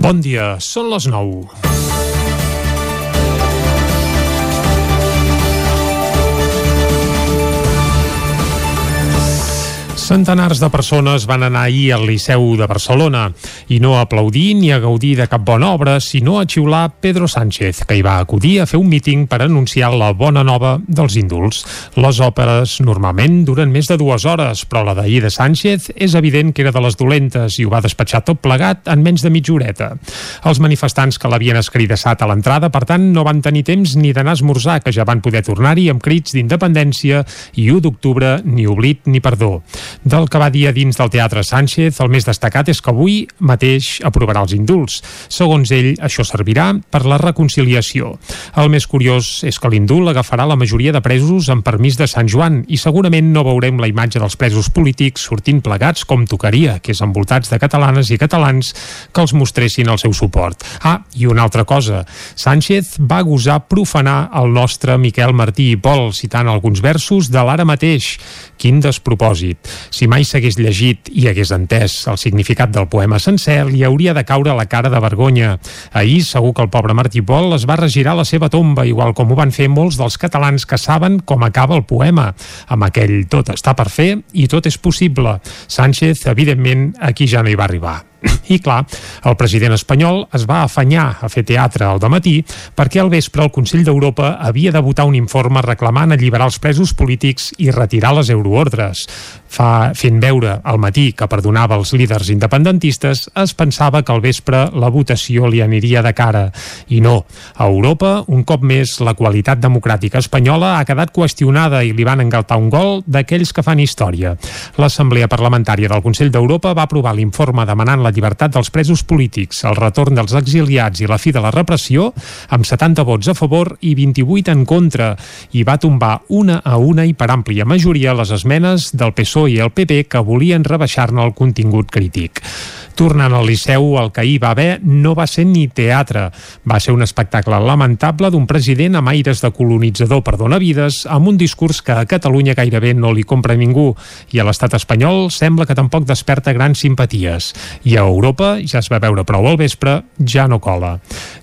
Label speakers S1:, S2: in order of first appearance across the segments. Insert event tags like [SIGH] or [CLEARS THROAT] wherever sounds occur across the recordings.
S1: Bon dia, són les 9. Centenars de persones van anar ahir al Liceu de Barcelona i no a aplaudir ni a gaudir de cap bona obra, sinó a xiular Pedro Sánchez, que hi va acudir a fer un míting per anunciar la bona nova dels indults. Les òperes normalment duren més de dues hores, però la d'ahir de Sánchez és evident que era de les dolentes i ho va despatxar tot plegat en menys de mitja horeta. Els manifestants que l'havien escridassat a l'entrada, per tant, no van tenir temps ni d'anar a esmorzar, que ja van poder tornar-hi amb crits d'independència i 1 d'octubre ni oblit ni perdó. Del que va dir a dins del Teatre Sánchez, el més destacat és que avui mateix aprovarà els indults. Segons ell, això servirà per la reconciliació. El més curiós és que l'indult agafarà la majoria de presos amb permís de Sant Joan i segurament no veurem la imatge dels presos polítics sortint plegats com tocaria, que és envoltats de catalanes i catalans que els mostressin el seu suport. Ah, i una altra cosa. Sánchez va gosar profanar el nostre Miquel Martí i Pol, citant alguns versos de l'ara mateix. Quin despropòsit. Si mai s'hagués llegit i hagués entès el significat del poema sencer, li hauria de caure la cara de vergonya. Ahir segur que el pobre Martí Pol es va regirar la seva tomba, igual com ho van fer molts dels catalans que saben com acaba el poema, amb aquell tot està per fer i tot és possible. Sánchez, evidentment, aquí ja no hi va arribar. [CLEARS THROAT] I clar, el president espanyol es va afanyar a fer teatre al matí perquè al vespre el Consell d'Europa havia de votar un informe reclamant alliberar els presos polítics i retirar les euroordres. Fa, fent veure al matí que perdonava els líders independentistes, es pensava que al vespre la votació li aniria de cara. I no. A Europa, un cop més, la qualitat democràtica espanyola ha quedat qüestionada i li van engaltar un gol d'aquells que fan història. L'Assemblea Parlamentària del Consell d'Europa va aprovar l'informe demanant la llibertat dels presos polítics, el retorn dels exiliats i la fi de la repressió, amb 70 vots a favor i 28 en contra, i va tombar una a una i per àmplia majoria les esmenes del PSOE PSOE i el PP que volien rebaixar-ne el contingut crític. Tornant al Liceu, el que hi va haver no va ser ni teatre. Va ser un espectacle lamentable d'un president amb aires de colonitzador per donar vides, amb un discurs que a Catalunya gairebé no li compra ningú, i a l'estat espanyol sembla que tampoc desperta grans simpaties. I a Europa, ja es va veure prou al vespre, ja no cola.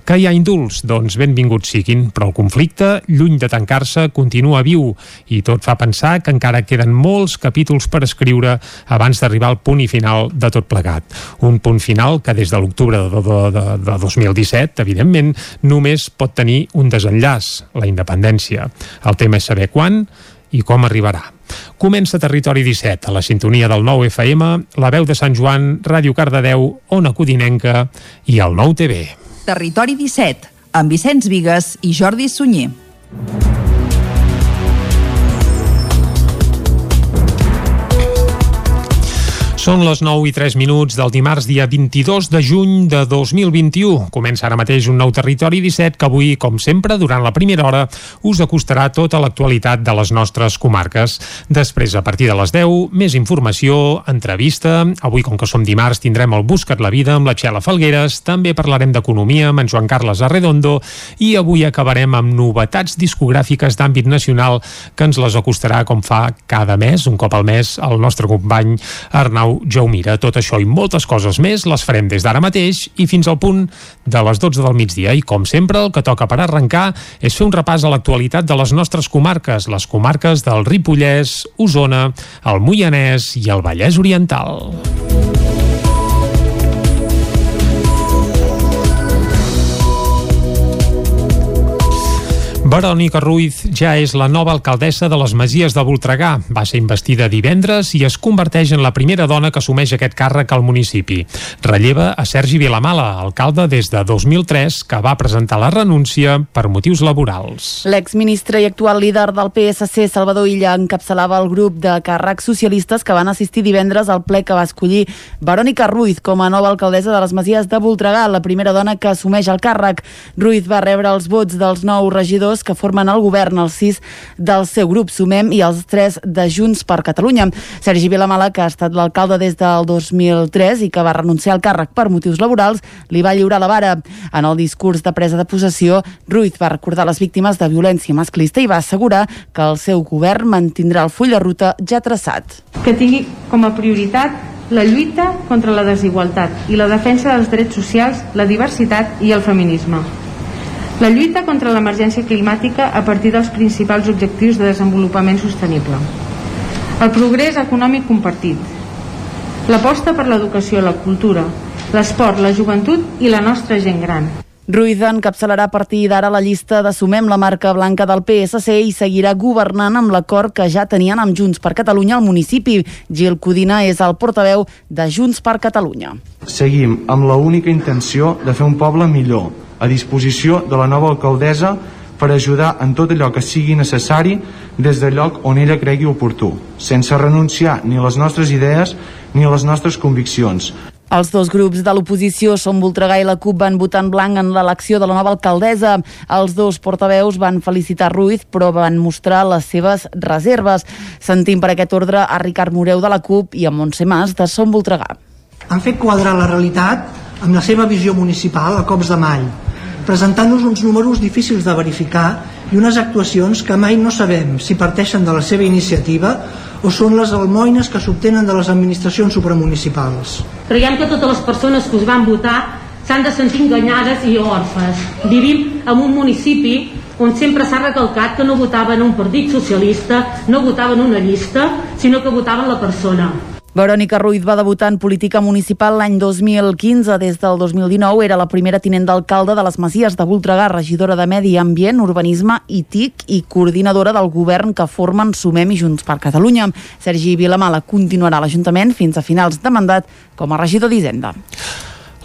S1: Que hi ha indults? Doncs benvinguts siguin, però el conflicte, lluny de tancar-se, continua viu, i tot fa pensar que encara queden molts capítols per escriure abans d'arribar al punt i final de tot plegat un punt final que des de l'octubre de, de, de, de 2017, evidentment, només pot tenir un desenllaç, la independència. El tema és saber quan i com arribarà. Comença Territori 17, a la sintonia del 9 FM, la veu de Sant Joan, Ràdio Cardedeu, Ona Codinenca i el 9 TV.
S2: Territori 17, amb Vicenç Vigues i Jordi Sunyer.
S1: Són les 9 i 3 minuts del dimarts, dia 22 de juny de 2021. Comença ara mateix un nou Territori 17 que avui, com sempre, durant la primera hora, us acostarà tota l'actualitat de les nostres comarques. Després, a partir de les 10, més informació, entrevista. Avui, com que som dimarts, tindrem el Buscat la Vida amb la Txela Falgueres. També parlarem d'economia amb en Joan Carles Arredondo. I avui acabarem amb novetats discogràfiques d'àmbit nacional que ens les acostarà, com fa cada mes, un cop al mes, el nostre company Arnau Jaumira. Tot això i moltes coses més les farem des d'ara mateix i fins al punt de les 12 del migdia. I com sempre, el que toca per arrencar és fer un repàs a l'actualitat de les nostres comarques, les comarques del Ripollès, Osona, el Moianès i el Vallès Oriental. Verònica Ruiz ja és la nova alcaldessa de les Masies de Voltregà. Va ser investida divendres i es converteix en la primera dona que assumeix aquest càrrec al municipi. Relleva a Sergi Vilamala, alcalde des de 2003, que va presentar la renúncia per motius laborals.
S3: L'exministre i actual líder del PSC, Salvador Illa, encapçalava el grup de càrrecs socialistes que van assistir divendres al ple que va escollir Verònica Ruiz com a nova alcaldessa de les Masies de Voltregà, la primera dona que assumeix el càrrec. Ruiz va rebre els vots dels nou regidors regidors que formen el govern, els sis del seu grup, Sumem, i els tres de Junts per Catalunya. Sergi Vilamala, que ha estat l'alcalde des del 2003 i que va renunciar al càrrec per motius laborals, li va lliurar la vara. En el discurs de presa de possessió, Ruiz va recordar les víctimes de violència masclista i va assegurar que el seu govern mantindrà el full de ruta ja traçat.
S4: Que tingui com a prioritat
S5: la lluita contra la desigualtat i la defensa dels drets socials, la diversitat i el feminisme. La lluita contra l'emergència climàtica a partir dels principals objectius de desenvolupament sostenible. El progrés econòmic compartit. L'aposta per l'educació, la cultura, l'esport, la joventut i la nostra gent gran.
S3: Ruiz encapçalarà a partir d'ara la llista de Sumem la marca blanca del PSC i seguirà governant amb l'acord que ja tenien amb Junts per Catalunya al municipi. Gil Codina és el portaveu de Junts per Catalunya.
S6: Seguim amb la única intenció de fer un poble millor, a disposició de la nova alcaldessa per ajudar en tot allò que sigui necessari des del lloc on ella cregui oportú, sense renunciar ni a les nostres idees ni a les nostres conviccions.
S3: Els dos grups de l'oposició, Som Voltregà i la CUP, van votar en blanc en l'elecció de la nova alcaldessa. Els dos portaveus van felicitar Ruiz, però van mostrar les seves reserves. Sentim per aquest ordre a Ricard Moreu de la CUP i a Montse Mas de Som Voltregà.
S7: Han fet quadrar la realitat amb la seva visió municipal a cops de mall, presentant-nos uns números difícils de verificar i unes actuacions que mai no sabem si parteixen de la seva iniciativa o són les almoines que s'obtenen de les administracions supramunicipals.
S8: Creiem que totes les persones que us van votar s'han de sentir enganyades i orfes. Vivim en un municipi on sempre s'ha recalcat que no votaven un partit socialista, no votaven una llista, sinó que votaven la persona.
S3: Verònica Ruiz va debutar en política municipal l'any 2015. Des del 2019 era la primera tinent d'alcalde de les Masies de Voltregà, regidora de Medi Ambient, Urbanisme i TIC i coordinadora del govern que formen Sumem i Junts per Catalunya. Sergi Vilamala continuarà a l'Ajuntament fins a finals de mandat com a regidor d'Hisenda.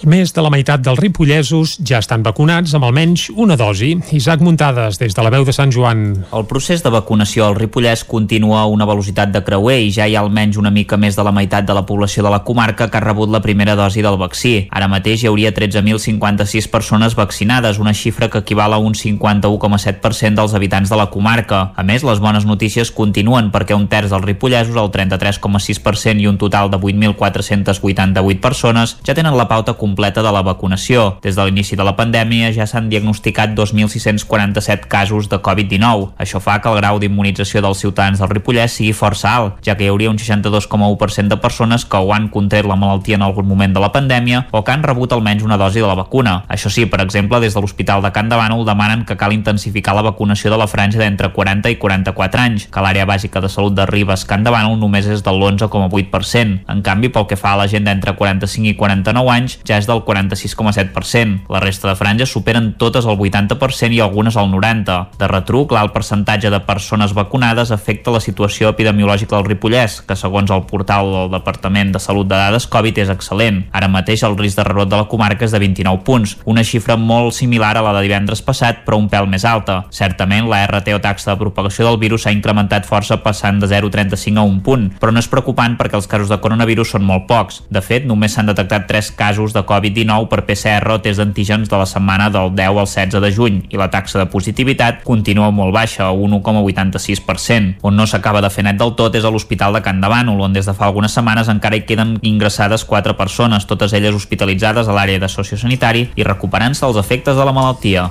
S1: Més de la meitat dels ripollesos ja estan vacunats amb almenys una dosi. Isaac Muntades, des de la veu de Sant Joan.
S9: El procés de vacunació al Ripollès continua a una velocitat de creuer i ja hi ha almenys una mica més de la meitat de la població de la comarca que ha rebut la primera dosi del vaccí. Ara mateix hi hauria 13.056 persones vaccinades, una xifra que equival a un 51,7% dels habitants de la comarca. A més, les bones notícies continuen perquè un terç dels ripollesos, el 33,6% i un total de 8.488 persones, ja tenen la pauta completa completa de la vacunació. Des de l'inici de la pandèmia ja s'han diagnosticat 2.647 casos de Covid-19. Això fa que el grau d'immunització dels ciutadans del Ripollès sigui força alt, ja que hi hauria un 62,1% de persones que ho han contret la malaltia en algun moment de la pandèmia o que han rebut almenys una dosi de la vacuna. Això sí, per exemple, des de l'Hospital de Can de Bànol demanen que cal intensificar la vacunació de la franja d'entre 40 i 44 anys, que l'àrea bàsica de salut de Ribes Can de Bànol només és del 11,8%. En canvi, pel que fa a la gent d'entre 45 i 49 anys, ja és del 46,7%. La resta de franges superen totes el 80% i algunes el 90%. De retruc, l'alt percentatge de persones vacunades afecta la situació epidemiològica del Ripollès, que segons el portal del Departament de Salut de Dades Covid és excel·lent. Ara mateix el risc de rebrot de la comarca és de 29 punts, una xifra molt similar a la de divendres passat, però un pèl més alta. Certament, la RT o taxa de propagació del virus s'ha incrementat força passant de 0,35 a un punt, però no és preocupant perquè els casos de coronavirus són molt pocs. De fet, només s'han detectat 3 casos de Covid-19 per PCR o test d'antígens de la setmana del 10 al 16 de juny i la taxa de positivitat continua molt baixa, a 1,86%. On no s'acaba de fer net del tot és a l'Hospital de Can de Bànol, on des de fa algunes setmanes encara hi queden ingressades 4 persones, totes elles hospitalitzades a l'àrea de sociosanitari i recuperant-se els efectes de la malaltia.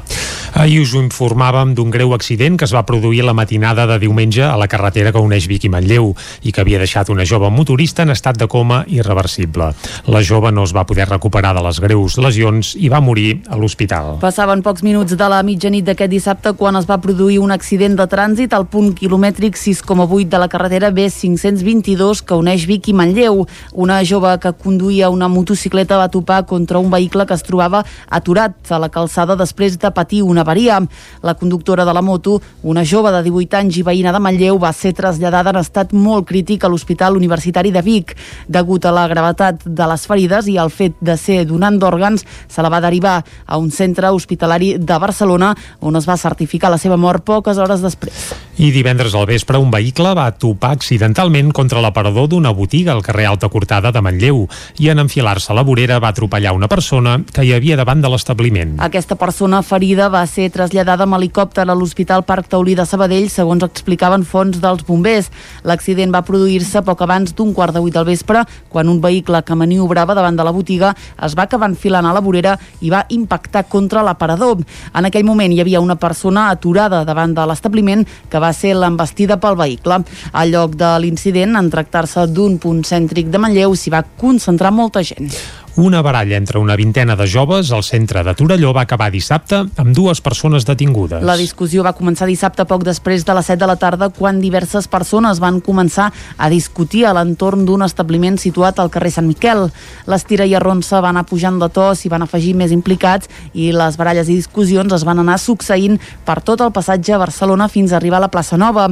S1: Ahir us informàvem d'un greu accident que es va produir la matinada de diumenge a la carretera que uneix Vic i Manlleu i que havia deixat una jove motorista en estat de coma irreversible. La jove no es va poder recuperar de les greus lesions i va morir a l'hospital.
S3: Passaven pocs minuts de la mitjanit d'aquest dissabte quan es va produir un accident de trànsit al punt quilomètric 6,8 de la carretera B522 que uneix Vic i Manlleu. Una jove que conduïa una motocicleta va topar contra un vehicle que es trobava aturat a la calçada després de patir una avaria. La conductora de la moto, una jove de 18 anys i veïna de Manlleu, va ser traslladada en estat molt crític a l'Hospital Universitari de Vic. Degut a la gravetat de les ferides i al fet de ser donant d'òrgans, se la va derivar a un centre hospitalari de Barcelona on es va certificar la seva mort poques hores després.
S1: I divendres al vespre un vehicle va topar accidentalment contra l'aparador d'una botiga al carrer Alta Cortada de Manlleu i en enfilar-se a la vorera va atropellar una persona que hi havia davant de l'establiment.
S3: Aquesta persona ferida va ser traslladada amb helicòpter a l'Hospital Parc Taulí de Sabadell, segons explicaven fons dels bombers. L'accident va produir-se poc abans d'un quart de vuit del vespre, quan un vehicle que maniobrava davant de la botiga es va acabar enfilant a la vorera i va impactar contra l'aparador. En aquell moment hi havia una persona aturada davant de l'establiment que va ser l'embestida pel vehicle. Al lloc de l'incident, en tractar-se d'un punt cèntric de Manlleu, s'hi va concentrar molta gent.
S1: Una baralla entre una vintena de joves al centre de Torelló va acabar dissabte amb dues persones detingudes.
S3: La discussió va començar dissabte poc després de les 7 de la tarda quan diverses persones van començar a discutir a l'entorn d'un establiment situat al carrer Sant Miquel. Les tira i arronsa van anar pujant de to, s'hi van afegir més implicats i les baralles i discussions es van anar succeint per tot el passatge a Barcelona fins a arribar a la plaça Nova.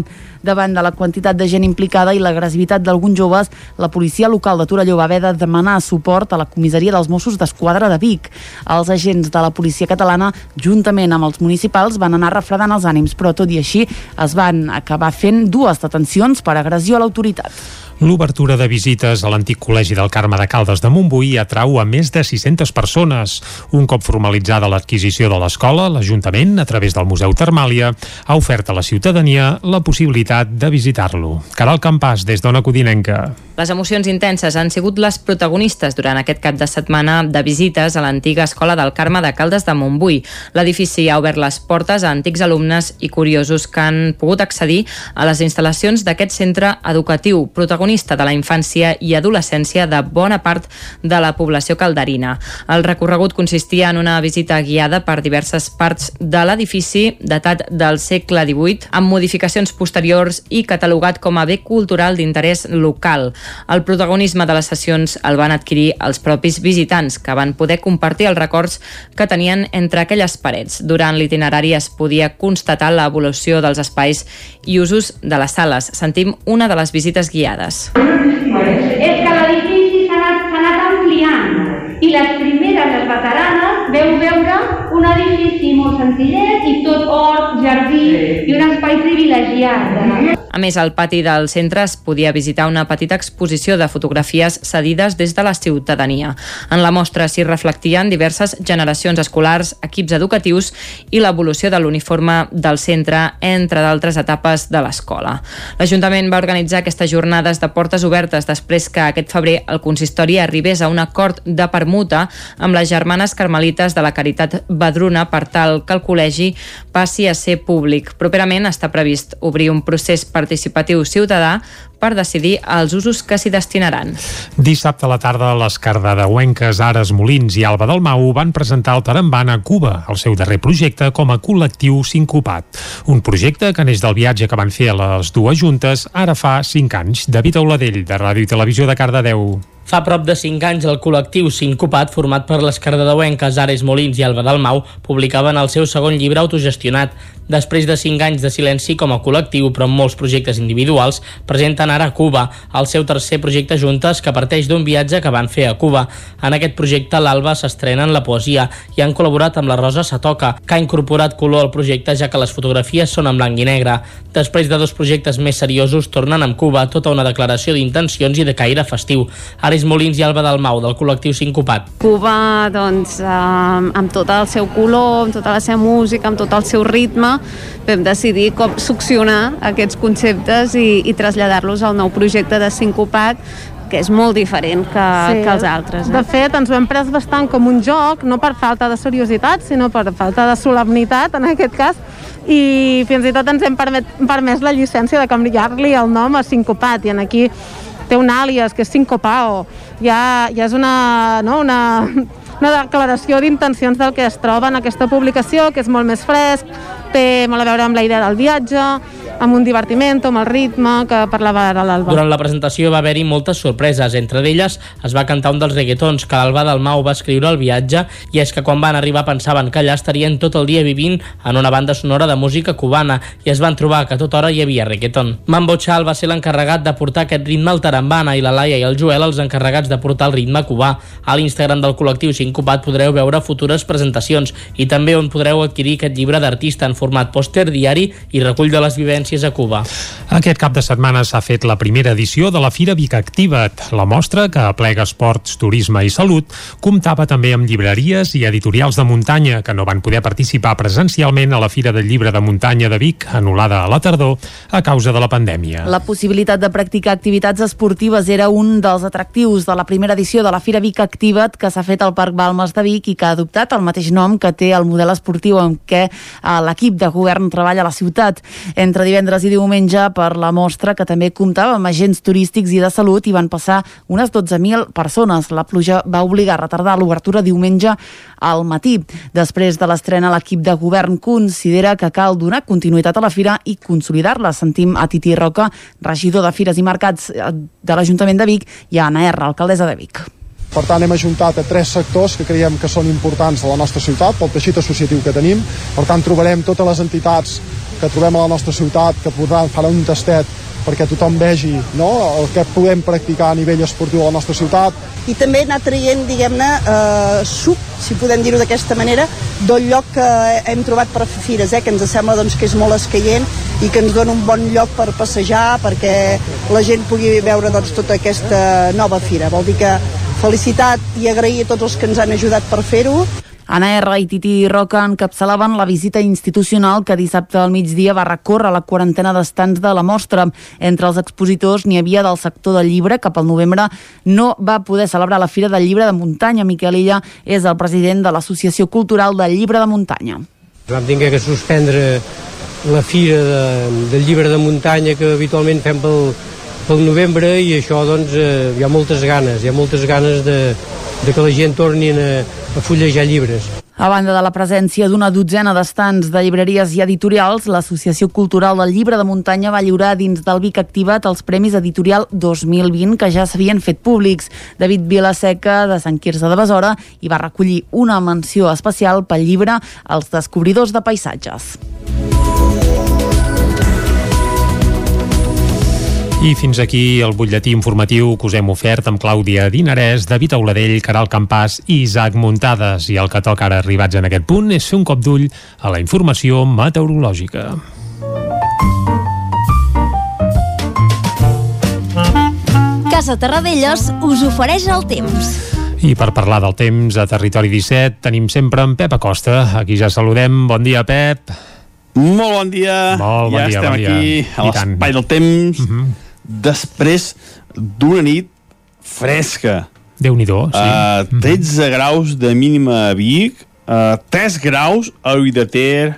S3: Davant de la quantitat de gent implicada i l'agressivitat d'alguns joves, la policia local de Torelló va haver de demanar suport a la comissaria dels Mossos d'Esquadra de Vic. Els agents de la policia catalana, juntament amb els municipals, van anar refredant els ànims, però tot i així es van acabar fent dues detencions per agressió a l'autoritat.
S1: L'obertura de visites a l'antic col·legi del Carme de Caldes de Montbui atrau a més de 600 persones. Un cop formalitzada l'adquisició de l'escola, l'Ajuntament, a través del Museu Termàlia, ha ofert a la ciutadania la possibilitat de visitar-lo. Caral Campàs, des d'Ona Codinenca.
S10: Les emocions intenses han sigut les protagonistes durant aquest cap de setmana de visites a l'antiga escola del Carme de Caldes de Montbui. L'edifici ha obert les portes a antics alumnes i curiosos que han pogut accedir a les instal·lacions d'aquest centre educatiu, protagonista protagonista de la infància i adolescència de bona part de la població calderina. El recorregut consistia en una visita guiada per diverses parts de l'edifici datat del segle XVIII, amb modificacions posteriors i catalogat com a bé cultural d'interès local. El protagonisme de les sessions el van adquirir els propis visitants, que van poder compartir els records que tenien entre aquelles parets. Durant l'itinerari es podia constatar l'evolució dels espais i usos de les sales. Sentim una de les visites guiades.
S11: És que l'edifici s'ha anat, anat ampliant i les primeres, les veteranes, veu veure un edifici molt senzillet i tot hort, jardí i un espai privilegiat.
S10: A més, al pati del centre es podia visitar una petita exposició de fotografies cedides des de la ciutadania. En la mostra s'hi reflectien diverses generacions escolars, equips educatius i l'evolució de l'uniforme del centre, entre d'altres etapes de l'escola. L'Ajuntament va organitzar aquestes jornades de portes obertes després que aquest febrer el consistori arribés a un acord de permuta amb les germanes carmelites de la Caritat Badruna per tal que el col·legi passi a ser públic. Properament està previst obrir un procés per participatiu ciutadà per decidir els usos que s'hi destinaran.
S1: Dissabte a la tarda, les cardedeuenques Ares Molins i Alba del Mau van presentar el Tarambana a Cuba, el seu darrer projecte com a col·lectiu sincopat. Un projecte que neix del viatge que van fer a les dues juntes ara fa 5 anys. David Auladell, de Ràdio i Televisió de Cardedeu.
S12: Fa prop de 5 anys el col·lectiu Sincopat, format per les cardedeuenques Ares Molins i Alba del Mau, publicaven el seu segon llibre autogestionat. Després de 5 anys de silenci com a col·lectiu, però amb molts projectes individuals, presenten ara Cuba, el seu tercer projecte juntes que parteix d'un viatge que van fer a Cuba. En aquest projecte l'Alba s'estrena en la poesia i han col·laborat amb la Rosa Satoca, que ha incorporat color al projecte ja que les fotografies són en blanc i negre. Després de dos projectes més seriosos, tornen amb Cuba tota una declaració d'intencions i de caire festiu. Aris Molins i Alba Dalmau, del col·lectiu Sincopat.
S13: Cuba, doncs, eh, amb tot el seu color, amb tota la seva música, amb tot el seu ritme, vam decidir com succionar aquests conceptes i, i traslladar-los al nou projecte de Sincopat que és molt diferent que, sí. que els altres.
S14: Eh? De fet, ens ho hem pres bastant com un joc, no per falta de seriositat, sinó per falta de solemnitat, en aquest cas, i fins i tot ens hem permet, permès la llicència de canviar-li el nom a Sincopat, i en aquí té un àlies que és Sincopao, ja, ja és una, no, una, una declaració d'intencions del que es troba en aquesta publicació, que és molt més fresc, té molt a veure amb la idea del viatge, amb un divertiment, amb el ritme que parlava ara l'Alba.
S12: Durant la presentació va haver-hi moltes sorpreses. Entre d'elles es va cantar un dels reggaetons que l'Alba del Mau va escriure al viatge i és que quan van arribar pensaven que allà estarien tot el dia vivint en una banda sonora de música cubana i es van trobar que a tota hora hi havia reggaeton. Mambo Chal va ser l'encarregat de portar aquest ritme al tarambana i la Laia i el Joel els encarregats de portar el ritme cubà. A l'Instagram del col·lectiu Sincopat podreu veure futures presentacions i també on podreu adquirir aquest llibre d'artista en format pòster, diari i recull de les vivències referències a Cuba.
S1: Aquest cap de setmana s'ha fet la primera edició de la Fira Vic Activa't. La mostra, que aplega esports, turisme i salut, comptava també amb llibreries i editorials de muntanya que no van poder participar presencialment a la Fira del Llibre de Muntanya de Vic, anul·lada a la tardor a causa de la pandèmia.
S3: La possibilitat de practicar activitats esportives era un dels atractius de la primera edició de la Fira Vic Activa't que s'ha fet al Parc Balmes de Vic i que ha adoptat el mateix nom que té el model esportiu en què eh, l'equip de govern treballa a la ciutat. Entre divendres i diumenge per la mostra que també comptava amb agents turístics i de salut i van passar unes 12.000 persones. La pluja va obligar a retardar l'obertura diumenge al matí. Després de l'estrena, l'equip de govern considera que cal donar continuïtat a la fira i consolidar-la. Sentim a Titi Roca, regidor de Fires i Mercats eh, de l'Ajuntament de Vic, i a Anna R, alcaldessa de Vic.
S15: Per tant, hem ajuntat a tres sectors que creiem que són importants a la nostra ciutat, pel teixit associatiu que tenim. Per tant, trobarem totes les entitats que trobem a la nostra ciutat que podran fer un tastet perquè tothom vegi no, el que podem practicar a nivell esportiu a la nostra ciutat.
S16: I també anar traient, diguem-ne, eh, suc, si podem dir-ho d'aquesta manera, del lloc que hem trobat per fires, eh, que ens sembla doncs, que és molt escaient i que ens dona un bon lloc per passejar perquè la gent pugui veure doncs, tota aquesta nova fira. Vol dir que felicitat i agrair a tots els que ens han ajudat per fer-ho
S3: Anna R. i Titi Roca encapçalaven la visita institucional que dissabte al migdia va recórrer la quarantena d'estants de la mostra. Entre els expositors n'hi havia del sector del llibre, cap al novembre no va poder celebrar la Fira del Llibre de Muntanya. Miquel Illa és el president de l'Associació Cultural del Llibre de Muntanya.
S17: Vam tingué que suspendre la Fira de, del Llibre de Muntanya que habitualment fem pel, pel novembre i això doncs eh, hi ha moltes ganes, hi ha moltes ganes de, de que la gent torni a, a fullejar llibres.
S3: A banda de la presència d'una dotzena d'estants de llibreries i editorials, l'Associació Cultural del Llibre de Muntanya va lliurar dins del Vic Activat els Premis Editorial 2020 que ja s'havien fet públics. David Vilaseca, de Sant Quirze de Besora, hi va recollir una menció especial pel llibre Els descobridors de paisatges.
S1: I fins aquí el butlletí informatiu que us hem ofert amb Clàudia Dinarès, David Auladell, Caral Campàs i Isaac Muntades. I el que toca ara arribats en aquest punt és fer un cop d'ull a la informació meteorològica.
S18: Casa Terradellos us ofereix el temps.
S1: I per parlar del temps a Territori 17 tenim sempre en Pep Acosta. Aquí ja saludem. Bon dia, Pep.
S19: Molt bon dia.
S1: Molt bon
S19: ja
S1: dia,
S19: estem
S1: bon dia.
S19: aquí a l'espai del temps uh -huh. Després d'una nit fresca.
S1: Déu-n'hi-do, sí.
S19: Uh, 13 graus de mínima a Vic, uh, 3 graus a Ull de Ter,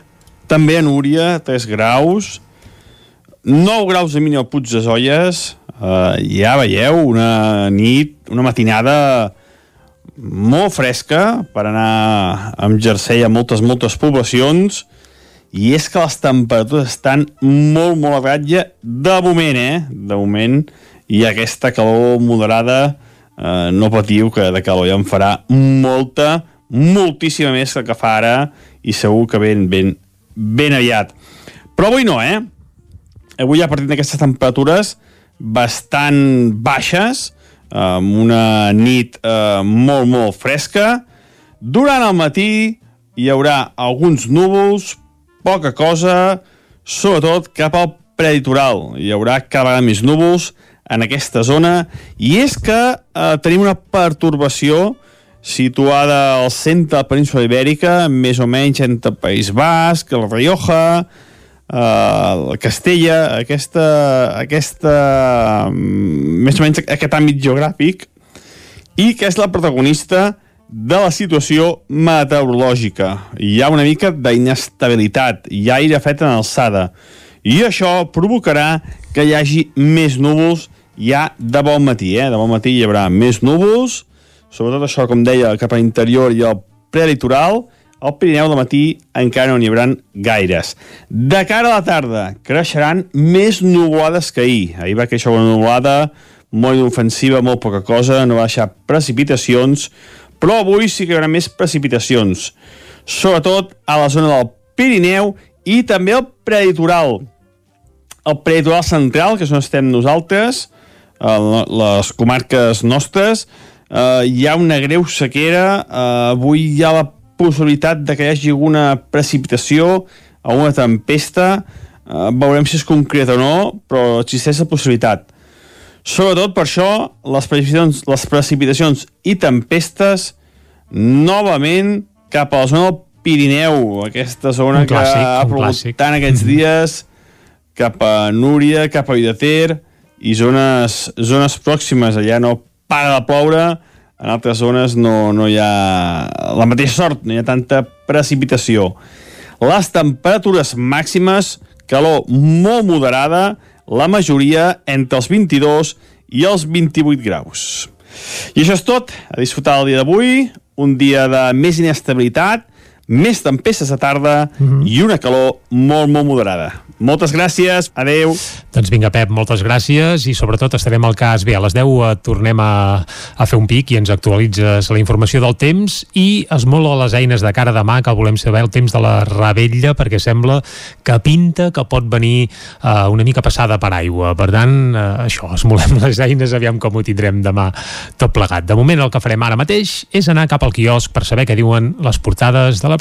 S19: també a Núria, 3 graus, 9 graus de mínima a Puig de Zolles, uh, ja veieu, una nit, una matinada molt fresca per anar amb jersei a moltes, moltes poblacions, i és que les temperatures estan molt, molt a ratlla de moment, eh? De moment, i aquesta calor moderada eh, no patiu que de calor ja en farà molta, moltíssima més que el que fa ara i segur que ben, ben, ben aviat. Però avui no, eh? Avui ja partim d'aquestes temperatures bastant baixes, amb una nit eh, molt, molt fresca. Durant el matí hi haurà alguns núvols, poca cosa, sobretot cap al preditoral. Hi haurà cada vegada més núvols en aquesta zona i és que eh, tenim una pertorbació situada al centre de la península ibèrica, més o menys entre el País Basc, el Rioja, eh, Castella, aquesta, aquesta, mm, més o menys aquest àmbit geogràfic, i que és la protagonista de la situació meteorològica. Hi ha una mica d'inestabilitat, hi ha aire fet en alçada, i això provocarà que hi hagi més núvols ja de bon matí. Eh? De bon matí hi haurà més núvols, sobretot això, com deia, cap a l'interior i al prelitoral, al Pirineu de matí encara no n'hi haurà gaires. De cara a la tarda, creixeran més nuvolades que ahir. Ahir va créixer una nuvolada molt inofensiva, molt poca cosa, no va deixar precipitacions, però avui sí que hi haurà més precipitacions, sobretot a la zona del Pirineu i també al prelitoral. El prelitoral central, que és on estem nosaltres, les comarques nostres, eh, hi ha una greu sequera, eh, avui hi ha la possibilitat de que hi hagi alguna precipitació, alguna tempesta, eh, veurem si és concret o no, però existeix la possibilitat. Sobretot per això, les precipitacions, les precipitacions i tempestes novament cap a la zona del Pirineu, aquesta zona
S1: clàssic,
S19: que ha plogut tant aquests dies, cap a Núria, cap a Vidater i zones, zones pròximes, allà no para de ploure, en altres zones no, no hi ha la mateixa sort, no hi ha tanta precipitació. Les temperatures màximes, calor molt moderada, la majoria entre els 22 i els 28 graus. I això és tot, a disfrutar el dia d'avui, un dia de més inestabilitat, més tempestes de tarda mm -hmm. i una calor molt, molt moderada. Moltes gràcies, adeu.
S1: Doncs vinga, Pep, moltes gràcies i sobretot estarem al cas. Bé, a les 10 eh, tornem a, a fer un pic i ens actualitzes la informació del temps i esmola les eines de cara a demà que volem saber el temps de la rebella perquè sembla que pinta que pot venir eh, una mica passada per aigua. Per tant, eh, això, esmolem les eines, aviam com ho tindrem demà tot plegat. De moment el que farem ara mateix és anar cap al quiosc per saber què diuen les portades de la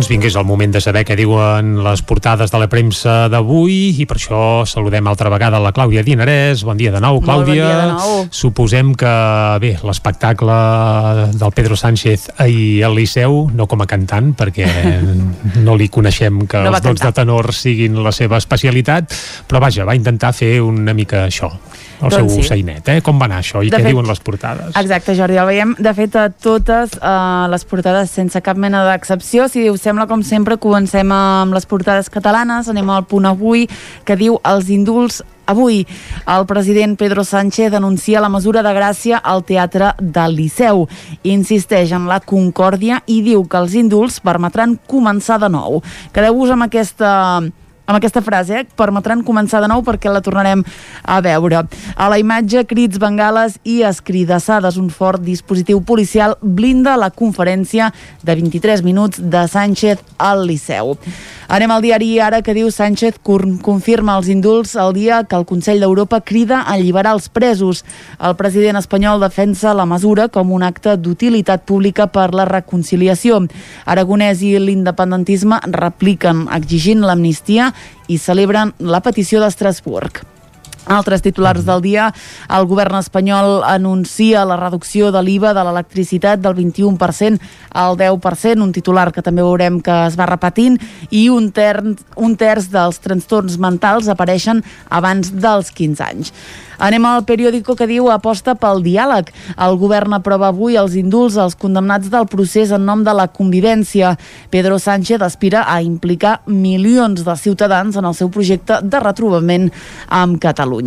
S1: Doncs vinga, és el moment de saber què diuen les portades de la premsa d'avui i per això saludem altra vegada la Clàudia Dinarès. Bon dia de nou,
S3: Molt bon
S1: Clàudia.
S3: dia de nou.
S1: Suposem que, bé, l'espectacle del Pedro Sánchez ahir al Liceu, no com a cantant, perquè [LAUGHS] no li coneixem que
S3: No
S1: els dots de tenor siguin la seva especialitat, però vaja, va intentar fer una mica això, el
S3: Doncs
S1: seu
S3: sí.
S1: sainet, eh? Com va anar això i
S3: De
S1: què
S3: fet-
S1: diuen les portades?
S3: Exacte, Jordi, el veiem, de fet, a totes eh, les portades sense cap mena d'excepció. Si us sembla, com sempre, comencem amb les portades catalanes, anem al punt avui, que diu els indults Avui, el president Pedro Sánchez denuncia la mesura de gràcia al Teatre del Liceu. Insisteix en la concòrdia i diu que els indults permetran començar de nou. Quedeu-vos amb aquesta amb aquesta frase, eh? permetran començar de nou perquè la tornarem a veure. A la imatge, crits, bengales i escridassades. Un fort dispositiu policial blinda la conferència de 23 minuts de Sánchez al Liceu. Anem al diari Ara que diu Sánchez confirma els indults el dia que el Consell d'Europa crida a alliberar els presos. El president espanyol defensa la mesura com un acte d'utilitat pública per la reconciliació. Aragonès i l'independentisme repliquen exigint l'amnistia i celebren la petició d'Estrasburg. Altres titulars del dia, el govern espanyol anuncia la reducció de l'IVA de l'electricitat del 21% al 10%, un titular que també veurem que es va repetint, i un, ter un terç dels trastorns mentals apareixen abans dels 15 anys. Anem al periòdico que diu aposta pel diàleg. El govern aprova avui els indults als condemnats del procés en nom de la convivència. Pedro Sánchez aspira a implicar milions de ciutadans en el seu projecte de retrobament amb Catalunya.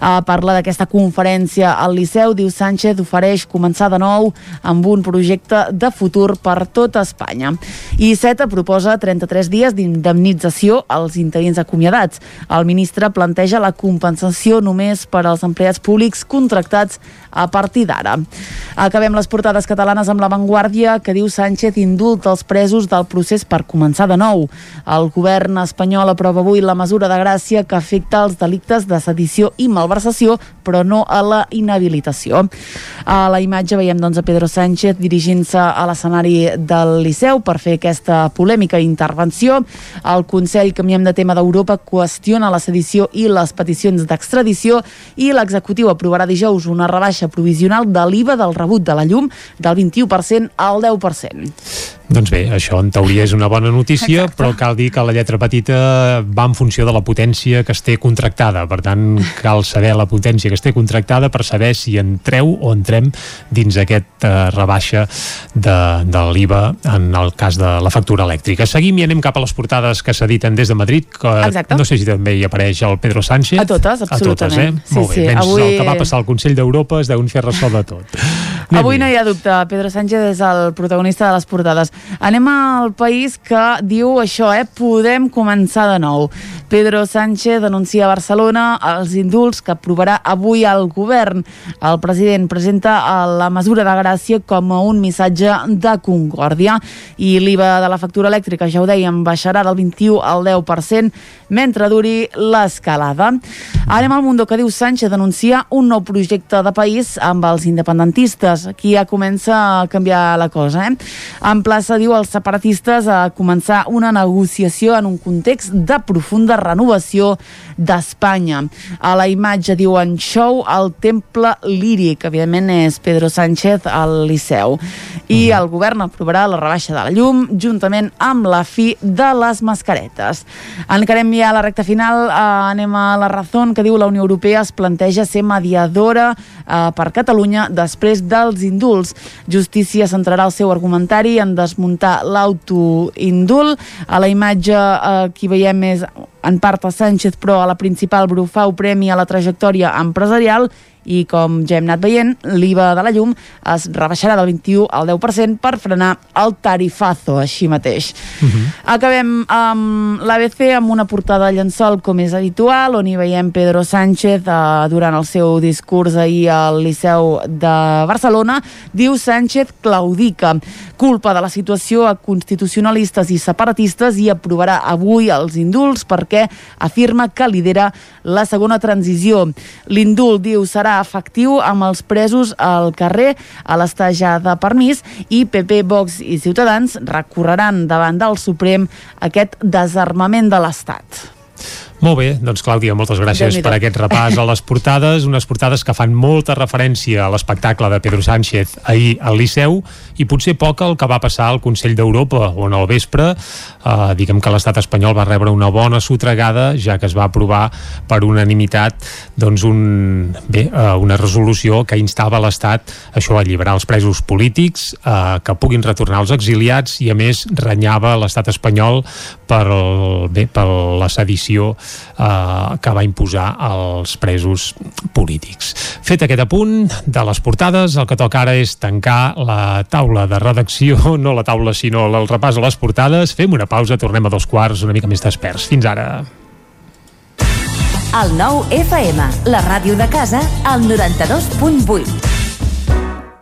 S3: A parla d'aquesta conferència al Liceu, diu Sánchez ofereix començar de nou amb un projecte de futur per tota Espanya. I CETA proposa 33 dies d'indemnització als interins acomiadats. El ministre planteja la compensació només per als empleats públics contractats a partir d'ara. Acabem les portades catalanes amb l'avantguàrdia que diu Sánchez indulta els presos del procés per començar de nou. El govern espanyol aprova avui la mesura de gràcia que afecta els delictes de sedició i malversació, però no a la inhabilitació. A la imatge veiem doncs, a Pedro Sánchez dirigint-se a l'escenari del Liceu per fer aquesta polèmica intervenció. El Consell, canviem de tema d'Europa, qüestiona la sedició i les peticions d'extradició i l'executiu aprovarà dijous una rebaixa provisional de l'IVA del rebut de la llum del 21% al 10%.
S1: Doncs bé, això en teoria és una bona notícia, Exacte. però cal dir que la lletra petita va en funció de la potència que es té contractada. Per tant, cal saber la potència que es té contractada per saber si entreu o entrem dins aquest uh, rebaixa de, de l'IVA en el cas de la factura elèctrica. Seguim i anem cap a les portades que s'editen des de Madrid, que
S3: Exacte.
S1: no sé si també hi apareix el Pedro Sánchez.
S3: A totes, absolutament.
S1: A totes, eh?
S3: Sí,
S1: Molt bé,
S3: sí.
S1: Avui...
S3: Avui-
S1: el que va passar al Consell d'Europa es deuen fer ressò de tot. [LAUGHS]
S3: Avui no hi ha dubte, Pedro Sánchez és el protagonista de les portades. Anem al país que diu això, eh? Podem començar de nou. Pedro Sánchez denuncia a Barcelona els indults que aprovarà avui el govern. El president presenta eh, la mesura de gràcia com a un missatge de concòrdia i l'IVA de la factura elèctrica, ja ho dèiem, baixarà del 21 al 10% mentre duri l'escalada. Anem al Mundo que diu Sánchez denuncia un nou projecte de país amb els independentistes. Aquí ja comença a canviar la cosa. Eh? Emplaça, diu, els separatistes a començar una negociació en un context de profunda renovació d'Espanya. A la imatge diuen show al Temple Líric, evidentment és Pedro Sánchez al Liceu. I el govern aprovarà la rebaixa de la llum juntament amb la fi de les mascaretes. Encarem ja a la recta final, eh, anem a la raó que diu la Unió Europea es planteja ser mediadora eh, per Catalunya després dels indults. Justícia centrarà el seu argumentari en desmuntar l'autoindult. A la imatge eh, aquí veiem és en part a Sánchez, però a la principal Brufau premi a la trajectòria empresarial i com ja hem anat veient, l'IVA de la llum es rebaixarà del 21 al 10% per frenar el tarifazo així mateix. Uh -huh. Acabem amb l'ABC amb una portada de llençol com és habitual, on hi veiem Pedro Sánchez eh, durant el seu discurs ahir al Liceu de Barcelona. Diu Sánchez claudica, culpa de la situació a constitucionalistes i separatistes i aprovarà avui els indults perquè afirma que lidera la segona transició. L'indult, diu, serà efectiu amb els presos al carrer a l'estar ja de permís i PP, Vox i Ciutadans recorreran davant del Suprem aquest desarmament de l'Estat.
S1: Molt bé, doncs Clàudia, moltes gràcies per aquest repàs a les portades, unes portades que fan molta referència a l'espectacle de Pedro Sánchez ahir al Liceu i potser poc el que va passar al Consell d'Europa, on al vespre eh, diguem que l'estat espanyol va rebre una bona sotregada, ja que es va aprovar per unanimitat doncs un, bé, eh, una resolució que instava l'Estat això a alliberar els presos polítics, eh, que puguin retornar els exiliats i a més renyava l'estat espanyol per, bé, per la sedició eh, que va imposar als presos polítics. Fet aquest apunt de les portades, el que toca ara és tancar la taula de redacció, [LAUGHS] no la taula sinó el repàs a les portades. Fem una pausa, tornem a dos quarts una mica més desperts. Fins ara.
S18: El nou FM, la ràdio de casa, al 92.8.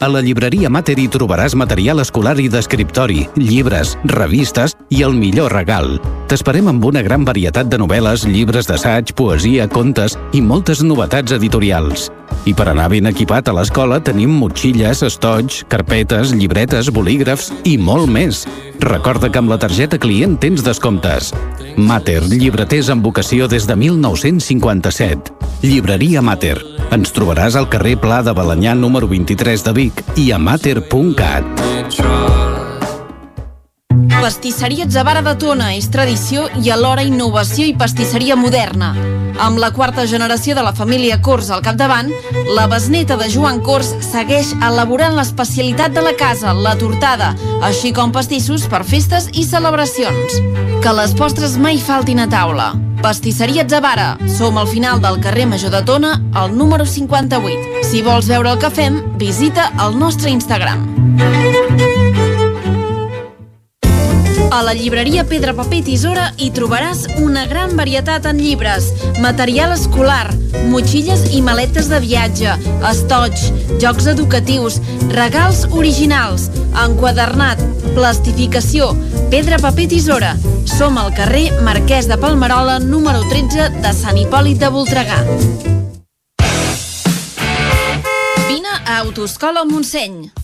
S20: A la llibreria Mater hi trobaràs material escolar i d'escriptori, llibres, revistes i el millor regal. T'esperem amb una gran varietat de novel·les, llibres d'assaig, poesia, contes i moltes novetats editorials. I per anar ben equipat a l'escola tenim motxilles, estoig, carpetes, llibretes, bolígrafs i molt més. Recorda que amb la targeta client tens descomptes. Mater, llibreters amb vocació des de 1957. Llibreria Mater. Ens trobaràs al carrer Pla de Balanyà número 23 de Vic i a mater.cat.
S21: Pastisseria Zavara de Tona és tradició i alhora innovació i pastisseria moderna. Amb la quarta generació de la família Cors al capdavant, la besneta de Joan Cors segueix elaborant l'especialitat de la casa, la tortada, així com pastissos per festes i celebracions. Que les postres mai faltin a taula. Pastisseria Zavara. Som al final del carrer Major de Tona, al número 58. Si vols veure el que fem, visita el nostre Instagram. A la llibreria Pedra Paper i Tisora hi trobaràs una gran varietat en llibres, material escolar, motxilles i maletes de viatge, estoig, jocs educatius, regals originals, enquadernat, plastificació, Pedra Paper Tisora. Som al carrer Marquès de Palmerola, número 13 de Sant Hipòlit de Voltregà. Vine a Autoscola Montseny.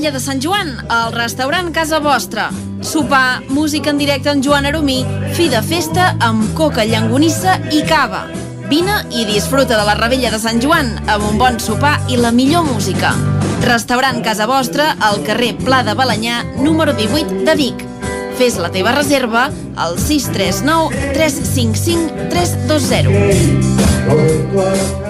S21: Ravella de Sant Joan, al restaurant Casa Vostra. Sopar, música en directe amb Joan Aromí, fi de festa amb coca, llangonissa i cava. Vine i disfruta de la Ravella de Sant Joan amb un bon sopar i la millor música. Restaurant Casa Vostra al carrer Pla de Balanyà, número 18 de Vic. Fes la teva reserva al 639 355 320.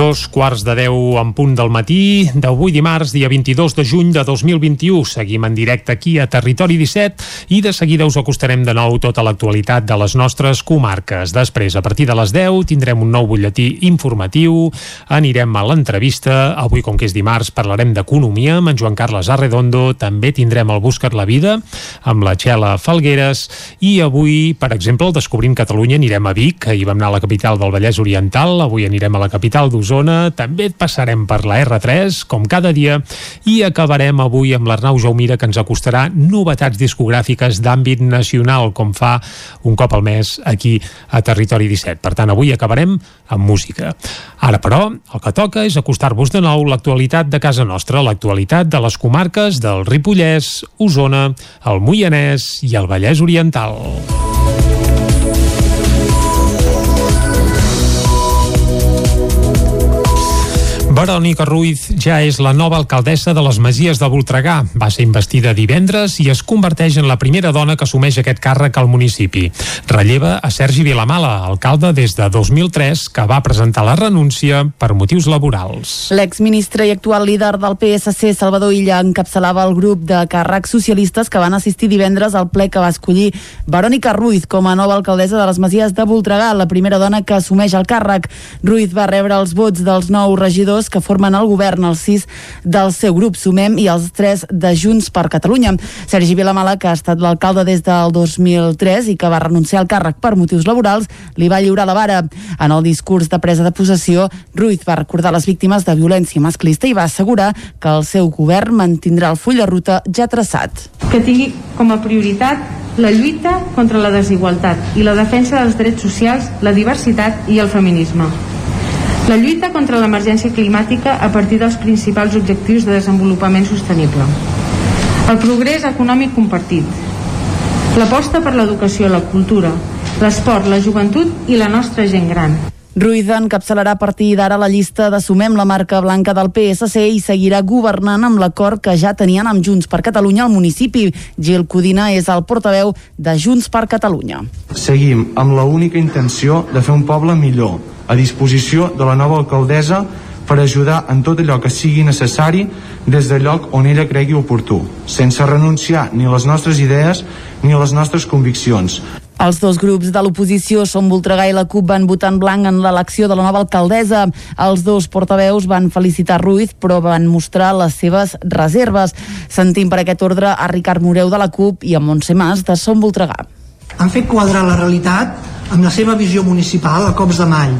S1: Dos quarts de deu en punt del matí d'avui dimarts, dia 22 de juny de 2021. Seguim en directe aquí a Territori 17 i de seguida us acostarem de nou tota l'actualitat de les nostres comarques. Després, a partir de les 10, tindrem un nou butlletí informatiu, anirem a l'entrevista. Avui, com que és dimarts, parlarem d'economia amb en Joan Carles Arredondo. També tindrem el Buscat la Vida amb la Txela Falgueres. I avui, per exemple, al Descobrim Catalunya anirem a Vic. Ahir vam anar a la capital del Vallès Oriental. Avui anirem a la capital d'Osona d'Osona, també et passarem per la R3, com cada dia, i acabarem avui amb l'Arnau Jaumira, que ens acostarà novetats discogràfiques d'àmbit nacional, com fa un cop al mes aquí a Territori 17. Per tant, avui acabarem amb música. Ara, però, el que toca és acostar-vos de nou l'actualitat de casa nostra, l'actualitat de les comarques del Ripollès, Osona, el Moianès i el Vallès Oriental. Verònica Ruiz ja és la nova alcaldessa de les Masies de Voltregà. Va ser investida divendres i es converteix en la primera dona que assumeix aquest càrrec al municipi. Relleva a Sergi Vilamala, alcalde des de 2003, que va presentar la renúncia per motius laborals.
S3: L'exministre i actual líder del PSC, Salvador Illa, encapçalava el grup de càrrecs socialistes que van assistir divendres al ple que va escollir Verònica Ruiz com a nova alcaldessa de les Masies de Voltregà, la primera dona que assumeix el càrrec. Ruiz va rebre els vots dels nou regidors que formen el govern, els sis del seu grup, Sumem, i els tres de Junts per Catalunya. Sergi Vilamala, que ha estat l'alcalde des del 2003 i que va renunciar al càrrec per motius laborals, li va lliurar la vara. En el discurs de presa de possessió, Ruiz va recordar les víctimes de violència masclista i va assegurar que el seu govern mantindrà el full de ruta ja traçat.
S5: Que tingui com a prioritat la lluita contra la desigualtat i la defensa dels drets socials, la diversitat i el feminisme. La lluita contra l'emergència climàtica a partir dels principals objectius de desenvolupament sostenible. El progrés econòmic compartit. L'aposta per l'educació, la cultura, l'esport, la joventut i la nostra gent gran.
S3: Ruiz encapçalarà a partir d'ara la llista de Sumem la marca blanca del PSC i seguirà governant amb l'acord que ja tenien amb Junts per Catalunya al municipi. Gil Codina és el portaveu de Junts per Catalunya.
S6: Seguim amb la única intenció de fer un poble millor, a disposició de la nova alcaldessa per ajudar en tot allò que sigui necessari des del lloc on ella cregui oportú, sense renunciar ni a les nostres idees ni a les nostres conviccions.
S3: Els dos grups de l'oposició, Som Voltregà i la CUP, van votar en blanc en l'elecció de la nova alcaldessa. Els dos portaveus van felicitar Ruiz, però van mostrar les seves reserves. Sentim per aquest ordre a Ricard Moreu de la CUP i a Montse Mas de Som Voltregà.
S7: Han fet quadrar la realitat amb la seva visió municipal a cops de mall,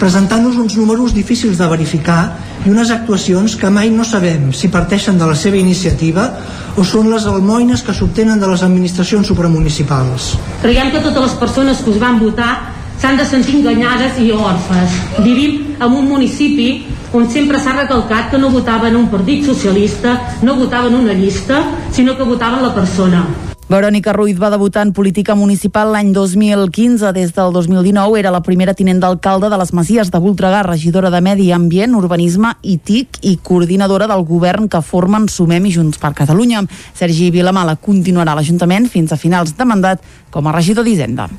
S7: presentant-nos uns números difícils de verificar i unes actuacions que mai no sabem si parteixen de la seva iniciativa o són les almoines que s'obtenen de les administracions supramunicipals.
S8: Creiem que totes les persones que us van votar s'han de sentir enganyades i orfes. Vivim en un municipi on sempre s'ha recalcat que no votaven un partit socialista, no votaven una llista, sinó que votaven la persona.
S3: Verònica Ruiz va debutar en política municipal l'any 2015. Des del 2019 era la primera tinent d'alcalde de les Masies de Voltregà, regidora de Medi Ambient, Urbanisme i TIC i coordinadora del govern que formen Sumem i Junts per Catalunya. Sergi Vilamala continuarà a l'Ajuntament fins a finals de mandat com a regidor d'Hisenda.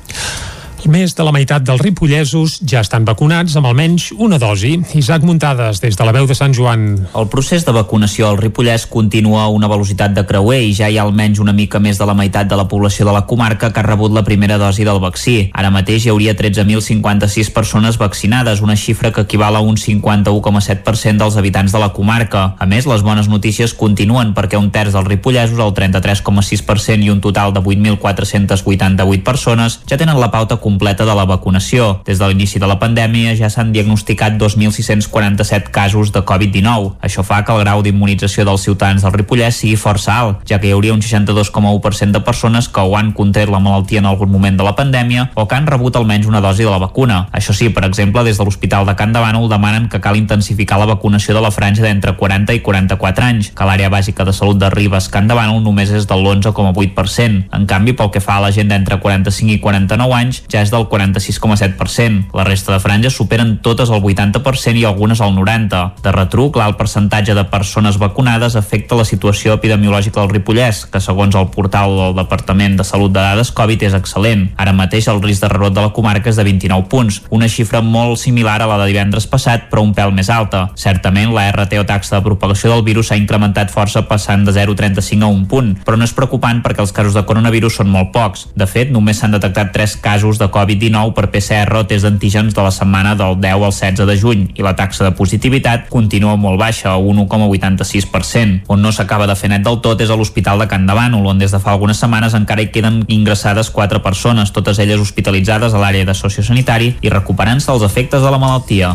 S1: Més de la meitat dels ripollesos ja estan vacunats amb almenys una dosi. Isaac Muntades, des de la veu de Sant Joan.
S9: El procés de vacunació al Ripollès continua a una velocitat de creuer i ja hi ha almenys una mica més de la meitat de la població de la comarca que ha rebut la primera dosi del vaccí. Ara mateix hi hauria 13.056 persones vaccinades, una xifra que equival a un 51,7% dels habitants de la comarca. A més, les bones notícies continuen perquè un terç dels ripollesos, el 33,6% i un total de 8.488 persones ja tenen la pauta completa de la vacunació. Des de l'inici de la pandèmia ja s'han diagnosticat 2.647 casos de Covid-19. Això fa que el grau d'immunització dels ciutadans del Ripollès sigui força alt, ja que hi hauria un 62,1% de persones que o han contret la malaltia en algun moment de la pandèmia o que han rebut almenys una dosi de la vacuna. Això sí, per exemple, des de l'Hospital de Can de Bànol demanen que cal intensificar la vacunació de la franja d'entre 40 i 44 anys, que l'àrea bàsica de salut de Ribes Can de Bànol només és del 11,8%. En canvi, pel que fa a la gent d'entre 45 i 49 anys, ja és del 46,7%. La resta de franges superen totes el 80% i algunes el 90%. De retruc, l'alt percentatge de persones vacunades afecta la situació epidemiològica del Ripollès, que segons el portal del Departament de Salut de Dades Covid és excel·lent. Ara mateix el risc de rebrot de la comarca és de 29 punts, una xifra molt similar a la de divendres passat, però un pèl més alta. Certament, la RT o taxa de propagació del virus s'ha incrementat força passant de 0,35 a 1 punt, però no és preocupant perquè els casos de coronavirus són molt pocs. De fet, només s'han detectat 3 casos de Covid-19 per PCR o test d'antígens de la setmana del 10 al 16 de juny i la taxa de positivitat continua molt baixa, a 1,86%. On no s'acaba de fer net del tot és a l'Hospital de Can de Bànol, on des de fa algunes setmanes encara hi queden ingressades 4 persones, totes elles hospitalitzades a l'àrea de sociosanitari i recuperant-se dels efectes de la malaltia.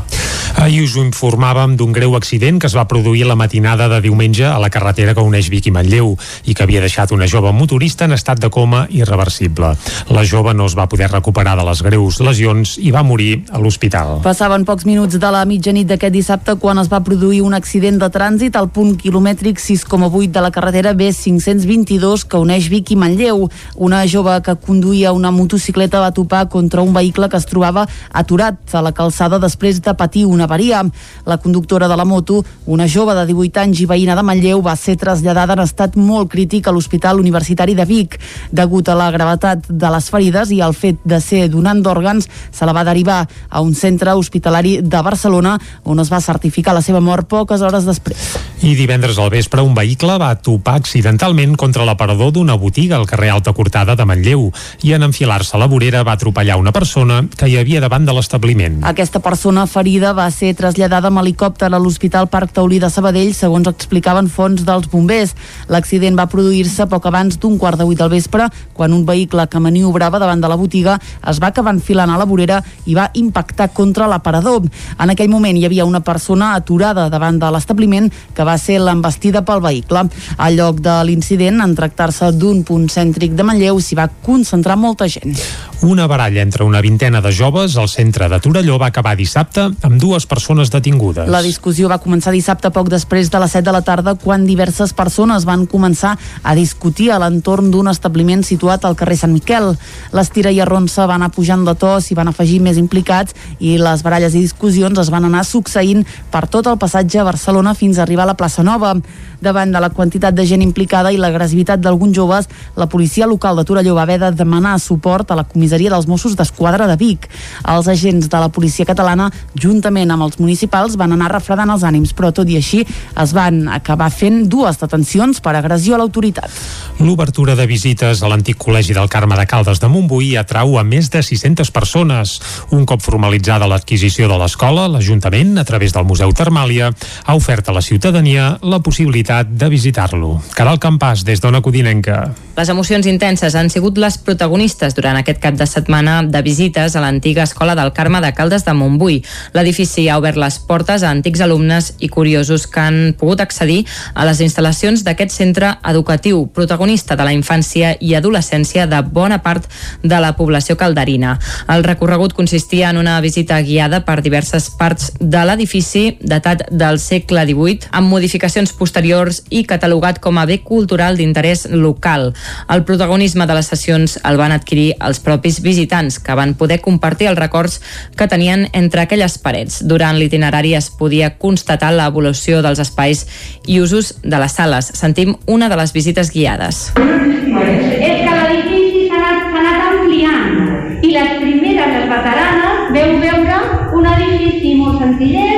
S1: Ahir us ho informàvem d'un greu accident que es va produir la matinada de diumenge a la carretera que uneix Vic i Manlleu i que havia deixat una jove motorista en estat de coma irreversible. La jove no es va poder recuperar de les greus lesions i va morir a l'hospital.
S3: Passaven pocs minuts de la mitjanit d'aquest dissabte quan es va produir un accident de trànsit al punt quilomètric 6,8 de la carretera B522 que uneix Vic i Manlleu. Una jove que conduïa una motocicleta va topar contra un vehicle que es trobava aturat a la calçada després de patir una avaria. La conductora de la moto, una jove de 18 anys i veïna de Manlleu, va ser traslladada en estat molt crític a l'Hospital Universitari de Vic. Degut a la gravetat de les ferides i al fet de ser donant d'òrgans, se la va derivar a un centre hospitalari de Barcelona on es va certificar la seva mort poques hores després.
S1: I divendres al vespre un vehicle va topar accidentalment contra l'aparador d'una botiga al carrer Alta Cortada de Manlleu i en enfilar-se a la vorera va atropellar una persona que hi havia davant de l'establiment.
S3: Aquesta persona ferida va ser traslladada amb helicòpter a l'Hospital Parc Taulí de Sabadell, segons explicaven fons dels bombers. L'accident va produir-se poc abans d'un quart de vuit del vespre, quan un vehicle que maniobrava davant de la botiga es va acabar enfilant a la vorera i va impactar contra l'aparador. En aquell moment hi havia una persona aturada davant de l'establiment que va ser l'embestida pel vehicle. Al lloc de l'incident, en tractar-se d'un punt cèntric de Manlleu, s'hi va concentrar molta gent.
S1: Una baralla entre una vintena de joves al centre de Torelló va acabar dissabte amb dues persones detingudes.
S3: La discussió va començar dissabte poc després de les 7 de la tarda quan diverses persones van començar a discutir a l'entorn d'un establiment situat al carrer Sant Miquel. L'estira i arronsa van anar pujant de to, s'hi van afegir més implicats i les baralles i discussions es van anar succeint per tot el passatge a Barcelona fins a arribar a la plaça Nova. Davant de la quantitat de gent implicada i l'agressivitat d'alguns joves, la policia local de Torelló va haver de demanar suport a la comissaria dels Mossos d'Esquadra de Vic. Els agents de la policia catalana, juntament amb els municipals, van anar refredant els ànims, però tot i així es van acabar fent dues detencions per agressió a l'autoritat.
S1: L'obertura de visites a l'antic col·legi del Carme de Caldes de Montbui atrau a més de 600 persones. Un cop formalitzada l'adquisició de l'escola, l'Ajuntament, a través del Museu Termàlia, ha ofert a la ciutadania la possibilitat de visitar-lo. Caral Campàs, des d'Ona Codinenca.
S10: Les emocions intenses han sigut les protagonistes durant aquest cap de setmana de visites a l'antiga escola del Carme de Caldes de Montbui. L'edifici ha obert les portes a antics alumnes i curiosos que han pogut accedir a les instal·lacions d'aquest centre educatiu, protagonista de la infància i adolescència de bona part de la població calderina. El recorregut consistia en una visita guiada per diverses parts de l'edifici datat del segle XVIII, amb modificacions posteriors i catalogat com a bé cultural d'interès local. El protagonisme de les sessions el van adquirir els propis visitants, que van poder compartir els records que tenien entre aquelles parets. Durant l'itinerari es podia constatar l'evolució dels espais i usos de les sales. Sentim una de les visites guiades.
S22: És que l'edifici s'ha anat, ampliant i les primeres casernes veteranes veu veure un edifici molt senzillet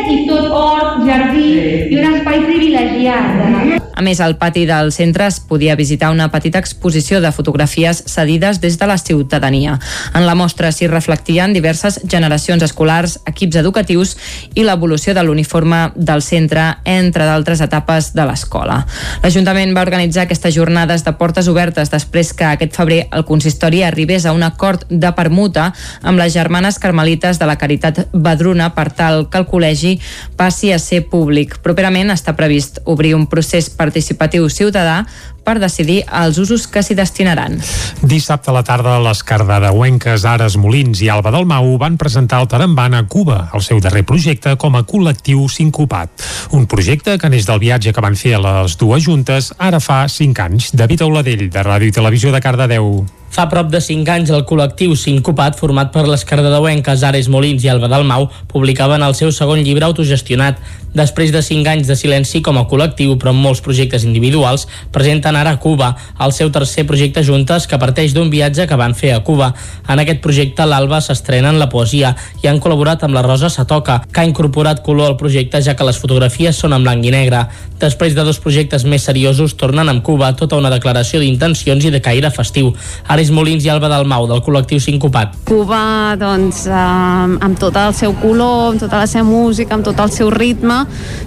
S22: i un espai privilegiat.
S10: A més, al pati del centre es podia visitar una petita exposició de fotografies cedides des de la ciutadania. En la mostra s'hi reflectien diverses generacions escolars, equips educatius i l'evolució de l'uniforme del centre, entre d'altres etapes de l'escola. L'Ajuntament va organitzar aquestes jornades de portes obertes després que aquest febrer el consistori arribés a un acord de permuta amb les germanes carmelites de la Caritat Badruna per tal que el col·legi passi a ser públic. Properament està previst obrir un procés participatiu ciutadà per decidir els usos que s'hi destinaran.
S1: Dissabte a la tarda, les cardedeuenques Ares Molins i Alba del Mau van presentar el Taramban a Cuba, el seu darrer projecte com a col·lectiu sincopat. Un projecte que neix del viatge que van fer a les dues juntes ara fa 5 anys. David Auladell, de Ràdio i Televisió de Cardedeu.
S12: Fa prop de 5 anys el col·lectiu Sincopat, format per les cardedeuenques Ares Molins i Alba del Mau, publicaven el seu segon llibre autogestionat. Després de 5 anys de silenci com a col·lectiu, però amb molts projectes individuals, presenten ara a Cuba, el seu tercer projecte juntes que parteix d'un viatge que van fer a Cuba. En aquest projecte l'Alba s'estrena en la poesia i han col·laborat amb la Rosa Satoca, que ha incorporat color al projecte ja que les fotografies són en blanc i negre. Després de dos projectes més seriosos, tornen amb Cuba tota una declaració d'intencions i de caire festiu. Aris Molins i Alba Dalmau, del col·lectiu Sincopat.
S5: Cuba, doncs, eh, amb tot el seu color, amb tota la seva música, amb tot el seu ritme,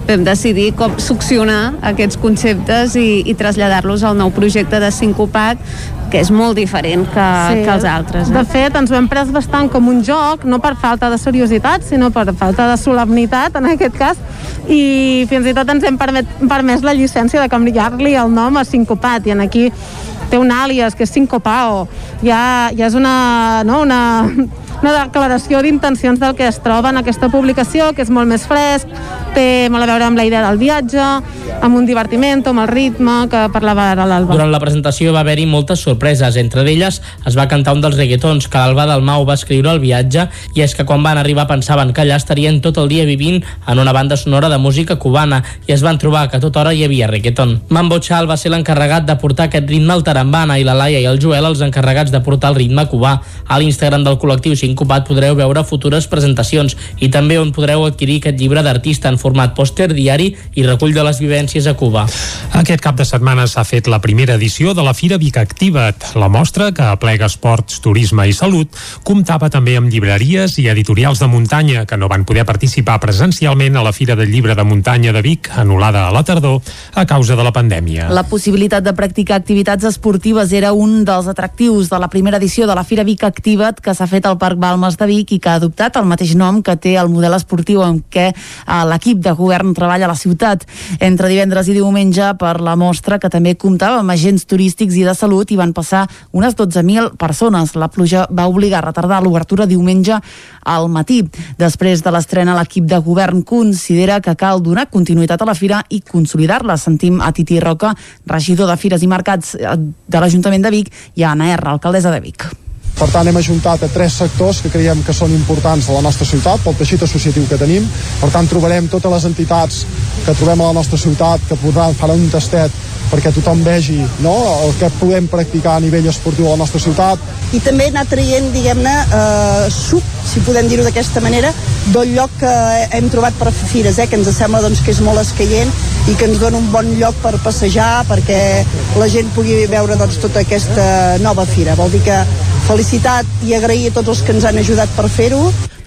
S5: vam decidir com succionar aquests conceptes i, i traslladar-los al nou projecte de Sincopat, que és molt diferent que, sí. que els altres. Eh? De fet, ens ho hem pres bastant com un joc, no per falta de seriositat, sinó per falta de solemnitat, en aquest cas, i fins i tot ens hem permet, permès la llicència de canviar-li el nom a Sincopat, i en aquí té un àlies que és Sincopao, ja, ja és una, no, una, una declaració d'intencions del que es troba en aquesta publicació, que és molt més fresc, té molt a veure amb la idea del viatge, amb un divertiment, amb el ritme que parlava ara l'Alba.
S12: Durant la presentació va haver-hi moltes sorpreses. Entre elles es va cantar un dels reggaetons que l'Alba Dalmau va escriure al viatge i és que quan van arribar pensaven que allà estarien tot el dia vivint en una banda sonora de música cubana i es van trobar que a tota hora hi havia reggaeton. Mambo Chal va ser l'encarregat de portar aquest ritme al tarambana i la Laia i el Joel els encarregats de portar el ritme cubà. A l'Instagram del col·lectiu Sincopat podreu veure futures presentacions i també on podreu adquirir aquest llibre d'artista en format pòster, diari i recull de les vivències a Cuba.
S1: Aquest cap de setmana s'ha fet la primera edició de la Fira Vic Activa't. La mostra, que aplega esports, turisme i salut, comptava també amb llibreries i editorials de muntanya que no van poder participar presencialment a la Fira del Llibre de Muntanya de Vic, anul·lada a la tardor a causa de la pandèmia.
S3: La possibilitat de practicar activitats esportives era un dels atractius de la primera edició de la Fira Vic Activa't que s'ha fet al Parc Balmes de Vic i que ha adoptat el mateix nom que té el model esportiu en què eh, l'equip de govern treballa a la ciutat. Entre divendres i diumenge per la mostra que també comptava amb agents turístics i de salut i van passar unes 12.000 persones. La pluja va obligar a retardar l'obertura diumenge al matí. Després de l'estrena, l'equip de govern considera que cal donar continuïtat a la fira i consolidar-la. Sentim a Titi Roca, regidor de Fires i Mercats eh, de l'Ajuntament de Vic, i a Anna R, alcaldessa de Vic.
S23: Per tant, hem ajuntat a tres sectors que creiem que són importants a la nostra ciutat, pel teixit associatiu que tenim. Per tant, trobarem totes les entitats que trobem a la nostra ciutat que podran fer un tastet perquè tothom vegi no, el que podem practicar a nivell esportiu a la nostra ciutat.
S16: I també anar traient, diguem-ne, eh, suc, si podem dir-ho d'aquesta manera, del lloc que hem trobat per fer fires, eh, que ens sembla doncs, que és molt escaient i que ens dona un bon lloc per passejar perquè la gent pugui veure doncs, tota aquesta nova fira. Vol dir que felicitat i agrair a tots els que ens han ajudat per fer-ho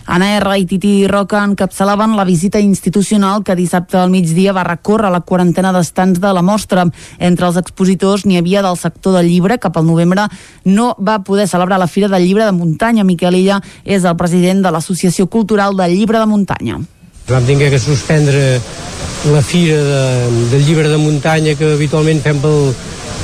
S3: Anna R. i Titi Roca encapçalaven la visita institucional que dissabte al migdia va recórrer la quarantena d'estants de la mostra. Entre els expositors n'hi havia del sector del llibre, que pel novembre no va poder celebrar la Fira del Llibre de Muntanya. Miquel Illa és el president de l'Associació Cultural del Llibre de Muntanya.
S17: Vam tingué que suspendre la Fira de, del Llibre de Muntanya que habitualment fem pel,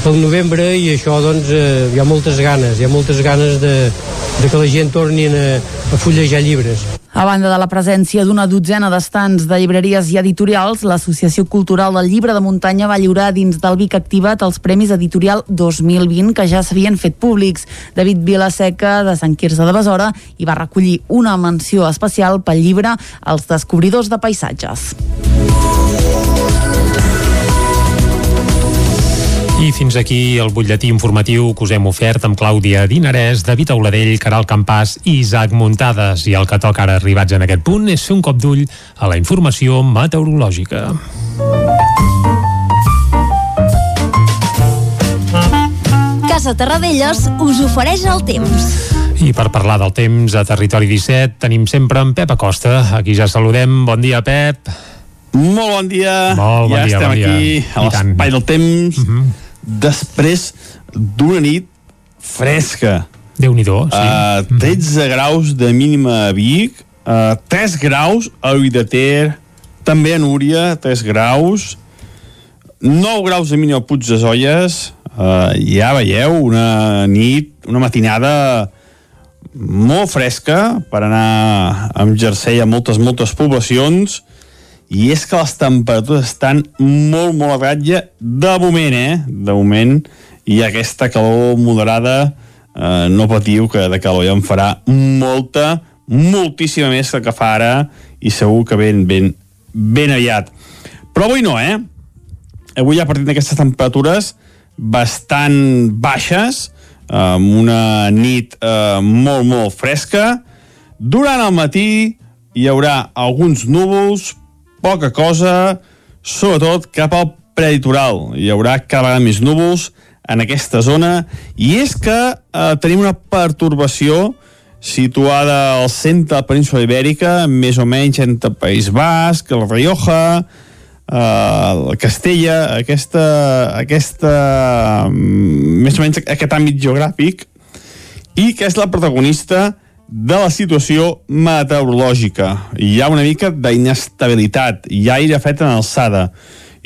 S17: pel novembre i això doncs eh, hi ha moltes ganes, hi ha moltes ganes de, de que la gent torni a, a fullejar llibres.
S3: A banda de la presència d'una dotzena d'estants de llibreries i editorials, l'Associació Cultural del Llibre de Muntanya va lliurar dins del Vic Activat els Premis Editorial 2020 que ja s'havien fet públics. David Vilaseca, de Sant Quirze de Besora, hi va recollir una menció especial pel llibre Els descobridors de paisatges.
S1: I fins aquí el butlletí informatiu que us hem ofert amb Clàudia Dinarès, David Auladell, Caral Campàs i Isaac Muntades. I el que toca ara arribats en aquest punt és fer un cop d'ull a la informació meteorològica.
S24: Casa Terradellos us ofereix el temps.
S1: I per parlar del temps a Territori 17 tenim sempre en Pep Acosta. Aquí ja saludem. Bon dia, Pep.
S19: Molt bon dia.
S1: Molt bon
S19: ja
S1: dia,
S19: estem
S1: bon dia.
S19: aquí a l'espai del temps uh -huh. Després d'una nit fresca.
S1: Déu-n'hi-do, sí.
S19: Uh, 13 graus de mínima a Vic, uh, 3 graus a Ull de Ter, també a Núria, 3 graus, 9 graus de mínima a Puig de Zolles, uh, ja veieu, una nit, una matinada molt fresca per anar amb jersei a moltes, moltes poblacions i és que les temperatures estan molt, molt a ratlla de moment, eh? De moment, i aquesta calor moderada eh, no patiu que de calor ja en farà molta, moltíssima més que que fa ara i segur que ben, ben, ben aviat. Però avui no, eh? Avui ja partint d'aquestes temperatures bastant baixes, amb una nit eh, molt, molt fresca. Durant el matí hi haurà alguns núvols, poca cosa, sobretot cap al preditoral. Hi haurà cada vegada més núvols en aquesta zona i és que eh, tenim una pertorbació situada al centre de la península ibèrica, més o menys entre País Basc, el Rioja, eh, Castella, aquesta, aquesta, mm, més o menys aquest àmbit geogràfic, i que és la protagonista de la situació meteorològica. Hi ha una mica d'inestabilitat, hi ha aire fet en alçada,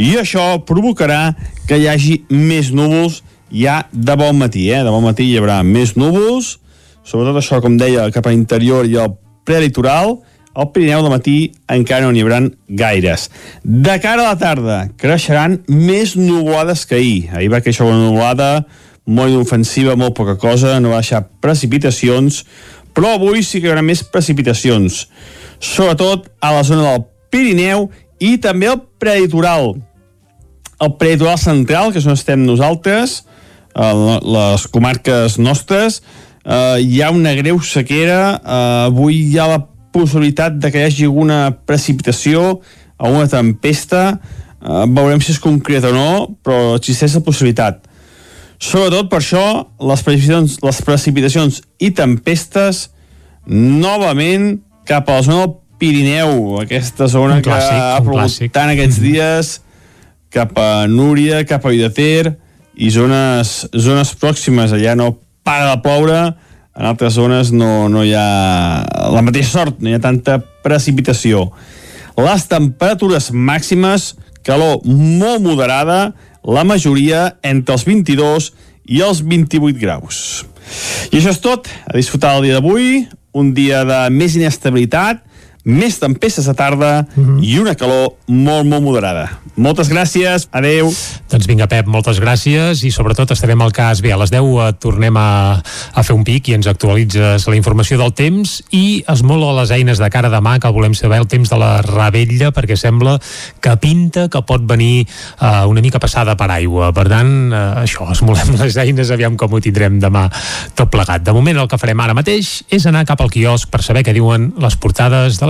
S19: i això provocarà que hi hagi més núvols ja de bon matí, eh? De bon matí hi haurà més núvols, sobretot això, com deia, cap a l'interior i al prelitoral, al Pirineu de matí encara no n'hi haurà gaires. De cara a la tarda, creixeran més nuvolades que ahir. Ahir va créixer una nuvolada molt inofensiva, molt poca cosa, no va deixar precipitacions, però avui sí que hi haurà més precipitacions, sobretot a la zona del Pirineu i també al prelitoral. El prelitoral central, que és on estem nosaltres, a les comarques nostres, eh, hi ha una greu sequera, eh, avui hi ha la possibilitat de que hi hagi alguna precipitació, alguna tempesta, eh, veurem si és concret o no, però existeix la possibilitat. Sobretot per això, les precipitacions, les precipitacions i tempestes novament cap a la zona del Pirineu, aquesta zona
S1: Un clàssic,
S19: que ha plogut tant aquests dies, cap a Núria, cap a Vidater i zones, zones pròximes, allà no para de ploure, en altres zones no, no hi ha la mateixa sort, no hi ha tanta precipitació. Les temperatures màximes, calor molt moderada, la majoria entre els 22 i els 28 graus. I això és tot, a disfrutar el dia d'avui, un dia de més inestabilitat, més tempestes a tarda i una calor molt, molt moderada. Moltes gràcies, adeu.
S1: Doncs vinga, Pep, moltes gràcies i sobretot estarem al cas. Bé, a les 10 eh, tornem a, a fer un pic i ens actualitzes la informació del temps i esmola les eines de cara demà que volem saber el temps de la Ravella perquè sembla que pinta que pot venir uh, una mica passada per aigua. Per tant, uh, això, esmolem les eines, aviam com ho tindrem demà tot plegat. De moment el que farem ara mateix és anar cap al quiosc per saber què diuen les portades de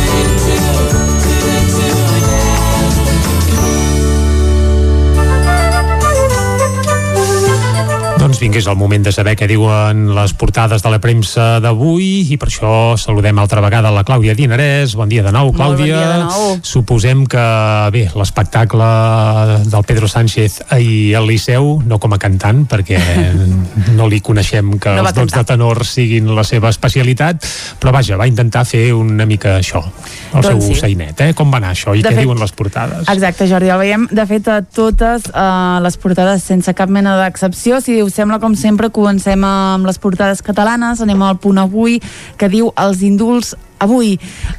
S1: Doncs vinga, és el moment de saber què diuen les portades de la premsa d'avui i per això saludem altra vegada la Clàudia Dinarès. Bon dia de nou, Clàudia.
S3: Bon dia de nou.
S1: Suposem que, bé, l'espectacle del Pedro Sánchez ahir al Liceu, no com a cantant, perquè [LAUGHS] no li coneixem que
S3: No
S1: els dots de tenor siguin la seva especialitat, però vaja, va intentar fer una mica això, el
S3: Doncs
S1: seu
S3: sí.
S1: sainet, eh? Com va anar això i
S3: De
S1: què
S3: fet-
S1: diuen les portades?
S3: Exacte, Jordi, el veiem de fet a totes eh, les portades sense cap mena d'excepció. Si us sembla, com sempre, comencem amb les portades catalanes, anem al punt avui, que diu els indults Avui,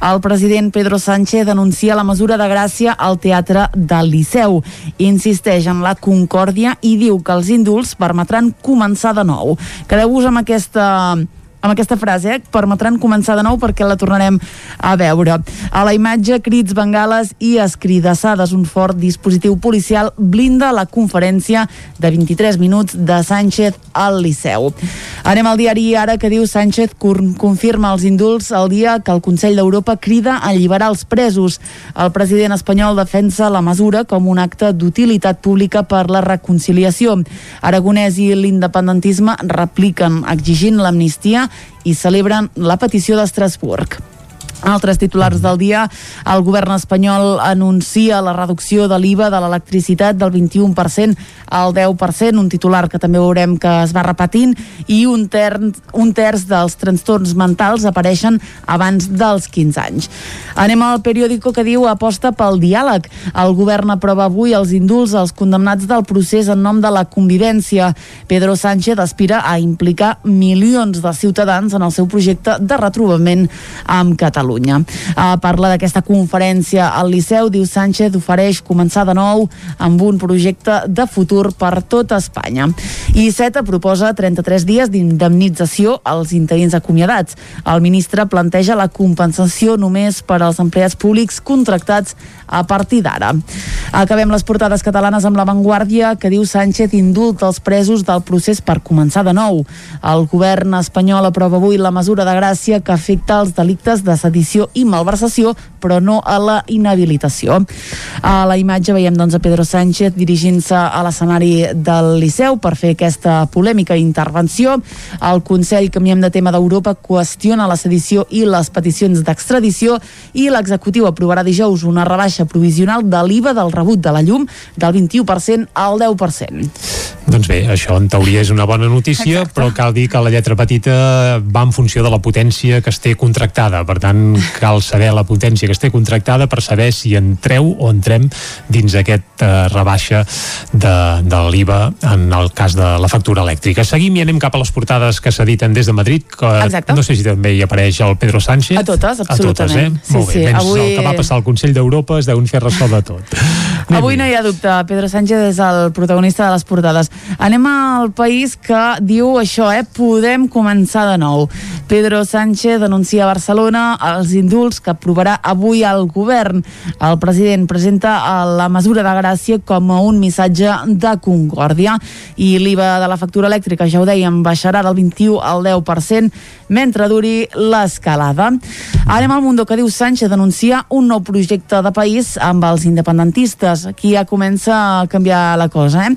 S3: el president Pedro Sánchez denuncia la mesura de gràcia al Teatre del Liceu. Insisteix en la concòrdia i diu que els indults permetran començar de nou. Quedeu-vos amb aquesta amb aquesta frase, eh? permetran començar de nou perquè la tornarem a veure. A la imatge, crits, bengales i escridassades. Un fort dispositiu policial blinda la conferència de 23 minuts de Sánchez al Liceu. Anem al diari Ara que diu Sánchez confirma els indults el dia que el Consell d'Europa crida a alliberar els presos. El president espanyol defensa la mesura com un acte d'utilitat pública per la reconciliació. Aragonès i l'independentisme repliquen exigint l'amnistia i celebren la petició d'Estrasburg. Altres titulars del dia, el govern espanyol anuncia la reducció de l'IVA de l'electricitat del 21% al 10%, un titular que també veurem que es va repetint, i un, terç, un terç dels trastorns mentals apareixen abans dels 15 anys. Anem al periòdico que diu aposta pel diàleg. El govern aprova avui els indults als condemnats del procés en nom de la convivència. Pedro Sánchez aspira a implicar milions de ciutadans en el seu projecte de retrobament amb Catalunya. Uh, parla d'aquesta conferència al Liceu, diu Sánchez ofereix començar de nou amb un projecte de futur per tot Espanya. I CETA proposa 33 dies d'indemnització als interins acomiadats. El ministre planteja la compensació només per als empleats públics contractats a partir d'ara. Acabem les portades catalanes amb l'avantguàrdia que diu Sánchez indulta els presos del procés per començar de nou. El govern espanyol aprova avui la mesura de gràcia que afecta els delictes de sedició i malversació, però no a la inhabilitació. A la imatge veiem doncs, a Pedro Sánchez dirigint-se a l'escenari del Liceu per fer aquesta polèmica intervenció. El Consell, canviem de tema d'Europa, qüestiona la sedició i les peticions d'extradició i l'executiu aprovarà dijous una rebaixa provisional de l'IVA del rebut de la llum del 21% al 10%.
S1: Doncs bé, això en teoria és una bona notícia, Exacte. però cal dir que la lletra petita va en funció de la potència que es té contractada. Per tant, cal saber la potència que es té contractada per saber si entreu o entrem dins aquest eh, rebaixa de, de l'IVA en el cas de la factura elèctrica. Seguim i anem cap a les portades que s'editen des de Madrid, que
S3: Exacte.
S1: no sé si també hi apareix el Pedro Sánchez.
S3: A totes,
S1: A totes,
S3: absolutament.
S1: eh?
S3: Sí,
S1: Molt bé,
S3: sí.
S1: menys
S3: Avui-
S1: el que va passar al Consell d'Europa es deuen fer ressò de tot. [LAUGHS]
S3: Avui no hi ha dubte, Pedro Sánchez és el protagonista de les portades. Anem al país que diu això, eh? Podem començar de nou. Pedro Sánchez denuncia a Barcelona els indults que aprovarà avui el govern. El president presenta eh, la mesura de gràcia com a un missatge de concòrdia i l'IVA de la factura elèctrica, ja ho dèiem, baixarà del 21 al 10% mentre duri l'escalada. Anem al Mundo que diu Sánchez denuncia un nou projecte de país amb els independentistes. Aquí ja comença a canviar la cosa, eh?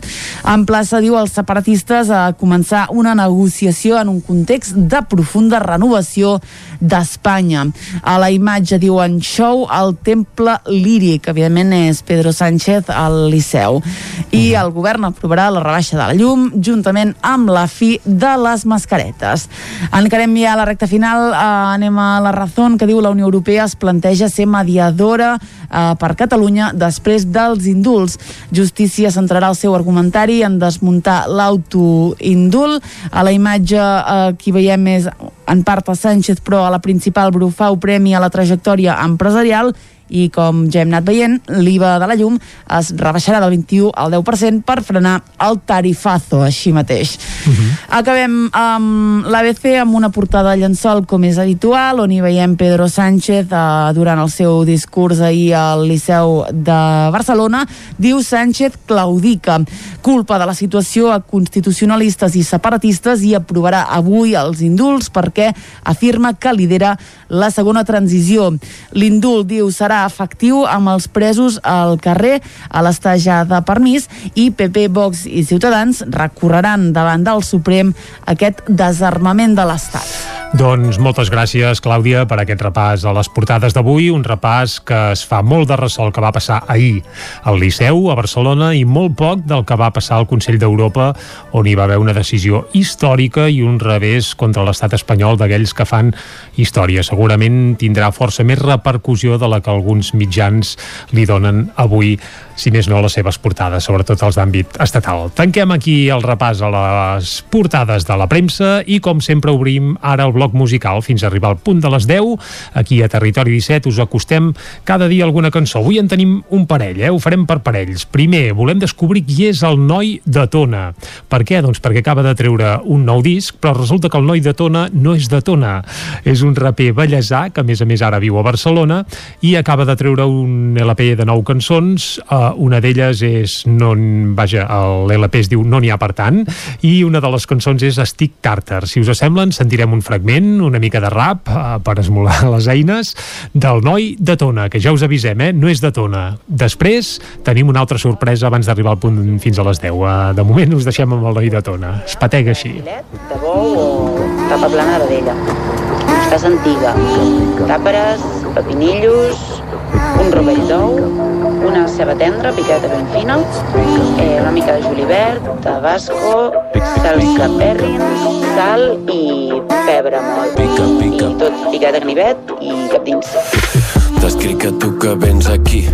S3: En plaça, diu, els separatistes a començar una negociació en un context de profunda renovació d'Espanya. A la imatge diuen show al Temple Líric, evidentment és Pedro Sánchez al Liceu. I el govern aprovarà la rebaixa de la llum juntament amb la fi de les mascaretes. Encarem ja la recta final, eh, anem a la que diu la Unió Europea es planteja ser mediadora eh, per Catalunya després dels indults. Justícia centrarà el seu argumentari en desmuntar l'autoindult. A la imatge eh, aquí veiem és en part a Sánchez, però a la principal Brufau premi a la trajectòria empresarial i com ja hem anat veient, l'IVA de la llum es rebaixarà del 21 al 10% per frenar el tarifazo així mateix. Uh -huh. Acabem amb l'ABC amb una portada de llençol com és habitual, on hi veiem Pedro Sánchez eh, durant el seu discurs ahir al Liceu de Barcelona. Diu Sánchez claudica, culpa de la situació a constitucionalistes i separatistes i aprovarà avui els indults perquè afirma que lidera la segona transició. L'indult, diu, serà serà efectiu amb els presos al carrer a l'estaja de permís i PP, Vox i Ciutadans recorreran davant del Suprem aquest desarmament de l'Estat.
S1: Doncs moltes gràcies, Clàudia, per aquest repàs a les portades d'avui, un repàs que es fa molt de ressò el que va passar ahir al Liceu, a Barcelona, i molt poc del que va passar al Consell d'Europa, on hi va haver una decisió històrica i un revés contra l'estat espanyol d'aquells que fan història. Segurament tindrà força més repercussió de la que alguns mitjans li donen avui si més no les seves portades, sobretot els d'àmbit estatal. Tanquem aquí el repàs a les portades de la premsa i com sempre obrim ara el bloc musical fins a arribar al punt de les 10. Aquí a Territori 17 us acostem cada dia alguna cançó. Avui en tenim un parell, eh? ho farem per parells. Primer, volem descobrir qui és el noi de Tona. Per què? Doncs perquè acaba de treure un nou disc, però resulta que el noi de Tona no és de Tona. És un raper bellesà, que a més a més ara viu a Barcelona, i acaba de treure un LP de nou cançons, eh, una d'elles és no, vaja, l'LP es diu No n'hi ha per tant i una de les cançons és Estic Tàrtar si us semblen sentirem un fragment una mica de rap eh, per esmolar [LAUGHS] les eines del noi de Tona que ja us avisem, eh? no és de Tona. Després tenim una altra sorpresa abans d'arribar al punt fins a les 10 eh, de moment us deixem amb el noi de Tona. Es patega així.
S25: De bou o tapa plana de vedella estàs antiga. Tàperes, pepinillos un rovell d'ou una ceba tendra picada ben fina, eh, una mica de julivert, tabasco, salsa perrin, sal i pebre molt. Pica, pica. I tot picat a ganivet i cap dins.
S26: T'escric a tu que vens aquí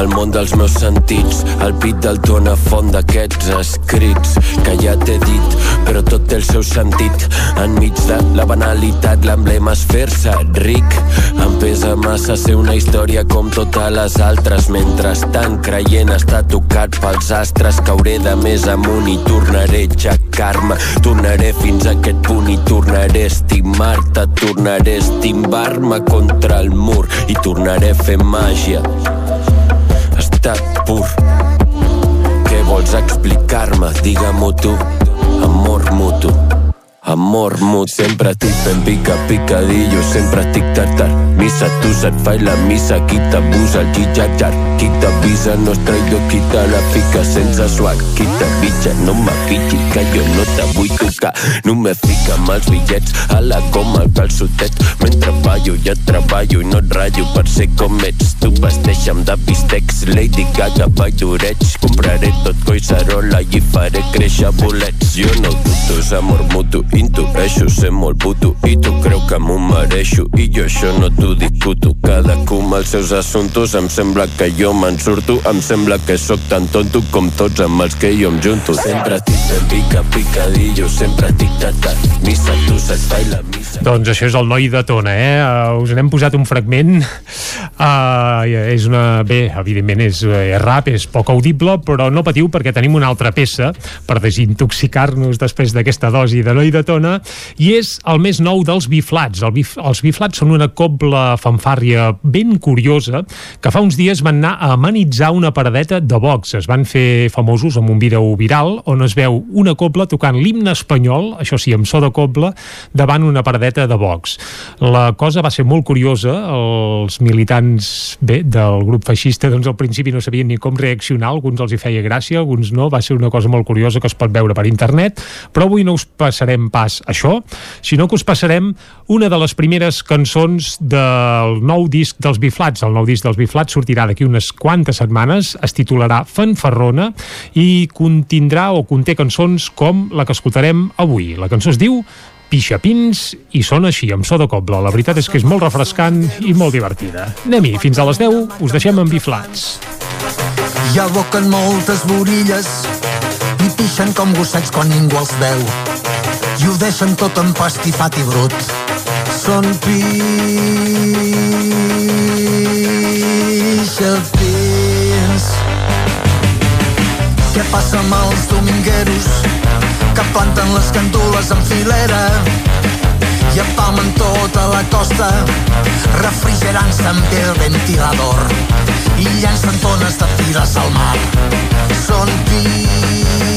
S26: el món dels meus sentits, el pit del tona font d'aquests escrits que ja t'he dit, però tot té el seu sentit. Enmig de la banalitat, l'emblema és fer-se ric. Em pesa massa ser una història com totes les altres. Mentrestant, creient estar tocat pels astres, cauré de més amunt i tornaré a aixecar-me. Tornaré fins a aquest punt i tornaré a estimar-te. Tornaré a estimbar-me contra el mur i tornaré a fer màgia estat pur. Què vols explicar-me? Digue-m'ho tu, amor mutu. Amor mut, sempre estic ben pica, picadillo, sempre estic tartar. Missa, tu se't fa la missa, qui t'abusa el gitxatxar. Qui t'avisa no és traïdor, qui te la fica sense swag. Qui t'avitja no m'afitxi, que jo no te vull tocar. No me fica amb els bitllets, a la coma el calçotet. Mentre ballo, ja treballo i no et ratllo per ser com ets. Tu vesteixa'm de bistecs, Lady Gaga, balloreig. Compraré tot coixarola i faré créixer bolets. Jo no dubto, és amor mutu Intueixo, molt puto i tu creu que m'ho mereixo i jo això no t'ho discuto. Cadascú amb els seus assumptos em sembla que jo me'n surto em sembla que sóc tan tonto com tots amb els que jo em junto. Sempre estic ben pica, picadillo sempre estic tatat, missa tu se't fa la missa.
S1: Doncs això és el noi de Tona, eh? Uh, us n'hem posat un fragment. Uh, és una... bé, evidentment és, és rap, és poc audible però no patiu perquè tenim una altra peça per desintoxicar-nos després d'aquesta dosi de noi de Tona i és el més nou dels biflats. El bif, els biflats són una cobla fanfàrria ben curiosa que fa uns dies van anar a amenitzar una paradeta de Vox. Es van fer famosos amb un vídeo viral on es veu una cobla tocant l'himne espanyol, això sí, amb so de cobla, davant una paradeta de Vox. La cosa va ser molt curiosa. Els militants bé, del grup feixista doncs al principi no sabien ni com reaccionar, alguns els hi feia gràcia, alguns no, va ser una cosa molt curiosa que es pot veure per internet, però avui no us passarem pas això, sinó que us passarem una de les primeres cançons del nou disc dels Biflats. El nou disc dels Biflats sortirà d'aquí unes quantes setmanes, es titularà Fanfarrona i contindrà o conté cançons com la que escoltarem avui. La cançó es diu pixapins i sona així, amb so de cobla. La veritat és que és molt refrescant i molt divertida. Anem-hi, fins a les 10 us deixem amb biflats.
S27: Hi aboquen moltes borilles i pixen com gossets quan ningú els veu i ho deixen tot empastifat i brut. Són pixapins. Què passa amb els domingueros que planten les candules en filera i empalmen tota la costa refrigerant-se amb el ventilador i llencen tones de fires al mar. Són pixapins.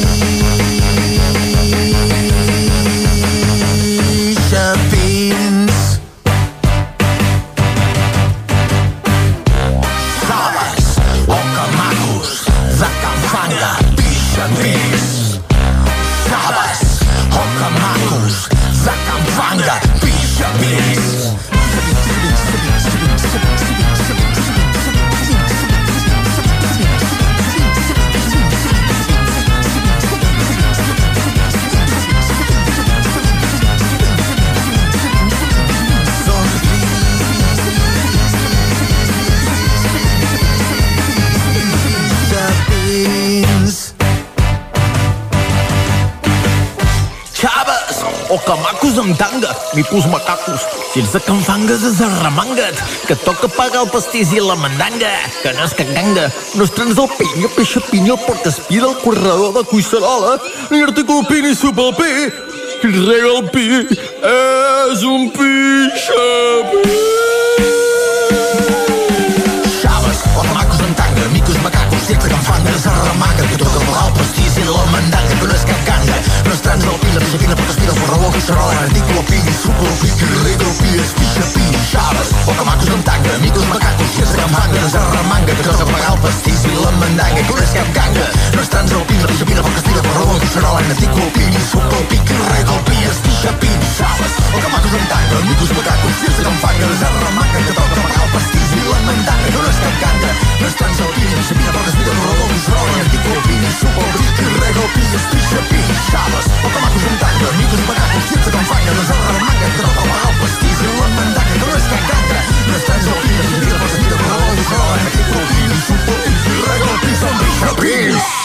S28: O que macos amb tanga, micos macacos. Ets de canfangues, és arremanga't, que toca pagar el pastís i la mandanga, que no és canganga. No es trens el pinya, peixa pinya, porc aspira el corredor de cuisserola, ni articula pi ni supa el pi, qui rega el pi és un pixapi.
S27: Xaves, o macos amb tanga, micos macacos, ets de canfangues, arremanga, que toca pagar el pastís i la mandanga, que no és cap ganga. No es trans del pi, la pixapina, porc aspira el corredor, cuisserola, articula pi, ni supa el pi, és. Xaves, o macos amb tanga, micos macacos, de canfangues, arremanga, que toca pagar el pastís i la mandanga, que no és cap ganga. No es trans del pi, la pixapina, porc aspira el corredor, cuisserola, articula pi, ni supa el pi, és. Xaves, o macos amb tanga, micos macacos, de canfangues, arremanga, que toca pagar el pastís i la mandanga, que no és cap ganga. No és pixapi. Xaves, o macos amb tanga, micos macacos, si ets de canfangues, arremanga, que toca pagar el pastís i la mandanga, que no és cap ganga. No es trans del pi, la pixapina, porc aspira el corredor, cuisserola, articula pi, ni supa el pi, qui rega el pi són pixapis.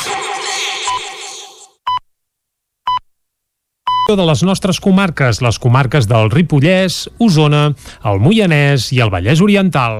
S1: de les nostres comarques, les comarques del Ripollès, Osona, el Moianès i el Vallès Oriental.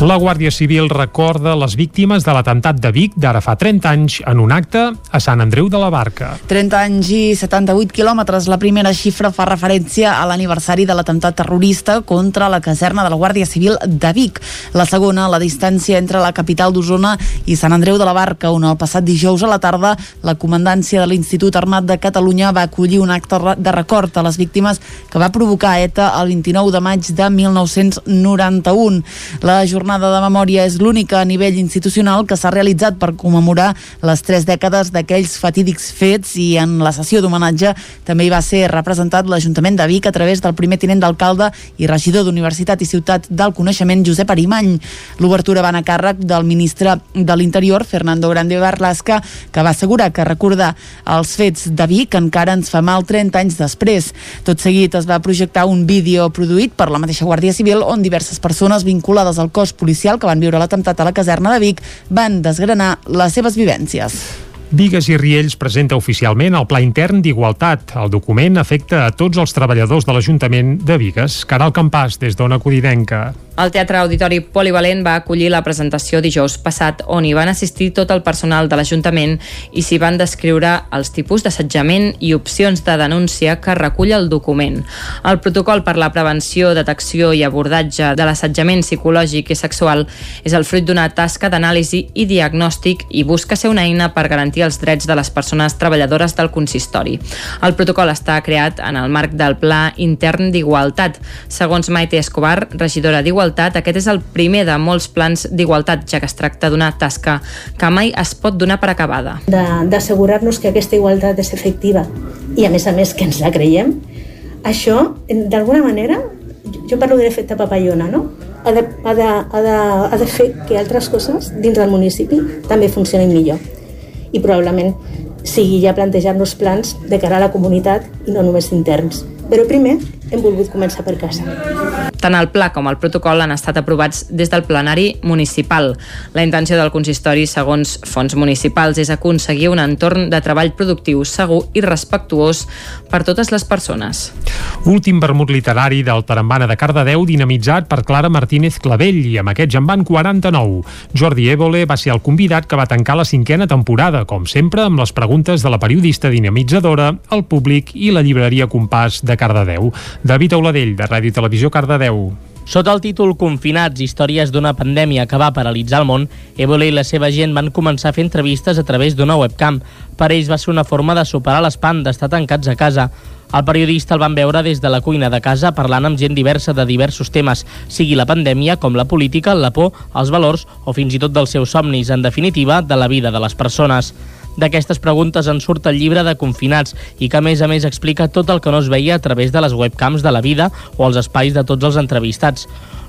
S1: La Guàrdia Civil recorda les víctimes de l'atemptat de Vic d'ara fa 30 anys en un acte a Sant Andreu de la Barca.
S3: 30 anys i 78 quilòmetres. La primera xifra fa referència a l'aniversari de l'atemptat terrorista contra la caserna de la Guàrdia Civil de Vic. La segona, la distància entre la capital d'Osona i Sant Andreu de la Barca, on el passat dijous a la tarda la comandància de l'Institut Armat de Catalunya va acollir un acte de record a les víctimes que va provocar ETA el 29 de maig de 1991. La jornada de memòria és l'única a nivell institucional que s'ha realitzat per commemorar les tres dècades d'aquells fatídics fets i en la sessió d'homenatge també hi va ser representat l'Ajuntament de Vic a través del primer tinent d'alcalde i regidor d'Universitat i Ciutat del Coneixement, Josep Arimany. L'obertura va anar a càrrec del ministre de l'Interior, Fernando Grande Barlasca, que va assegurar que recordar els fets de Vic encara ens fa mal 30 anys després. Tot seguit es va projectar un vídeo produït per la mateixa Guàrdia Civil on diverses persones vinculades al cos policial que van viure l'atemptat a la caserna de Vic van desgranar les seves vivències.
S1: Vigues i Riells presenta oficialment el Pla Intern d'Igualtat. El document afecta a tots els treballadors de l'Ajuntament de Vigues. Caral Campàs, des d'Ona Codinenca.
S10: El Teatre Auditori Polivalent va acollir la presentació dijous passat on hi van assistir tot el personal de l'Ajuntament i s'hi van descriure els tipus d'assetjament i opcions de denúncia que recull el document. El protocol per la prevenció, detecció i abordatge de l'assetjament psicològic i sexual és el fruit d'una tasca d'anàlisi i diagnòstic i busca ser una eina per garantir els drets de les persones treballadores del consistori. El protocol està creat en el marc del Pla Intern d'Igualtat. Segons Maite Escobar, regidora d'Igualtat, aquest és el primer de molts plans d'igualtat, ja que es tracta d'una tasca que mai es pot donar per acabada.
S29: d'assegurar-nos que aquesta igualtat és efectiva i a més a més que ens la creiem, això, d'alguna manera, jo parlo de l'efecte papallona, no? Ha de, ha, de, ha, de, ha de fer que altres coses dins del municipi també funcionin millor. I probablement sigui ja plantejar-nos plans de cara a la comunitat i no només interns. Però primer hem volgut començar per casa.
S10: Tant el pla com el protocol han estat aprovats des del plenari municipal. La intenció del consistori, segons fons municipals, és aconseguir un entorn de treball productiu, segur i respectuós per totes les persones.
S1: Últim vermut literari del Tarambana de Cardedeu dinamitzat per Clara Martínez Clavell i amb aquests en van 49. Jordi Évole va ser el convidat que va tancar la cinquena temporada, com sempre amb les preguntes de la periodista dinamitzadora, el públic i la llibreria Compàs de Cardedeu. David Auladell, de Ràdio Televisió Cardedeu.
S12: Sota el títol Confinats, històries d'una pandèmia que va paralitzar el món, Évole i la seva gent van començar a fer entrevistes a través d'una webcam. Per ells va ser una forma de superar l'espant d'estar tancats a casa. El periodista el van veure des de la cuina de casa parlant amb gent diversa de diversos temes, sigui la pandèmia, com la política, la por, els valors o fins i tot dels seus somnis, en definitiva, de la vida de les persones. D'aquestes preguntes en surt el llibre de Confinats i que a més a més explica tot el que no es veia a través de les webcams de la vida o els espais de tots els entrevistats.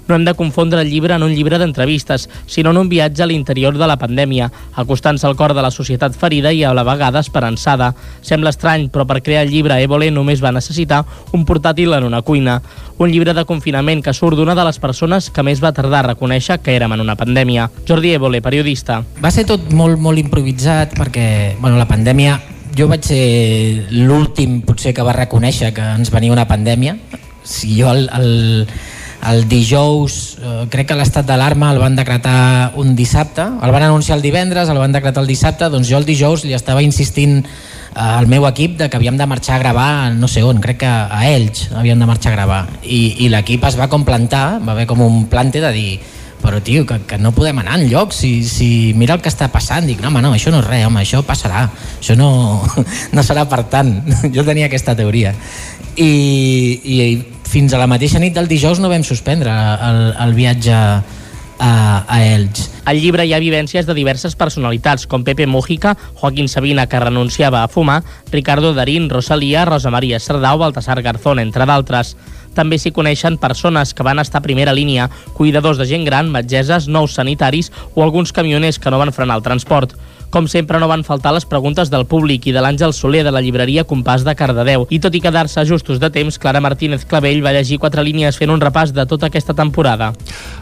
S12: No hem de confondre el llibre en un llibre d'entrevistes, sinó en un viatge a l'interior de la pandèmia, acostant-se al cor de la societat ferida i a la vegada esperançada. Sembla estrany, però per crear el llibre Évole només va necessitar un portàtil en una cuina. Un llibre de confinament que surt d'una de les persones que més va tardar a reconèixer que érem en una pandèmia. Jordi Évole, periodista.
S30: Va ser tot molt, molt improvisat perquè bueno, la pandèmia jo vaig ser l'últim potser que va reconèixer que ens venia una pandèmia si jo el, el, el dijous eh, crec que l'estat d'alarma el van decretar un dissabte el van anunciar el divendres, el van decretar el dissabte doncs jo el dijous li estava insistint al meu equip de que havíem de marxar a gravar no sé on, crec que a Elx havíem de marxar a gravar. I, i l'equip es va com plantar va haver com un plante de dir però tio, que, que no podem anar enlloc si, si mira el que està passant. Dic, no home, no, això no és res, home, això passarà. Això no, [LAUGHS] no serà per tant. [LAUGHS] Jo tenia aquesta teoria. I, i fins a la mateixa nit del dijous no vam suspendre el, el viatge a, a Elx.
S12: Al llibre hi ha vivències de diverses personalitats, com Pepe Mújica, Joaquín Sabina, que renunciava a fumar, Ricardo Darín, Rosalía, Rosa Maria Sardau, Baltasar Garzón, entre d'altres. També s'hi coneixen persones que van estar a primera línia, cuidadors de gent gran, metgeses, nous sanitaris o alguns camioners que no van frenar el transport. Com sempre, no van faltar les preguntes del públic i de l'Àngel Soler de la llibreria Compàs de Cardedeu. I tot i quedar-se justos de temps, Clara Martínez Clavell va llegir quatre línies fent un repàs de tota aquesta temporada.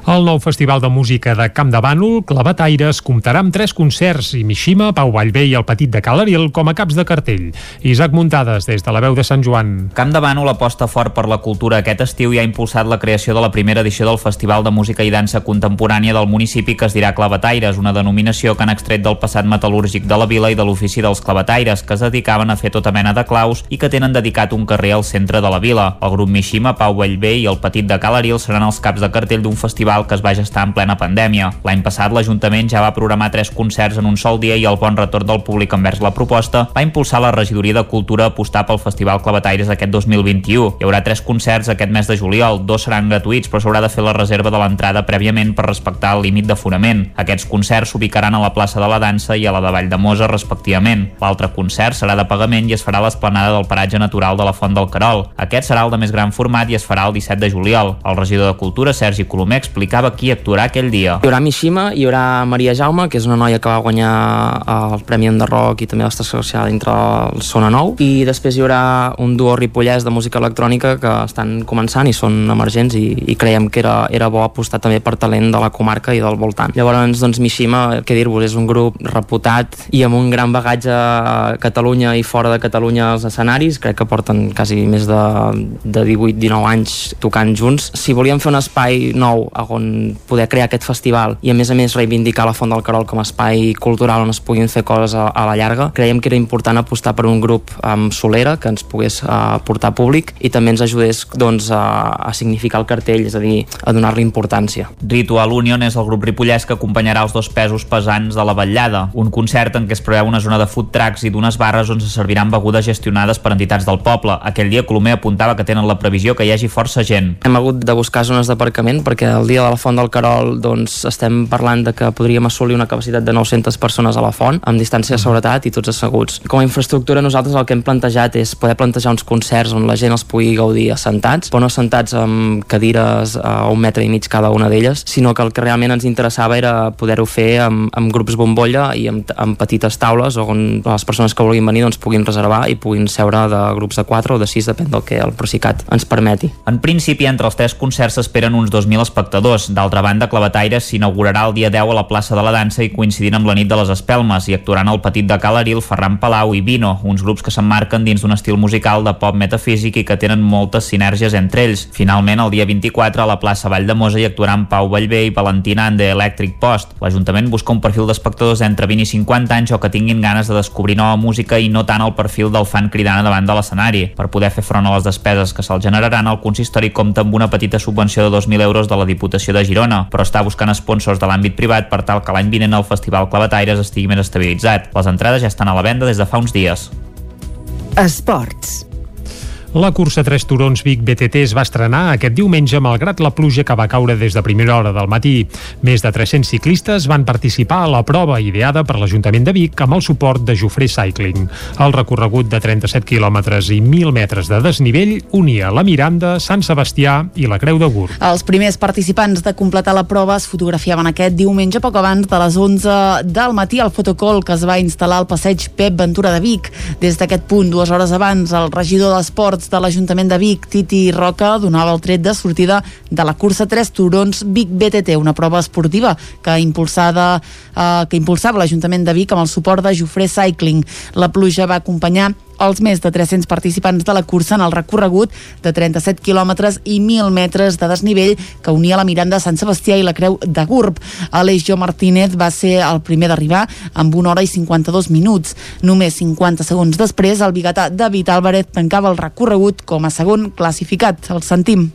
S1: El nou Festival de Música de Camp de Bànol, Clavataires, comptarà amb tres concerts i Mishima, Pau Vallvé i el Petit de Calaril com a caps de cartell. Isaac Muntades, des de la veu de Sant Joan.
S9: Camp de Bànol aposta fort per la cultura aquest estiu i ha impulsat la creació de la primera edició del Festival de Música i Dansa Contemporània del municipi que es dirà Clavataires, una denominació que han extret del passat metal·lúrgic de la vila i de l'ofici dels clavataires, que es dedicaven a fer tota mena de claus i que tenen dedicat un carrer al centre de la vila. El grup Mishima, Pau Bellbé i el Petit de Calaril seran els caps de cartell d'un festival que es va gestar en plena pandèmia. L'any passat l'Ajuntament ja va programar tres concerts en un sol dia i el bon retorn del públic envers la proposta va impulsar la regidoria de cultura a apostar pel Festival Clavataires aquest 2021. Hi haurà tres concerts aquest mes de juliol, dos seran gratuïts però s'haurà de fer la reserva de l'entrada prèviament per respectar el límit d'aforament. Aquests concerts s'ubicaran a la plaça de la Dansa a la de Vall de Mosa respectivament. L'altre concert serà de pagament i es farà a l'esplanada del paratge natural de la Font del Carol. Aquest serà el de més gran format i es farà el 17 de juliol. El regidor de Cultura, Sergi Colomer, explicava qui actuarà aquell dia.
S31: Hi haurà Mishima, hi haurà Maria Jaume, que és una noia que va guanyar el Premi Enderroc i també l'està associada dintre el Sona Nou, i després hi haurà un duo ripollès de música electrònica que estan començant i són emergents i, i creiem que era, era bo apostar també per talent de la comarca i del voltant. Llavors, doncs, Mishima, què dir-vos, és un grup reputat i amb un gran bagatge a Catalunya i fora de Catalunya als escenaris, crec que porten quasi més de, de 18-19 anys tocant junts. Si volíem fer un espai nou on poder crear aquest festival i a més a més reivindicar la Font del Carol com a espai cultural on es puguin fer coses a, a la llarga, creiem que era important apostar per un grup amb solera que ens pogués uh, portar públic i també ens ajudés doncs, a, a significar el cartell, és a dir, a donar-li importància.
S9: Ritual Union és el grup ripollès que acompanyarà els dos pesos pesants de la vetllada, un concert en què es preveu una zona de food trucks i d'unes barres on se serviran begudes gestionades per entitats del poble. Aquell dia Colomer apuntava que tenen la previsió que hi hagi força gent.
S31: Hem hagut de buscar zones d'aparcament perquè el dia de la Font del Carol doncs, estem parlant de que podríem assolir una capacitat de 900 persones a la font amb distància de seguretat i tots asseguts. Com a infraestructura nosaltres el que hem plantejat és poder plantejar uns concerts on la gent els pugui gaudir assentats, però no assentats amb cadires a un metre i mig cada una d'elles, sinó que el que realment ens interessava era poder-ho fer amb, amb grups bombolla i amb, amb petites taules on les persones que vulguin venir doncs, puguin reservar i puguin seure de grups de 4 o de 6, depèn del que el Procicat ens permeti.
S9: En principi, entre els tres concerts s'esperen uns 2.000 espectadors. D'altra banda, Clavataires s'inaugurarà el dia 10 a la plaça de la Dansa i coincidint amb la nit de les Espelmes i actuaran el Petit de Calaril, Ferran Palau i Vino, uns grups que s'emmarquen dins d'un estil musical de pop metafísic i que tenen moltes sinergies entre ells. Finalment, el dia 24 a la plaça Vall de Mosa hi actuaran Pau Vallvé i Valentina en The Electric Post. L'Ajuntament busca un perfil d'espectadors entre 20 i 50 anys o que tinguin ganes de descobrir nova música i no tant el perfil del fan cridant davant de l'escenari. Per poder fer front a les despeses que se'l generaran, el consistori compta amb una petita subvenció de 2.000 euros de la Diputació de Girona, però està buscant sponsors de l'àmbit privat per tal que l'any vinent el Festival Clavataires estigui més estabilitzat. Les entrades ja estan a la venda des de fa uns dies.
S2: Esports.
S1: La cursa 3 turons Vic BTT es va estrenar aquest diumenge malgrat la pluja que va caure des de primera hora del matí. Més de 300 ciclistes van participar a la prova ideada per l'Ajuntament de Vic amb el suport de Jofré Cycling. El recorregut de 37 quilòmetres i 1.000 metres de desnivell unia la Miranda, Sant Sebastià i la Creu de Gurb.
S3: Els primers participants de completar la prova es fotografiaven aquest diumenge poc abans de les 11 del matí al fotocol que es va instal·lar al passeig Pep Ventura de Vic. Des d'aquest punt, dues hores abans, el regidor d'Esports Esports de l'Ajuntament de Vic, Titi Roca, donava el tret de sortida de la cursa 3 turons Vic BTT, una prova esportiva que, impulsada, eh, que impulsava l'Ajuntament de Vic amb el suport de Jofré Cycling. La pluja va acompanyar els més de 300 participants de la cursa en el recorregut de 37 quilòmetres i 1.000 metres de desnivell que unia la Miranda Sant Sebastià i la Creu de Gurb. Aleix Jo Martínez va ser el primer d'arribar amb una hora i 52 minuts. Només 50 segons després, el biguetà David Álvarez tancava el recorregut com a segon classificat. El sentim.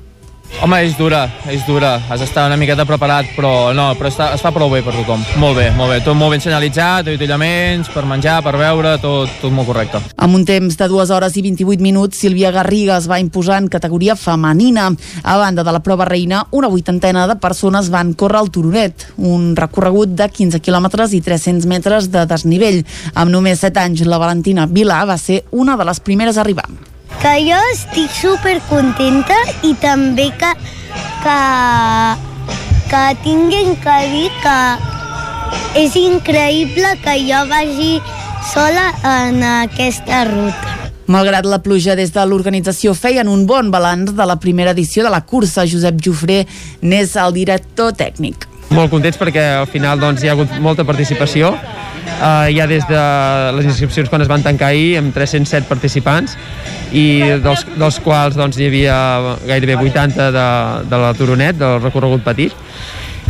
S32: Home, és dura, és dura. Has d'estar una miqueta preparat, però no, però està, es fa prou bé per tothom. Molt bé, molt bé. Tot molt ben senyalitzat, avituallaments, per menjar, per beure, tot, tot molt correcte.
S3: Amb un temps de 2 hores i 28 minuts, Sílvia Garriga es va imposar en categoria femenina. A banda de la prova reina, una vuitantena de persones van córrer al Turonet, un recorregut de 15 quilòmetres i 300 metres de desnivell. Amb només 7 anys, la Valentina Vilà va ser una de les primeres a arribar
S33: que jo estic super contenta i també que, que, que tinguin que dir que és increïble que jo vagi sola en aquesta ruta.
S3: Malgrat la pluja, des de l'organització feien un bon balanç de la primera edició de la cursa. Josep Jofré n'és el director tècnic.
S32: Molt contents perquè al final doncs, hi ha hagut molta participació. Uh, ja des de les inscripcions quan es van tancar ahir amb 307 participants i dels, dels quals doncs, hi havia gairebé 80 de, de la Turonet, del recorregut petit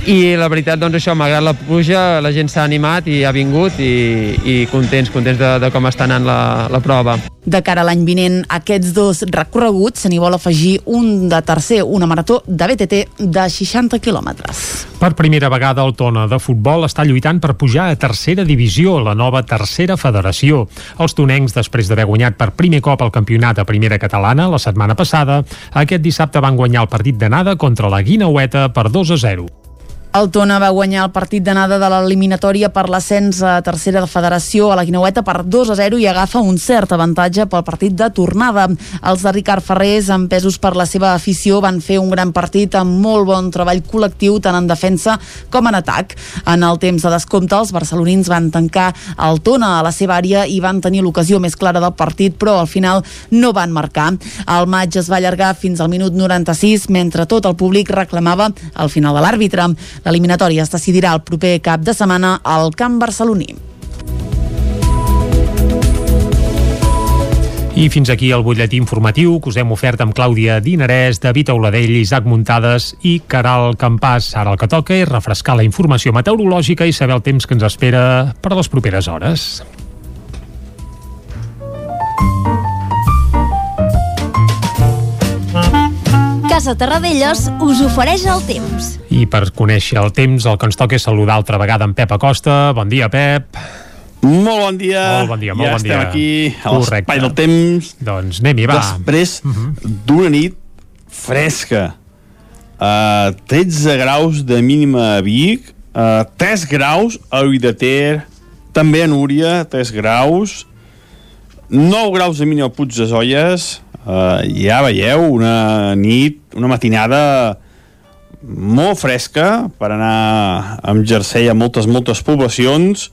S32: i la veritat, doncs això, malgrat la pluja, la gent s'ha animat i ha vingut i, i contents, contents de, de com està anant la, la prova.
S3: De cara a l'any vinent, aquests dos recorreguts se n'hi vol afegir un de tercer, una marató de BTT de 60 quilòmetres.
S1: Per primera vegada el Tona de futbol està lluitant per pujar a tercera divisió, la nova tercera federació. Els tonencs, després d'haver guanyat per primer cop el campionat a primera catalana la setmana passada, aquest dissabte van guanyar el partit d'anada contra la Guinaueta per 2 a 0.
S3: El Tona va guanyar el partit d'anada de l'eliminatòria per l'ascens a tercera de federació a la Guinaueta per 2 a 0 i agafa un cert avantatge pel partit de tornada. Els de Ricard Ferrés, empesos per la seva afició, van fer un gran partit amb molt bon treball col·lectiu tant en defensa com en atac. En el temps de descompte, els barcelonins van tancar el Tona a la seva àrea i van tenir l'ocasió més clara del partit, però al final no van marcar. El maig es va allargar fins al minut 96, mentre tot el públic reclamava el final de l'àrbitre. L'eliminatòria es decidirà el proper cap de setmana al camp barceloní.
S1: I fins aquí el butlletí informatiu que us hem ofert amb Clàudia Dinarès, David Auladell, Isaac Muntades i Caral Campàs. Ara el que toca és refrescar la informació meteorològica i saber el temps que ens espera per a les properes hores.
S24: Casa Terradellos us ofereix el temps.
S1: I per conèixer el temps, el que ens toca és saludar altra vegada en Pep Acosta. Bon dia, Pep.
S19: Molt bon dia.
S1: Molt bon dia, molt
S19: ja
S1: bon dia.
S19: estem aquí a l'espai del temps.
S1: Doncs anem-hi, va.
S19: Després
S1: Uh -huh.
S19: d'una nit fresca. Uh, 13 graus de mínima a Vic, uh, 3 graus a Ull de Ter, també a Núria, 3 graus, 9 graus de mínima a Puig de Zolles, uh, ja veieu, una nit, una matinada molt fresca per anar amb jersei a moltes, moltes poblacions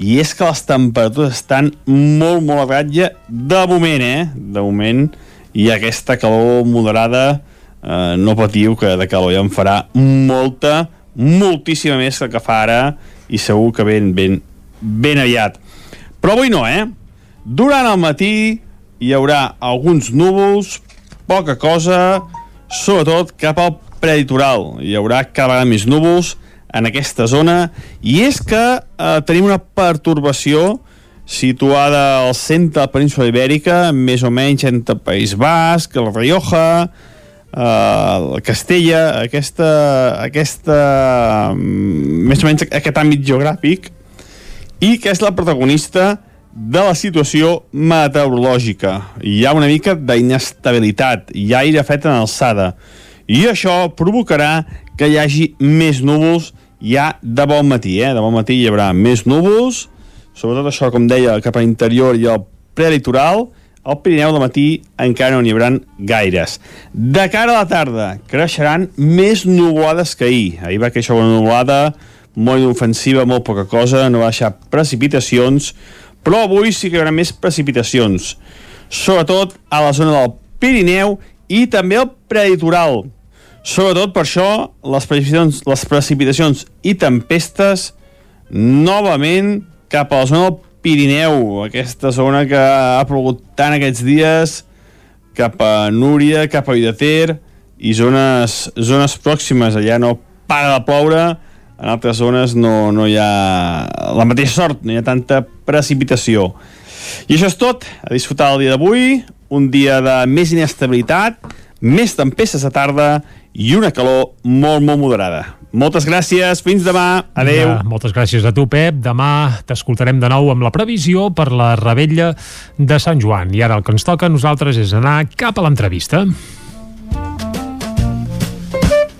S19: i és que les temperatures estan molt, molt a ratlla de moment, eh? De moment i aquesta calor moderada eh, no patiu que de calor ja en farà molta, moltíssima més que que fa ara i segur que ben, ben, ben aviat. Però avui no, eh? Durant el matí hi haurà alguns núvols, poca cosa, sobretot cap al preditoral. Hi haurà cada vegada més núvols en aquesta zona i és que eh, tenim una pertorbació situada al centre de la península ibèrica, més o menys entre País Basc, la Rioja, eh, Castella, aquesta, aquesta, mm, més o menys aquest àmbit geogràfic, i que és la protagonista de la situació meteorològica. Hi ha una mica d'inestabilitat, hi ha aire fet en alçada, i això provocarà que hi hagi més núvols ja de bon matí. Eh? De bon matí hi haurà més núvols, sobretot això, com deia, cap a l'interior i al prelitoral, al Pirineu de matí encara no n'hi haurà gaires. De cara a la tarda, creixeran més nuvolades que ahir. Ahir va créixer una nuvolada molt inofensiva, molt poca cosa, no va deixar precipitacions, però avui sí que hi haurà més precipitacions, sobretot a la zona del Pirineu i també al prelitoral. Sobretot per això, les precipitacions, les precipitacions i tempestes novament cap a la zona del Pirineu, aquesta zona que ha plogut tant aquests dies, cap a Núria, cap a Vidater i zones, zones pròximes, allà no para de ploure, en altres zones no, no hi ha la mateixa sort, no hi ha tanta precipitació. I això és tot, a disfrutar el dia d'avui, un dia de més inestabilitat, més tempestes a tarda i una calor molt, molt moderada. Moltes gràcies, fins demà, adeu.
S1: Ja, moltes gràcies a tu, Pep. Demà t'escoltarem de nou amb la previsió per la rebella de Sant Joan. I ara el que ens toca a nosaltres és anar cap a l'entrevista.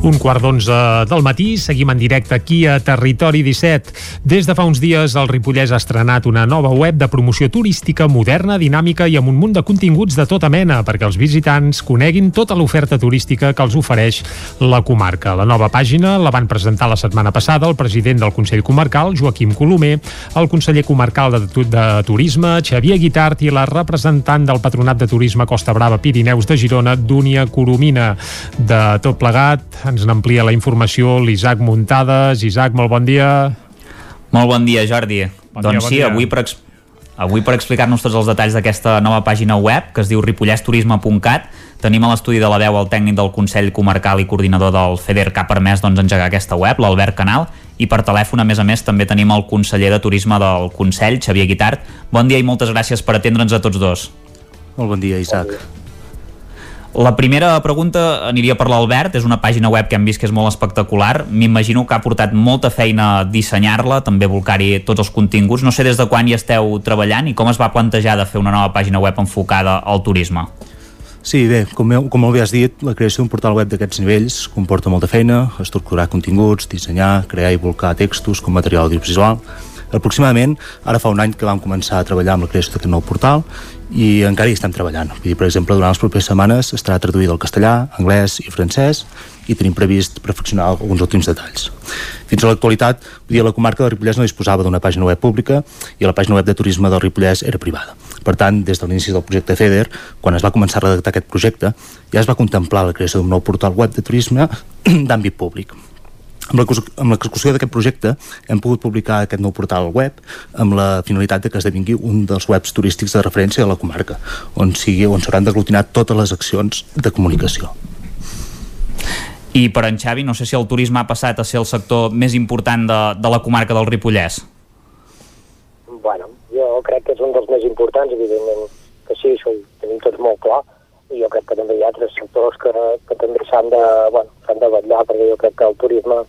S1: Un quart d'onze del matí, seguim en directe aquí a Territori 17. Des de fa uns dies, el Ripollès ha estrenat una nova web de promoció turística moderna, dinàmica i amb un munt de continguts de tota mena perquè els visitants coneguin tota l'oferta turística que els ofereix la comarca. La nova pàgina la van presentar la setmana passada el president del Consell Comarcal, Joaquim Colomer, el conseller comarcal de, de Turisme, Xavier Guitart, i la representant del Patronat de Turisme Costa Brava Pirineus de Girona, Dúnia Coromina. De tot plegat, ens n'amplia la informació l'Isaac Muntades. Isaac, molt bon dia.
S9: Molt bon dia, Jordi.
S1: Bon
S9: doncs
S1: dia, bon
S9: sí,
S1: dia.
S9: avui per, avui per explicar-nos tots els detalls d'aquesta nova pàgina web, que es diu ripollesturisme.cat, tenim a l'estudi de la veu el tècnic del Consell Comarcal i coordinador del FEDER que ha permès doncs, engegar aquesta web, l'Albert Canal, i per telèfon, a més a més, també tenim el conseller de Turisme del Consell, Xavier Guitart. Bon dia i moltes gràcies per atendre'ns a tots dos.
S34: Molt bon dia, Isaac.
S9: La primera pregunta aniria per l'Albert, és una pàgina web que hem vist que és molt espectacular, m'imagino que ha portat molta feina dissenyar-la, també volcar-hi tots els continguts, no sé des de quan hi esteu treballant i com es va plantejar de fer una nova pàgina web enfocada al turisme.
S34: Sí, bé, com, com bé has dit, la creació d'un portal web d'aquests nivells comporta molta feina, estructurar continguts, dissenyar, crear i volcar textos com material audiovisual. Aproximadament, ara fa un any que vam començar a treballar amb la creació d'aquest nou portal i encara hi estem treballant. Vull dir, per exemple, durant les properes setmanes estarà traduït al castellà, anglès i francès i tenim previst perfeccionar alguns últims detalls. Fins a l'actualitat, la comarca del Ripollès no disposava d'una pàgina web pública i la pàgina web de turisme del Ripollès era privada. Per tant, des de l'inici del projecte FEDER, quan es va començar a redactar aquest projecte, ja es va contemplar la creació d'un nou portal web de turisme [CLEARS THROAT] d'àmbit públic. Amb l'execu- amb l'execució d'aquest projecte hem pogut publicar aquest nou portal web amb la finalitat de que esdevingui un dels webs turístics de referència de la comarca, on sigui on s'hauran d'aglutinar totes les accions de comunicació.
S9: I per en Xavi, no sé si el turisme ha passat a ser el sector més important de, de la comarca del Ripollès.
S35: Bueno, jo crec que és un dels més importants, evidentment que sí, això ho tenim tots molt clar, i jo crec que també hi ha altres sectors que, que també s'han de, bueno, s'han de vetllar, perquè jo crec que el turisme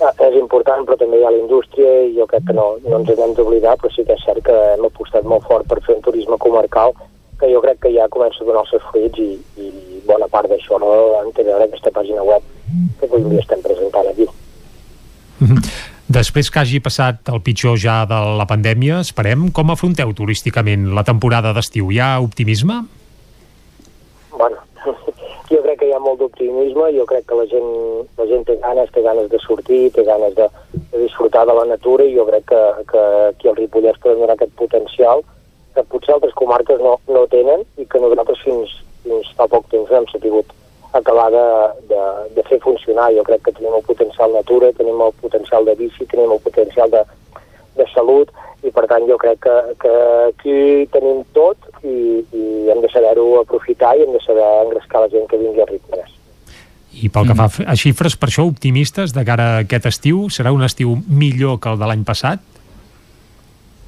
S35: és important, però també hi ha la indústria i jo crec que no, no ens hem d'oblidar, però sí que és cert que hem apostat molt fort per fer un turisme comarcal que jo crec que ja comença a donar els seus fruits i, i bona part d'això no, en té veure aquesta pàgina web que avui dia estem presentant aquí.
S1: Després que hagi passat el pitjor ja de la pandèmia, esperem, com afronteu turísticament la temporada d'estiu? Hi ha optimisme?
S35: Que hi ha molt d'optimisme, jo crec que la gent, la gent té ganes, té ganes de sortir, té ganes de, de disfrutar de la natura i jo crec que, que aquí al Ripollès podem donar aquest potencial que potser altres comarques no, no tenen i que nosaltres fins, fins fa poc temps hem sabut acabar de, de, de fer funcionar. Jo crec que tenim el potencial natura, tenim el potencial de bici, tenim el potencial de, de salut i per tant jo crec que, que aquí tenim tot i, i hem de saber-ho aprofitar i hem de saber engrescar la gent que vingui al Ripollès.
S1: I pel que fa a xifres, per això optimistes de cara a aquest estiu, serà un estiu millor que el de l'any passat?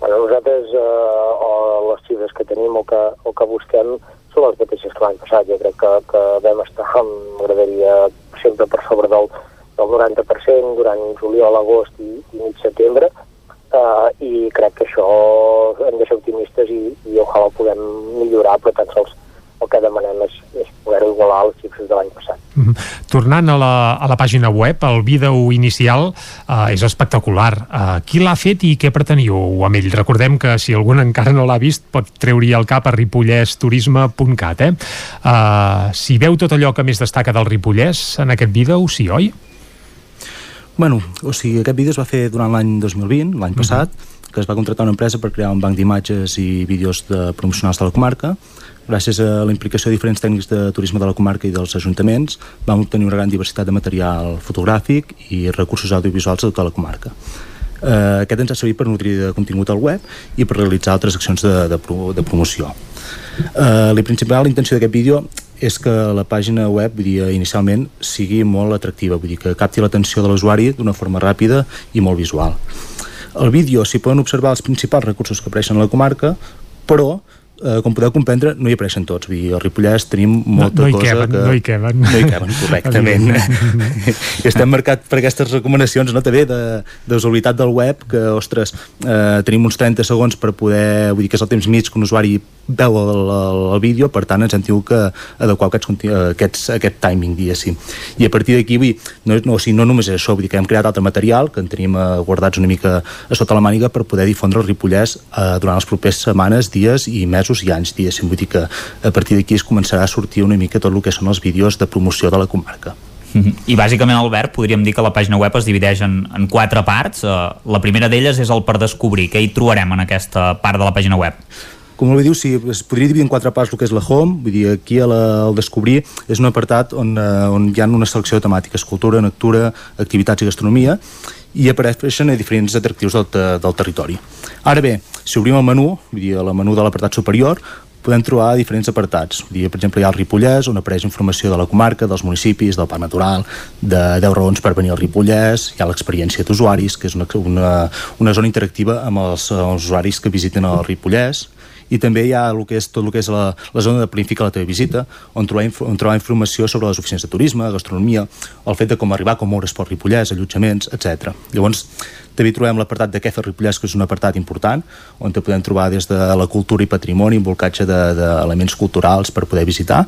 S35: Bueno, nosaltres eh, o les xifres que tenim o que, o que busquem són les mateixes que l'any passat. Jo crec que, que vam estar, m'agradaria, sempre per sobre del, del 90% durant juliol, agost i, i mig setembre, eh, i crec que això hem de ser optimistes i, i ojalà ho puguem millorar, però tan sols el que demanem és, és poder igualar les xifres de l'any passat.
S1: Mm -hmm. Tornant a la, a la pàgina web, el vídeo inicial eh, és espectacular. Eh, qui l'ha fet i què preteniu amb ell? Recordem que si algun encara no l'ha vist pot treure el cap a ripollesturisme.cat eh? eh? Si veu tot allò que més destaca del Ripollès en aquest vídeo, sí, oi?
S34: Bueno, o sigui, aquest vídeo es va fer durant l'any 2020, l'any passat, uh -huh. que es va contractar una empresa per crear un banc d'imatges i vídeos de promocionals de la comarca gràcies a la implicació de diferents tècnics de turisme de la comarca i dels ajuntaments vam obtenir una gran diversitat de material fotogràfic i recursos audiovisuals de tota la comarca. Eh, aquest ens ha servit per nutrir de contingut al web i per realitzar altres accions de, de, de promoció. Eh, la principal intenció d'aquest vídeo és que la pàgina web vull dir, inicialment sigui molt atractiva, vull dir que capti l'atenció de l'usuari d'una forma ràpida i molt visual. Al vídeo s'hi poden observar els principals recursos que apareixen a la comarca, però eh, com podeu comprendre, no hi apareixen tots. Vull dir, al Ripollès tenim molta
S1: no, no
S34: cosa
S1: queben,
S34: que...
S1: No hi queben.
S34: No hi queben, correctament. [LAUGHS] I estem marcat per aquestes recomanacions, no, també, de, de usabilitat del web, que, ostres, eh, tenim uns 30 segons per poder... Vull dir que és el temps mig que un usuari veu el, el, el vídeo, per tant ens hem tingut que adequar aquests, aquests, aquest timing, diguéssim. I a partir d'aquí, vull dir, no, no, o sigui, no només és això, vull dir que hem creat altre material que en tenim eh, guardats una mica a sota la màniga per poder difondre el Ripollès eh, durant les properes setmanes, dies i mesos i anys, diguéssim. Vull dir que a partir d'aquí es començarà a sortir una mica tot el que són els vídeos de promoció de la comarca.
S9: I bàsicament, Albert, podríem dir que la pàgina web es divideix en, en quatre parts. Uh, la primera d'elles és el per descobrir. Què hi trobarem en aquesta part de la pàgina web?
S34: com bé diu, sí, es podria dividir en quatre parts el que és la home, vull dir, aquí a la, al descobrir és un apartat on, uh, on hi ha una selecció de temàtiques, cultura, natura, activitats i gastronomia, i apareixen a diferents atractius del, del territori. Ara bé, si obrim el menú, vull dir, el menú de l'apartat superior, podem trobar diferents apartats. Vull dir, per exemple, hi ha el Ripollès, on apareix informació de la comarca, dels municipis, del parc natural, de 10 raons per venir al Ripollès, hi ha l'experiència d'usuaris, que és una, una, una zona interactiva amb els, els usuaris que visiten el Ripollès, i també hi ha el que és, tot el que és la, la zona de planificar la teva visita, on trobar, on trobar informació sobre les oficines de turisme, gastronomia, el fet de com arribar, com moure's pel Ripollès, allotjaments, etc. Llavors, també trobem l'apartat de què fer Ripollès, que és un apartat important, on te podem trobar des de la cultura i patrimoni, involcatge d'elements de, culturals per poder visitar,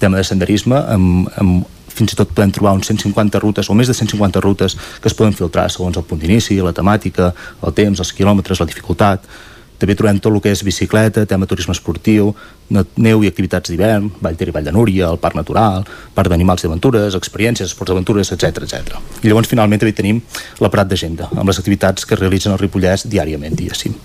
S34: tema de senderisme, amb, amb fins i tot podem trobar uns 150 rutes o més de 150 rutes que es poden filtrar segons el punt d'inici, la temàtica, el temps, els quilòmetres, la dificultat, també trobem tot el que és bicicleta, tema turisme esportiu, neu i activitats d'hivern, Vall Ter i Vall de Núria, el Parc Natural, Parc d'Animals i Aventures, experiències, esports d'aventures, etc etc. I llavors finalment també tenim l'aparat d'agenda, amb les activitats que realitzen al Ripollès diàriament, diguéssim.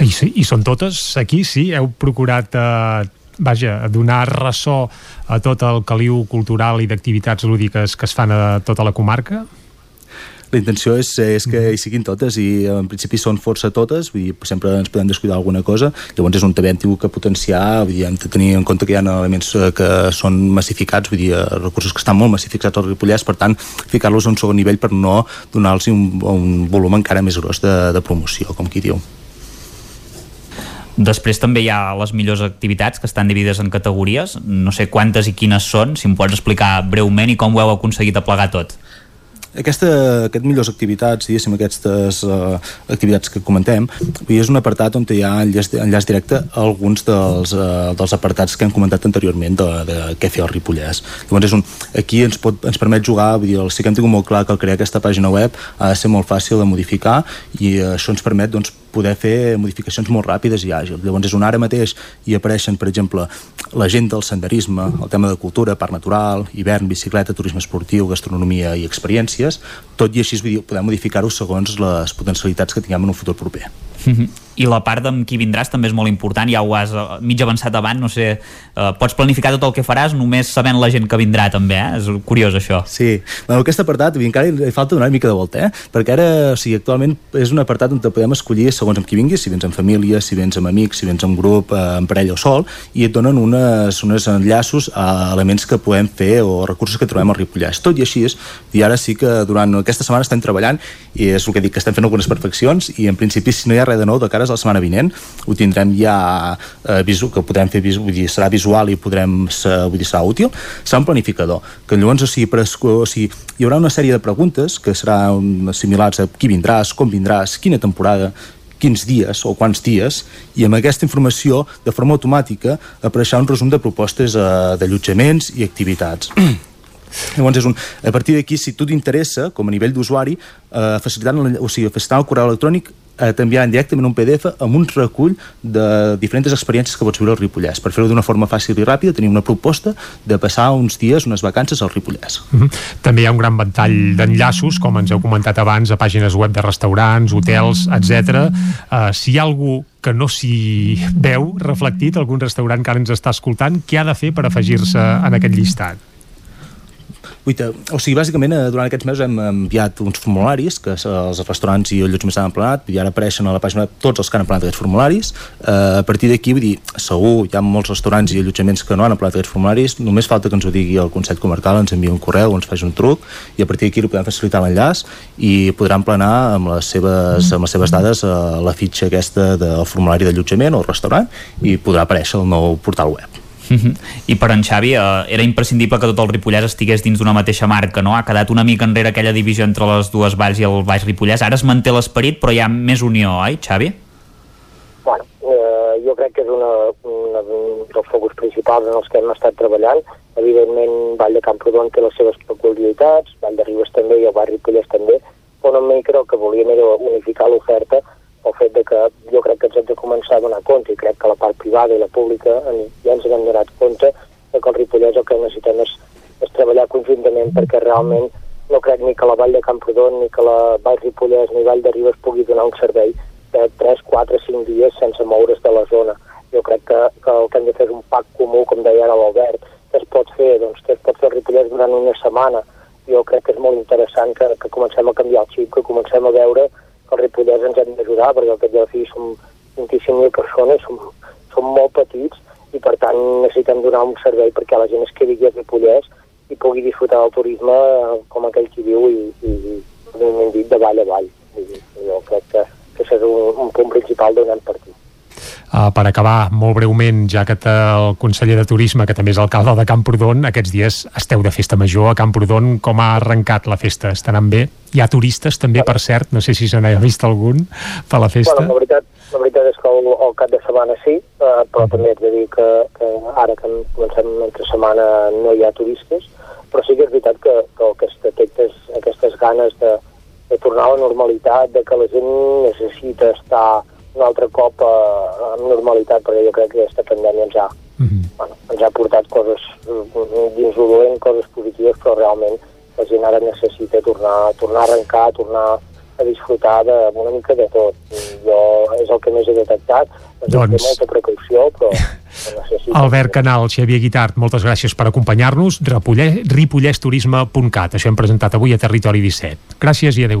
S1: I, sí, I són totes aquí, sí? Heu procurat eh, vaja, donar ressò a tot el caliu cultural i d'activitats lúdiques que es fan a tota la comarca?
S34: La intenció és, és que hi siguin totes i en principi són força totes vull dir, sempre ens podem descuidar alguna cosa llavors és un també hem que potenciar vull dir, hem de tenir en compte que hi ha elements eh, que són massificats, vull dir, eh, recursos que estan molt massificats al Ripollès, per tant ficar-los a un segon nivell per no donar-los un, un volum encara més gros de, de promoció, com qui diu.
S9: Després també hi ha les millors activitats que estan dividides en categories. No sé quantes i quines són, si em pots explicar breument i com ho heu aconseguit aplegar tot.
S34: Aquesta, aquest millors activitats, diguéssim, aquestes uh, activitats que comentem, és un apartat on hi ha enllaç, enllaç directe a alguns dels, uh, dels apartats que hem comentat anteriorment de, de què fer el Ripollès. Llavors, és un, aquí ens, pot, ens permet jugar, vull dir, sí que hem tingut molt clar que al crear aquesta pàgina web ha de ser molt fàcil de modificar i això ens permet doncs, poder fer modificacions molt ràpides i àgils. Llavors és un ara mateix i apareixen, per exemple, la gent del senderisme, el tema de cultura, parc natural, hivern, bicicleta, turisme esportiu, gastronomia i experiències, tot i així podem modificar-ho segons les potencialitats que tinguem en un futur proper.
S9: I la part amb qui vindràs també és molt important, ja ho has uh, mig avançat abans, no sé, uh, pots planificar tot el que faràs només sabent la gent que vindrà també, eh? És curiós això.
S34: Sí, bueno, aquest apartat encara li falta donar una mica de volta, eh? perquè ara, o sigui, actualment és un apartat on podem escollir segons amb qui vinguis, si vens en família, si vens amb amics, si vens en grup, eh, en parella o sol, i et donen unes, unes enllaços a elements que podem fer o recursos que trobem al Ripollès. Tot i així, i ara sí que durant aquesta setmana estem treballant i és el que dic, que estem fent algunes perfeccions i en principi si no hi ha res de nou de cares a la setmana vinent. Ho tindrem ja eh, visu, que podrem fer, vull dir, serà visual i podrem ser, vull dir, serà útil. Serà un planificador, que llavors o sigui, per, o sigui, hi haurà una sèrie de preguntes que seran similars a qui vindràs, com vindràs, quina temporada quins dies o quants dies i amb aquesta informació de forma automàtica apareixerà un resum de propostes eh, d'allotjaments i activitats. [CLEARS THROAT] Llavors, és un, a partir d'aquí, si tu t'interessa, com a nivell d'usuari, eh, facilitant, o sigui, facilitant el correu electrònic eh, t'enviaran directament un PDF amb un recull de diferents experiències que pots viure al Ripollès. Per fer-ho d'una forma fàcil i ràpida, tenim una proposta de passar uns dies, unes vacances al Ripollès.
S1: Mm -hmm. També hi ha un gran ventall d'enllaços, com ens heu comentat abans, a pàgines web de restaurants, hotels, etc. Uh, si hi ha algú que no s'hi veu reflectit, algun restaurant que ara ens està escoltant, què ha de fer per afegir-se en aquest llistat?
S34: Uita, o sigui, bàsicament, eh, durant aquests mesos hem enviat uns formularis que els restaurants i allotjaments han emplenat i ara apareixen a la pàgina tots els que han emplenat aquests formularis. Eh, a partir d'aquí, vull dir, segur, hi ha molts restaurants i allotjaments que no han emplenat aquests formularis, només falta que ens ho digui el Consell Comarcal, ens enviï un correu, ens faci un truc i a partir d'aquí li podem facilitar l'enllaç i podran emplenar amb les seves, amb les seves dades eh, la fitxa aquesta del formulari d'allotjament o restaurant i podrà aparèixer el nou portal web.
S9: Uh -huh. I per en Xavi, eh, era imprescindible que tot el Ripollès estigués dins d'una mateixa marca, no? Ha quedat una mica enrere aquella divisió entre les dues valls i el Baix Ripollès. Ara es manté l'esperit, però hi ha més unió, oi, Xavi?
S35: Bueno, eh, jo crec que és una, una, un dels focus principals en els que hem estat treballant. Evidentment, Vall de Camprodon té les seves peculiaritats, Vall de Ribes també i el Baix Ripollès també, però no mi crec que volíem era unificar l'oferta el fet de que jo crec que ens hem de començar a donar compte i crec que la part privada i la pública ja ens hem donat compte de que el Ripollès el que necessitem és, és treballar conjuntament perquè realment no crec ni que la Vall de Camprodon ni que la Vall Ripollès ni Vall de Ribes pugui donar un servei de 3, 4, 5 dies sense moure's de la zona. Jo crec que, que el que hem de fer és un pack comú, com deia ara l'Albert, que es pot fer, doncs, que es pot fer el Ripollès durant una setmana. Jo crec que és molt interessant que, que comencem a canviar el xip, que comencem a veure el Ripollès ens hem d'ajudar perquè al cap de la fi som 25.000 persones, som, som molt petits i per tant necessitem donar un servei perquè la gent es quedi aquí a Ripollès i pugui disfrutar del turisme eh, com aquell qui viu i, i, i dit de vall a vall. I, jo crec que, que és un, un punt principal donant partit.
S1: Uh, per acabar, molt breument, ja que el conseller de Turisme, que també és alcalde de Camprodon, aquests dies esteu de festa major a Camprodon. Com ha arrencat la festa? Està anant bé? Hi ha turistes també, per cert, no sé si se n'ha vist algun per la festa.
S35: Bueno, la veritat, la veritat és que el, el cap de setmana sí, uh, però també haig de dir que, que ara que comencem entre setmana no hi ha turistes, però sí que és veritat que, que el que es detecta és aquestes ganes de, de tornar a la normalitat, de que la gent necessita estar un altre cop eh, amb normalitat, perquè jo crec que aquesta pandèmia ens ha, mm -hmm. bueno, ens ha portat coses dins el dolent, coses positives, però realment la gent ara necessita tornar, tornar a arrencar, tornar a disfrutar de, una mica de tot. Jo és el que més he detectat, doncs... molta precaució, però [LAUGHS]
S1: Albert Canal, Xavier Guitart, moltes gràcies per acompanyar-nos. Ripollèsturisme.cat, això hem presentat avui a Territori 17. Gràcies i adeu.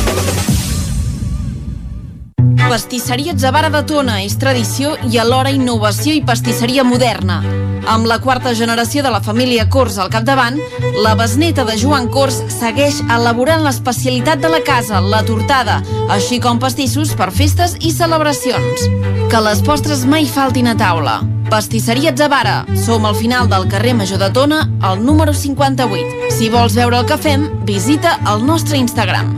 S21: Pastisseria Zavara de Tona és tradició i alhora innovació i pastisseria moderna. Amb la quarta generació de la família Cors al capdavant, la besneta de Joan Cors segueix elaborant l'especialitat de la casa, la tortada, així com pastissos per festes i celebracions. Que les postres mai faltin a taula. Pastisseria Zavara. Som al final del carrer Major de Tona, al número 58. Si vols veure el que fem, visita el nostre Instagram.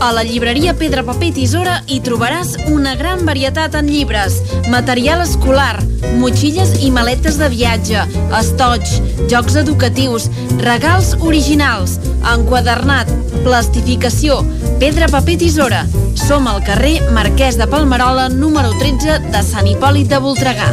S21: A la llibreria Pedra Paper i Tisora hi trobaràs una gran varietat en llibres, material escolar, motxilles i maletes de viatge, estoig, jocs educatius, regals originals, enquadernat, plastificació, pedra, paper, tisora. Som al carrer Marquès de Palmerola, número 13 de Sant Hipòlit de Voltregà.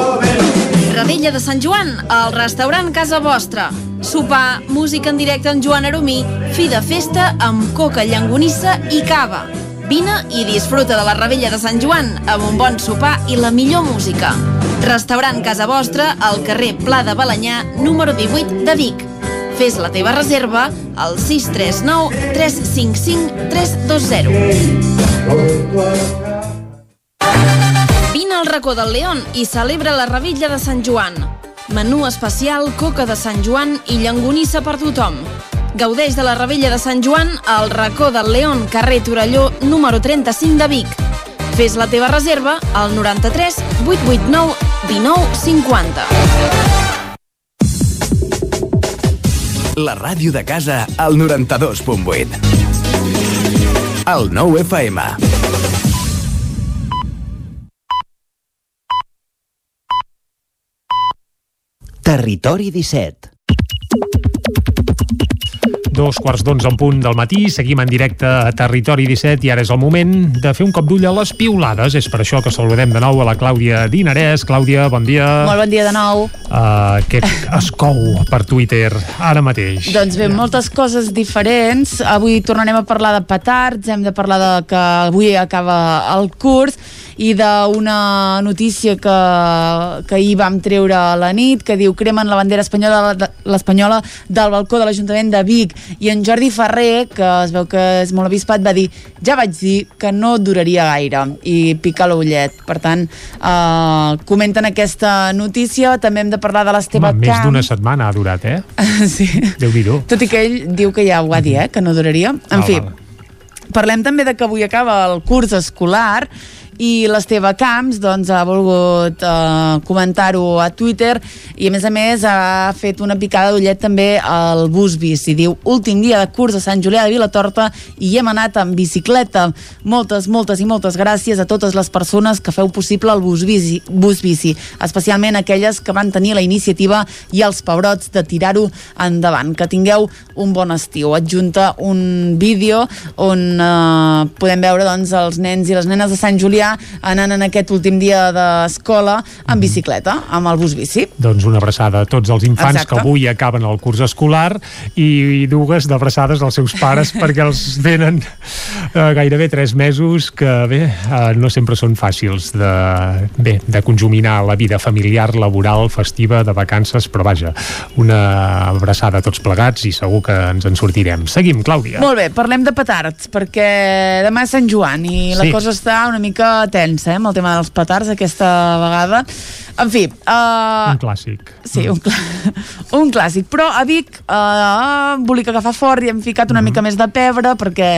S21: Radella de Sant Joan, al restaurant Casa Vostra. Sopar, música en directe amb Joan Aromí, fi de festa amb coca, llangonissa i cava. Vine i disfruta de la Ravella de Sant Joan amb un bon sopar i la millor música. Restaurant Casa Vostra al carrer Pla de Balanyà, número 18 de Vic. Fes la teva reserva al 639 355 320. Al racó del León i celebra la Revilla de Sant Joan. Menú especial, coca de Sant Joan i llangonissa per tothom. Gaudeix de la Revella de Sant Joan al racó del León, carrer Torelló, número 35 de Vic. Fes la teva reserva al 93 889 19 50.
S36: La ràdio de casa al 92.8. El 9 FM.
S37: Territori 17.
S1: Dos quarts d'onze en punt del matí, seguim en directe a Territori 17 i ara és el moment de fer un cop d'ull a les piulades. És per això que saludem de nou a la Clàudia Dinarès. Clàudia, bon dia.
S3: Molt bon dia de nou.
S1: Uh, aquest escou per Twitter ara mateix.
S3: Doncs bé, moltes coses diferents. Avui tornarem a parlar de petards, hem de parlar de que avui acaba el curs i d'una notícia que, que ahir vam treure a la nit, que diu cremen la bandera espanyola l'espanyola del balcó de l'Ajuntament de Vic i en Jordi Ferrer, que es veu que és molt avispat, va dir ja vaig dir que no duraria gaire i pica l'ullet. Per tant, eh, comenten aquesta notícia, també hem de parlar de l'Esteve Camp.
S1: Més d'una setmana ha durat, eh? [LAUGHS]
S3: sí.
S1: Déu-n'hi-do.
S3: Tot i que ell diu que ja ho va dir, eh? que no duraria. En
S1: Val,
S3: fi,
S1: val.
S3: parlem també de que avui acaba el curs escolar i l'Esteve Camps doncs, ha volgut eh, comentar-ho a Twitter i a més a més ha fet una picada d'ullet també al bus bici. Diu, últim dia de curs a Sant Julià de Vilatorta i hem anat amb bicicleta. Moltes, moltes i moltes gràcies a totes les persones que feu possible el bus bici, bus bici especialment aquelles que van tenir la iniciativa i els pebrots de tirar-ho endavant. Que tingueu un bon estiu. Adjunta un vídeo on eh, podem veure doncs, els nens i les nenes de Sant Julià anant en aquest últim dia d'escola en bicicleta, amb el bus bici.
S1: Doncs una abraçada a tots els infants
S3: Exacte.
S1: que avui acaben el curs escolar i, i dues d'abraçades als seus pares [LAUGHS] perquè els venen eh, gairebé tres mesos que bé, eh, no sempre són fàcils de, bé, de conjuminar la vida familiar, laboral, festiva, de vacances, però vaja, una abraçada a tots plegats i segur que ens en sortirem. Seguim, Clàudia.
S3: Molt bé, parlem de petards, perquè demà és Sant Joan i la
S1: Sí.
S3: cosa està una mica tensa, eh, amb el tema dels petards aquesta vegada. En fi... Uh,
S1: Un clàssic.
S3: Sí, un, clà [LAUGHS] un clàssic. Però a Vic uh, embolica agafar fort i hem ficat una mica més de pebre perquè,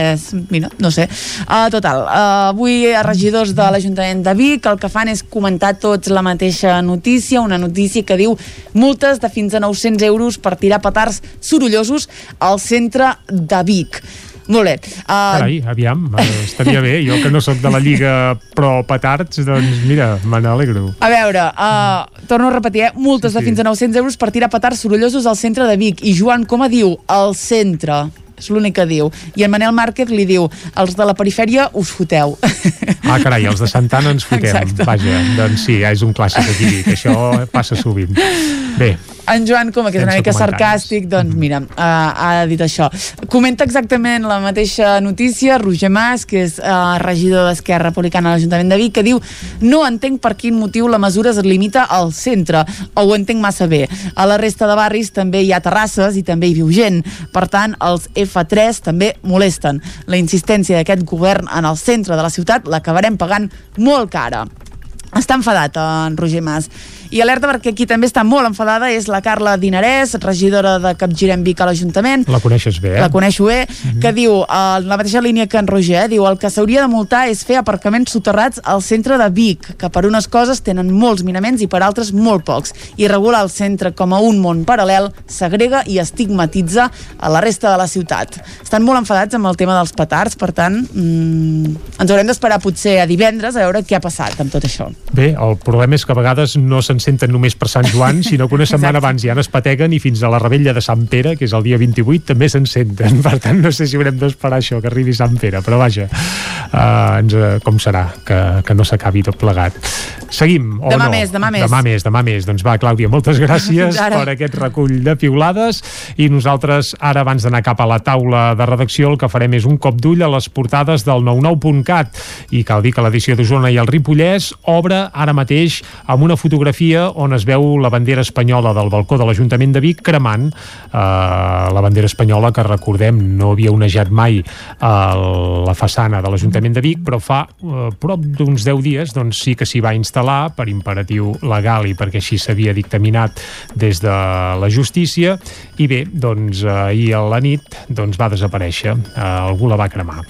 S3: mira, no sé. Uh, total, uh, avui a regidors de l'Ajuntament de Vic el que fan és comentar tots la mateixa notícia, una notícia que diu multes de fins a 900 euros per tirar petards sorollosos al centre de Vic. Molt bé. Uh,
S1: Carai, aviam, eh, estaria bé. Jo que no sóc de la Lliga Pro Petards, doncs mira, me n'alegro.
S3: A veure, uh, torno a repetir, eh? multes sí, sí. de fins a 900 euros per tirar petards sorollosos al centre de Vic. I Joan Coma diu, al centre. És l'únic que diu. I en Manel Márquez li diu, els de la perifèria us foteu.
S1: Ah, carai, els de Santana ens fotem.
S3: Exacte.
S1: Vaja, doncs sí, és un clàssic aquí, que això passa sovint. Bé,
S3: en Joan Coma, que és una mica sarcàstic, doncs mira, uh, ha dit això. Comenta exactament la mateixa notícia Roger Mas, que és uh, regidor d'Esquerra Republicana a l'Ajuntament de Vic, que diu no entenc per quin motiu la mesura es limita al centre, o ho entenc massa bé. A la resta de barris també hi ha terrasses i també hi viu gent. Per tant, els F3 també molesten. La insistència d'aquest govern en el centre de la ciutat l'acabarem pagant molt cara. Està enfadat en Roger Mas. I alerta perquè qui també està molt enfadada és la Carla Dinarès, regidora de Capgirem Vic a l'Ajuntament,
S1: La coneixes bé, eh?
S3: la coneixo bé, que diu, eh, la mateixa línia que en Roger, eh, diu el que s'hauria de multar és fer aparcaments soterrats al centre de Vic, que per unes coses tenen molts minaments i per altres molt pocs, i regular el centre com a un món paral·lel segrega i estigmatitza a la resta de la ciutat. Estan molt enfadats amb el tema dels petards, per tant, mm, ens haurem d'esperar potser a divendres a veure què ha passat amb tot això.
S1: Bé, el problema és que a vegades no se'n senten només per Sant Joan, sinó que una setmana abans ja n'espateguen i fins a la rebella de Sant Pere, que és el dia 28, també se'n senten. Per tant, no sé si haurem d'esperar això, que arribi Sant Pere, però vaja, uh, ens, uh, com serà, que, que no s'acabi tot plegat. Seguim, o
S3: Demà
S1: no?
S3: més, demà més.
S1: Demà més, demà més. Doncs va, Clàudia, moltes [LAUGHS] gràcies per aquest recull de piulades i nosaltres ara, abans d'anar cap a la taula de redacció, el que farem és un cop d'ull a les portades del 99.cat i cal dir que l'edició d'Osona i el Ripollès obre ara mateix amb una fotografia on es veu la bandera espanyola del balcó de l'Ajuntament de Vic cremant eh, la bandera espanyola que recordem no havia onejat mai a la façana de l'Ajuntament de Vic però fa eh, prop d'uns 10 dies doncs sí que s'hi va instal·lar per imperatiu legal i perquè així s'havia dictaminat des de la justícia i bé, doncs ahir a la nit doncs va desaparèixer, eh, algú la va cremar.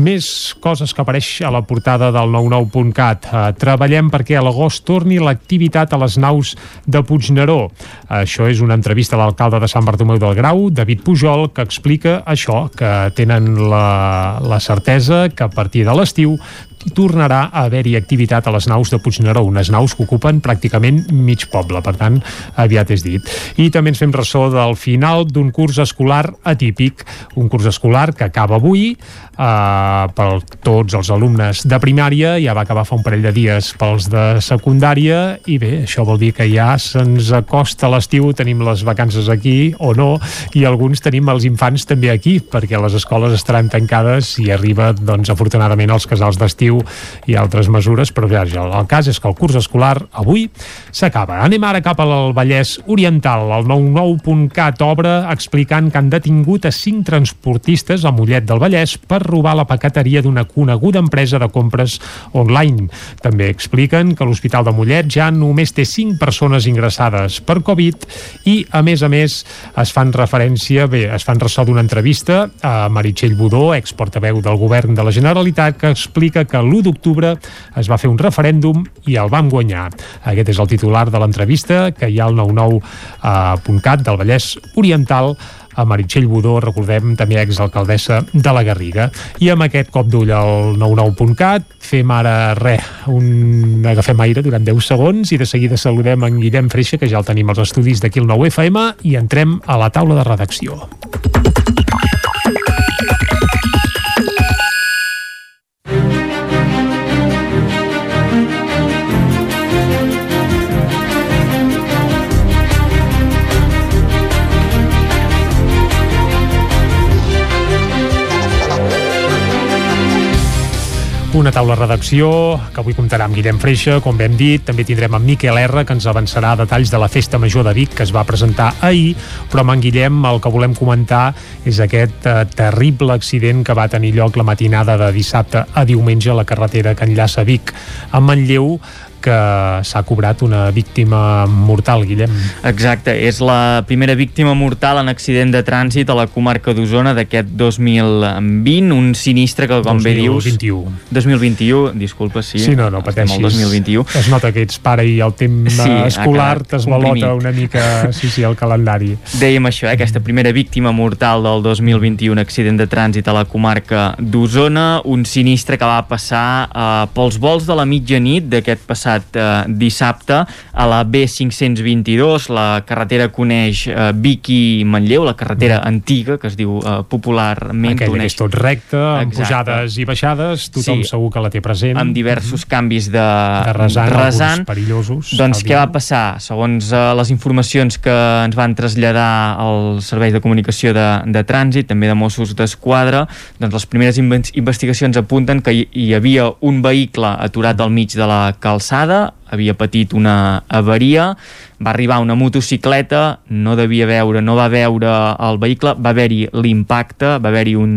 S1: Més coses que apareix a la portada del 99.cat. Eh, treballem perquè a l'agost torni l'activitat a les naus de Puigneró. Això és una entrevista a l'alcalde de Sant Bartomeu del Grau, David Pujol, que explica això, que tenen la, la certesa que a partir de l'estiu tornarà a haver-hi activitat a les naus de Puigneró, unes naus que ocupen pràcticament mig poble, per tant, aviat és dit. I també ens fem ressò del final d'un curs escolar atípic, un curs escolar que acaba avui eh, per tots els alumnes de primària, ja va acabar fa un parell de dies pels de secundària, i bé, això vol dir que ja se'ns acosta l'estiu, tenim les vacances aquí o no, i alguns tenim els infants també aquí, perquè les escoles estaran tancades i arriba, doncs, afortunadament, els casals d'estiu i altres mesures, però ja, el cas és que el curs escolar avui s'acaba. Anem ara cap al Vallès Oriental. El 99.cat obre explicant que han detingut a cinc transportistes a Mollet del Vallès per robar la paqueteria d'una coneguda empresa de compres online. També expliquen que l'Hospital de Mollet ja només té cinc persones ingressades per Covid i, a més a més, es fan referència, bé, es fan ressò d'una entrevista a Meritxell Budó, exportaveu del govern de la Generalitat, que explica que l'1 d'octubre es va fer un referèndum i el vam guanyar. Aquest és el titular de l'entrevista que hi ha al 99.cat del Vallès Oriental a Meritxell Budó, recordem, també exalcaldessa de la Garriga. I amb aquest cop d'ull al 99.cat fem ara res, un... agafem aire durant 10 segons i de seguida saludem en Guillem Freixa, que ja el tenim als estudis d'aquí el 9FM, i entrem a la taula de redacció. Una taula redacció que avui comptarà amb Guillem Freixa, com hem dit, també tindrem amb Miquel R, que ens avançarà detalls de la Festa Major de Vic, que es va presentar ahir, però amb en Guillem el que volem comentar és aquest eh, terrible accident que va tenir lloc la matinada de dissabte a diumenge a la carretera que enllaça Vic amb Manlleu, que s'ha cobrat una víctima mortal, Guillem.
S38: Exacte, és la primera víctima mortal en accident de trànsit a la comarca d'Osona d'aquest 2020, un sinistre que, com bé dius...
S1: 2021.
S38: 2021, disculpa, sí.
S1: Sí, no, no
S38: Estem
S1: pateixis.
S38: al 2021.
S1: Es nota que ets pare i el temps
S38: Sí, ha
S1: escolar
S38: comprimit.
S1: una mica sí, sí, el calendari.
S38: Dèiem això, eh, aquesta primera víctima mortal del 2021, accident de trànsit a la comarca d'Osona, un sinistre que va passar eh, pels vols de la mitjanit d'aquest passat passat eh, dissabte a la B522, la carretera que uneix eh, Vic i Manlleu, la carretera mm. antiga, que es diu eh, popularment.
S1: Aquella
S38: uneix...
S1: que és tot recte, amb pujades i baixades, tothom
S38: Sí.
S1: segur que la té present.
S38: amb diversos canvis de,
S1: de rasant. alguns perillosos.
S38: Doncs què
S1: dia.
S38: va passar? Segons eh, les informacions que ens van traslladar els serveis de comunicació de, de trànsit, també de Mossos d'Esquadra, doncs les primeres inve- investigacions apunten que hi, hi havia un vehicle aturat al mig de la calçada, nada havia patit una avaria, va arribar una motocicleta, no devia veure, no va veure el vehicle, va haver-hi l'impacte, va haver-hi un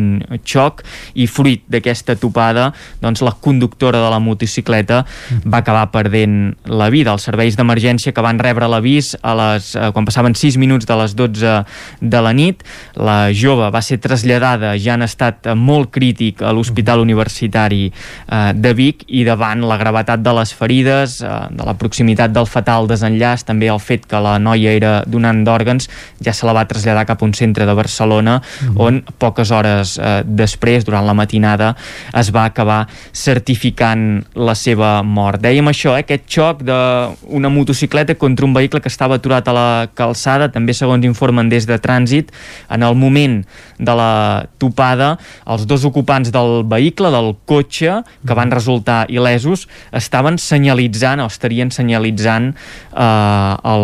S38: xoc i fruit d'aquesta topada, doncs la conductora de la motocicleta va acabar perdent la vida. Els serveis d'emergència que van rebre l'avís a les, eh, quan passaven 6 minuts de les 12 de la nit, la jove va ser traslladada ja en estat molt crític a l'Hospital Universitari eh, de Vic i davant la gravetat de les ferides, eh, de la proximitat del fatal desenllaç, també el fet que la noia era donant d'òrgans, ja se la va traslladar cap a un centre de Barcelona
S1: Mhm.
S38: on poques hores eh, després, durant la matinada, es va acabar certificant la seva mort. Dèiem això, eh, aquest xoc d'una motocicleta contra un vehicle que estava aturat a la calçada, també segons informen des de trànsit, en el moment de la topada, els dos ocupants del vehicle, del cotxe, que van resultar il·lesos, estaven senyalitzant o estarien senyalitzant eh,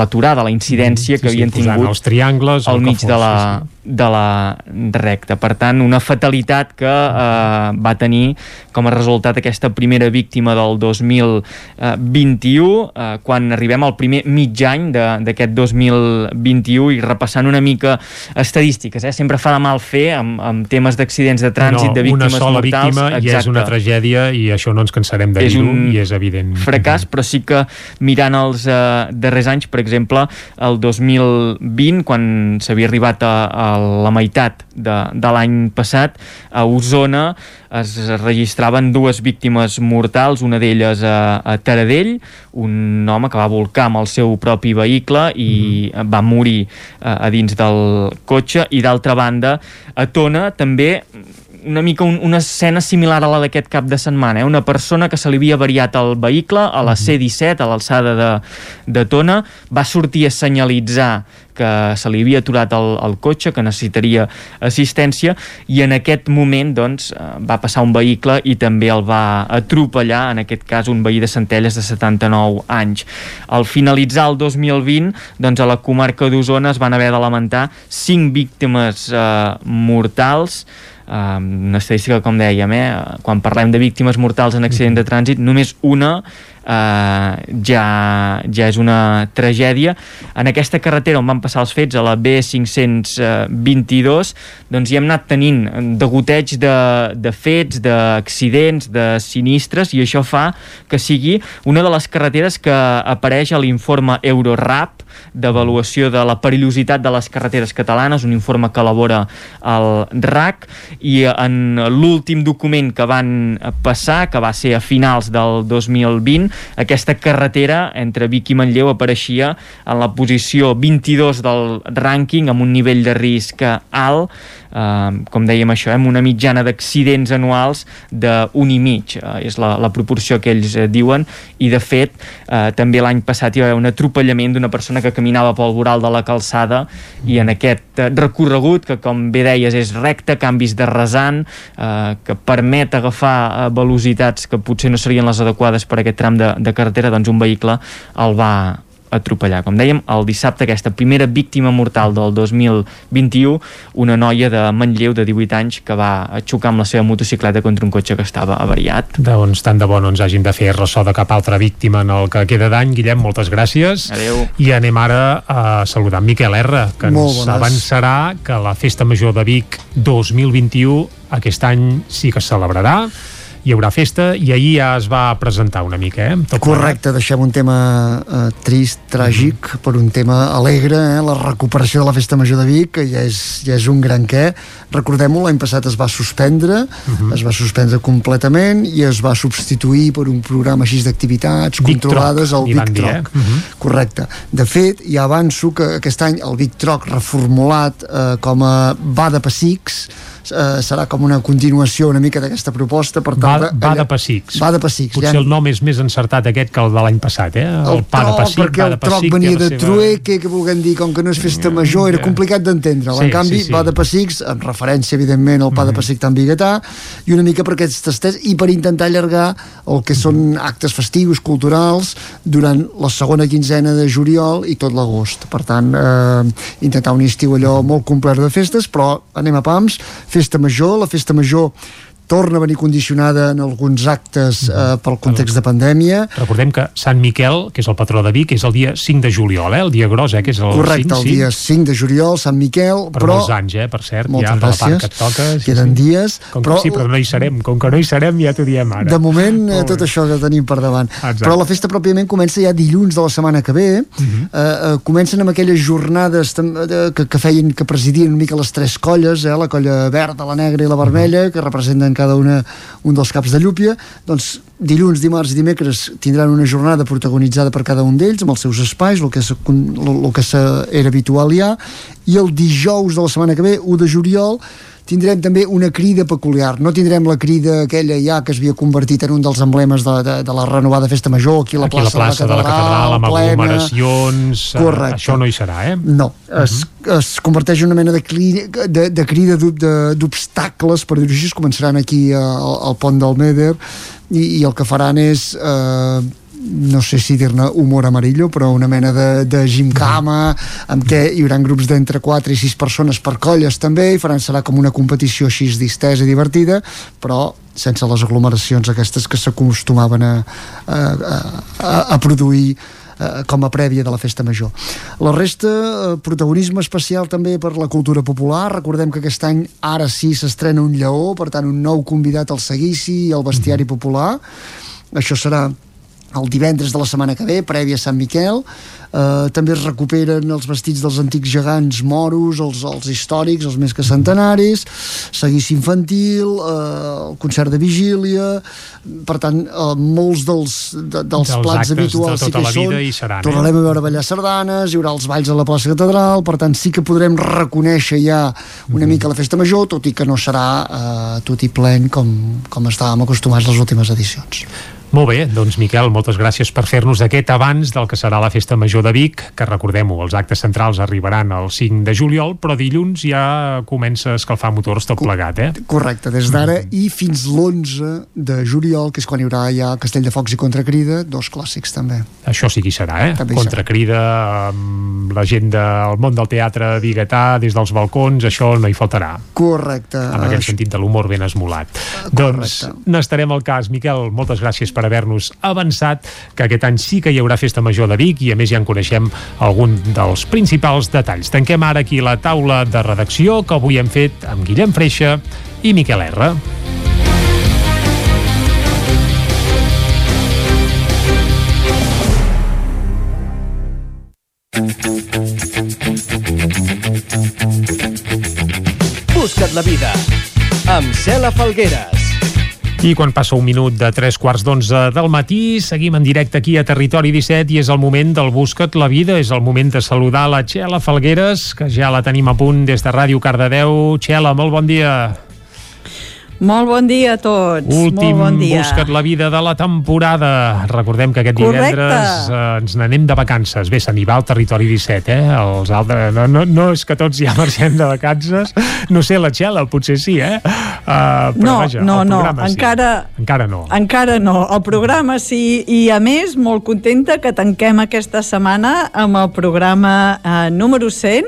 S38: l'aturada, la incidència
S1: Sí,
S38: que
S1: sí,
S38: havien
S1: posant
S38: tingut
S1: els triangles,
S38: al mig de la,
S1: sí,
S38: de la recta. Per tant, una fatalitat que eh, va tenir com a resultat aquesta primera víctima del 2021, eh, quan arribem al primer mig any de- d'aquest 2021 i repassant una mica estadístiques. Eh? Sempre fa de mal fer amb, amb temes d'accidents de trànsit,
S1: no,
S38: de víctimes
S1: una sola
S38: mortals.
S1: víctima i és una tragèdia i això no ens cansarem de dir-ho i és evident.
S38: fracàs, però sí que mirant els eh, darrers anys, per exemple, el 2020, quan s'havia arribat a, a la meitat de, de l'any passat, a Osona es registraven dues víctimes mortals, una d'elles a, a Taradell, un home que va volcar amb el seu propi vehicle i va morir eh, a dins del cotxe, i d'altra banda, a Tona també una mica un, una escena similar a la d'aquest cap de setmana, eh? una persona que se li havia variat el vehicle a la C-17, a l'alçada de, de Tona, va sortir a senyalitzar que se li havia aturat el, el cotxe, que necessitaria assistència, i en aquest moment doncs, eh, va passar un vehicle i també el va atropellar, en aquest cas un veí de Centelles de 79 anys. Al finalitzar el 2020, doncs a la comarca d'Osona es van haver de lamentar 5 víctimes eh, mortals, una estadística, com dèiem, eh? quan parlem de víctimes mortals en accident de trànsit, només una uh, ja, ja és una tragèdia. En aquesta carretera on van passar els fets, a la B522, doncs hi hem anat tenint degoteig de, de fets, d'accidents, de sinistres, i això fa que sigui una de les carreteres que apareix a l'informe Eurorap d'avaluació de la perillositat de les carreteres catalanes, un informe que elabora el RAC, i en l'últim document que van passar, que va ser a finals del 2020, aquesta carretera entre Vic i Manlleu apareixia en la posició 22 del rànquing amb un nivell de risc alt, eh, com dèiem això, eh, amb una mitjana d'accidents anuals d'un i mig, eh, és la, la proporció que ells eh, diuen, i de fet eh, també l'any passat hi va haver un atropellament d'una persona que caminava pel voral de la calçada i en aquest eh, recorregut, que com bé deies és recte, canvis de rasant, eh, que permet agafar eh, velocitats que potser no serien les adequades per aquest tram de, de carretera, doncs un vehicle el va atropellar. Com dèiem, el dissabte aquesta primera víctima mortal del 2021, una noia de Manlleu de 18 anys que va xocar amb la seva motocicleta contra un cotxe que estava avariat.
S1: Doncs tant de bo no ens hagin de fer ressò de cap altra víctima en el que queda d'any. Guillem, moltes gràcies.
S38: Adéu.
S1: I anem ara a saludar Miquel R, que
S39: Molt
S1: ens
S39: bones.
S1: avançarà que la Festa Major de Vic 2021 aquest any sí que es celebrarà hi haurà festa i ahir ja es va presentar una mica, eh? Tot
S39: Correcte, deixem un tema eh, trist, tràgic,
S1: Mhm.
S39: per un tema alegre, eh? la recuperació de la Festa Major de Vic, que ja és, ja és un gran què. Recordem-ho, l'any passat es va suspendre,
S1: Mhm.
S39: es va suspendre completament i es va substituir per un programa així d'activitats controlades
S1: Troc,
S39: al Vic
S1: dir, eh?
S39: Troc.
S1: Mhm.
S39: Correcte. De fet, ja avanço que aquest any el Vic Troc reformulat eh, com a va de pessics eh, serà com una continuació una mica d'aquesta proposta per tal
S1: Va, va de Pessics.
S39: Va de Pessics.
S1: Potser
S39: ja...
S1: el nom és més encertat aquest que el de l'any passat, eh? El,
S39: el
S1: pa de Pessic,
S39: perquè
S1: va
S39: el
S1: de
S39: troc
S1: Pessic,
S39: venia de
S1: seva-
S39: trueque, que vulguem dir, com que no és festa major, era complicat d'entendre.
S1: Sí,
S39: en canvi,
S1: sí, sí.
S39: va de Pessics, en referència, evidentment, al pa de Pessic tan biguetà, i una mica per aquests tasters, i per intentar allargar el que són actes festius, culturals, durant la segona quinzena de juliol i tot l'agost. Per tant, eh, intentar un estiu allò molt complet de festes, però anem a pams, festa major, la festa major torna a venir condicionada en alguns actes eh, pel context de pandèmia,
S1: Recordem que Sant Miquel, que és el patró de Vic, és el dia 5 de juliol, eh? el dia gros, eh? que és el
S39: Correcte,
S1: 5,
S39: el dia 5 de juliol, Sant Miquel,
S1: Per
S39: però...
S1: molts anys, eh? per cert,
S39: Moltes
S1: ja de la part
S39: gràcies.
S1: que et toca. Sí,
S39: Queden
S1: sí.
S39: dies,
S1: Com
S39: però-
S1: que sí, però no hi serem. Com que no hi serem, ja t'ho diem ara.
S39: De moment, eh,
S1: Molt
S39: tot això que tenim per davant.
S1: Exacte.
S39: Però la festa pròpiament comença ja dilluns de la setmana que ve.
S1: Mhm.
S39: eh, eh, comencen amb aquelles jornades de, que, que feien, que presidien una mica les tres colles, eh, la colla verda, la negra i la vermella, que representen cada una un dels caps de llúpia. Doncs dilluns, dimarts i dimecres tindran una jornada protagonitzada per cada un d'ells, amb els seus espais, el que, se, el, el que se, era habitual ja, i el dijous de la setmana que ve, 1 de juliol, tindrem també una crida peculiar. No tindrem la crida aquella ja que es havia convertit en un dels emblemes de, de, de la renovada festa major, aquí a la
S1: Aquí
S39: plaça,
S1: la plaça de la Catedral, amb
S39: plena.
S1: aglomeracions, eh,
S39: Correcte.
S1: això no hi serà, eh?
S39: No, es, es converteix en una mena de, cli, de, de crida d'ob- de- d'obstacles, per dir-ho així, es començaran aquí eh, al, al pont del Meder i, i el que faran és eh, no sé si dir-ne humor amarillo, però una mena de, de gimcama amb què hi haurà grups d'entre 4 i 6 persones per colles també, i faran serà com una competició així distesa i divertida, però sense les aglomeracions aquestes que s'acostumaven a, a, a, a produir eh, com a prèvia de la festa major. La resta, eh, protagonisme especial també per la cultura popular. Recordem que aquest any ara sí s'estrena un lleó, per tant un nou convidat al seguici i al bestiari popular. Això serà el divendres de la setmana que ve, prèvia a Sant Miquel. Eh, també es recuperen els vestits dels antics gegants moros, els, els històrics, els més que centenaris, seguici infantil, eh, el concert de vigília... Per tant, eh, molts dels, de, dels,
S1: Dels
S39: plats
S1: actes de
S39: habituals sí
S1: tota
S39: que hi són.
S1: hi seran, eh?
S39: Tornarem a veure ballar sardanes, hi haurà els balls a la plaça Catedral, per tant sí que podrem reconèixer ja una mica la festa major, tot i que no serà eh, tot i plen com, com estàvem acostumats les últimes edicions.
S1: Molt bé, doncs Miquel, moltes gràcies per fer-nos aquest abans del que serà la Festa Major de Vic, que recordem-ho, els actes centrals arribaran el 5 de juliol, però dilluns ja comença a escalfar motors tot plegat, eh?
S39: Correcte, des d'ara i fins l'11 de juliol, que és quan hi haurà ja Castell de Focs i Contracrida, dos clàssics també.
S1: Això sí que hi serà, eh?
S39: També hi.
S1: Contracrida, amb la gent del món del teatre biguetà, des dels balcons, això no hi faltarà.
S39: Correcte.
S1: amb aquest sentit de l'humor ben esmolat. Doncs n'estarem al cas. Miquel, moltes gràcies per haver-nos avançat que aquest any sí que hi haurà Festa Major de Vic i a més ja en coneixem algun dels principals detalls. Tanquem ara aquí la taula de redacció que avui hem fet amb Guillem Freixa i Miquel R.
S40: Busca't la vida amb Cela Falgueres.
S1: I quan passa un minut de tres quarts d'onze del matí, seguim en directe aquí a Territori 17 i és el moment del Busca't la Vida, és el moment de saludar la Txela Falgueres, que ja la tenim a punt des de Ràdio Cardedeu. Txela, molt bon dia.
S41: Molt bon dia a tots.
S1: Últim
S41: Molt bon dia.
S1: Busca't la vida de la temporada. Recordem que aquest
S41: Correcte.
S1: divendres eh, ens n'anem de vacances. Bé, se n'hi va al territori 17, eh? Els altres, no, no, no és que tots ja [LAUGHS] marxem de vacances. No sé, la Txela, potser sí, eh? Uh, però
S41: No,
S1: vaja,
S41: no,
S1: el
S41: no,
S1: sí.
S41: encara,
S1: Encara no.
S41: encara no. El programa sí, i a més, molt contenta que tanquem aquesta setmana amb el programa eh, número 100,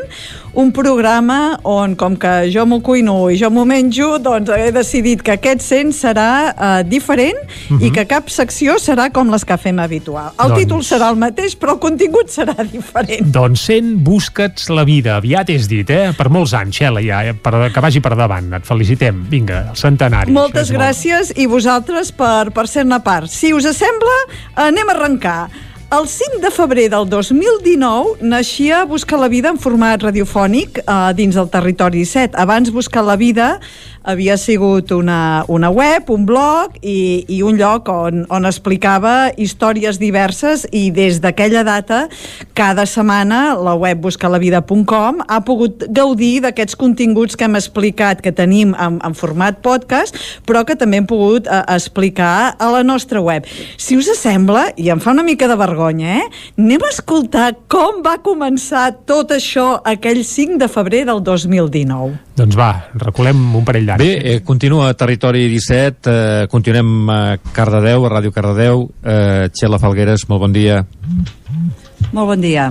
S41: un programa on, com que jo m'ho cuino i jo m'ho menjo, doncs he decidit que aquest 100 serà eh, diferent
S1: Mhm.
S41: i que cap secció serà com les que fem habitual. El
S1: Doncs-
S41: títol serà el mateix, però el contingut serà [LAUGHS] diferent.
S1: Doncs 100 busca'ts la vida. Aviat és dit, eh? Per molts anys, Xela, ja, eh? per, que vagi per davant. Et felicitem. Vinga, el centenari.
S41: Moltes
S1: és molt-
S41: gràcies i vosaltres per, per ser-ne part. Si us sembla, anem a arrencar. El 5 de febrer del 2019 naixia Buscar la vida en format radiofònic eh, dins del territori 17. Abans Buscar la vida havia sigut una, una web, un blog i, i un lloc on, on explicava històries diverses i des d'aquella data, cada setmana, la web buscalavida.com ha pogut gaudir d'aquests continguts que hem explicat, que tenim en, en format podcast, però que també hem pogut eh, explicar a la nostra web. Si us sembla, i em fa una mica de vergonya, eh? anem a escoltar com va començar tot això aquell 5 de febrer del 2019.
S1: Doncs va, reculem un parell d'anys.
S42: Bé, eh, continua Territori 17, eh, continuem a Cardedeu, a Ràdio Cardedeu. Eh, Txela Falgueres, molt bon dia.
S41: Molt bon dia.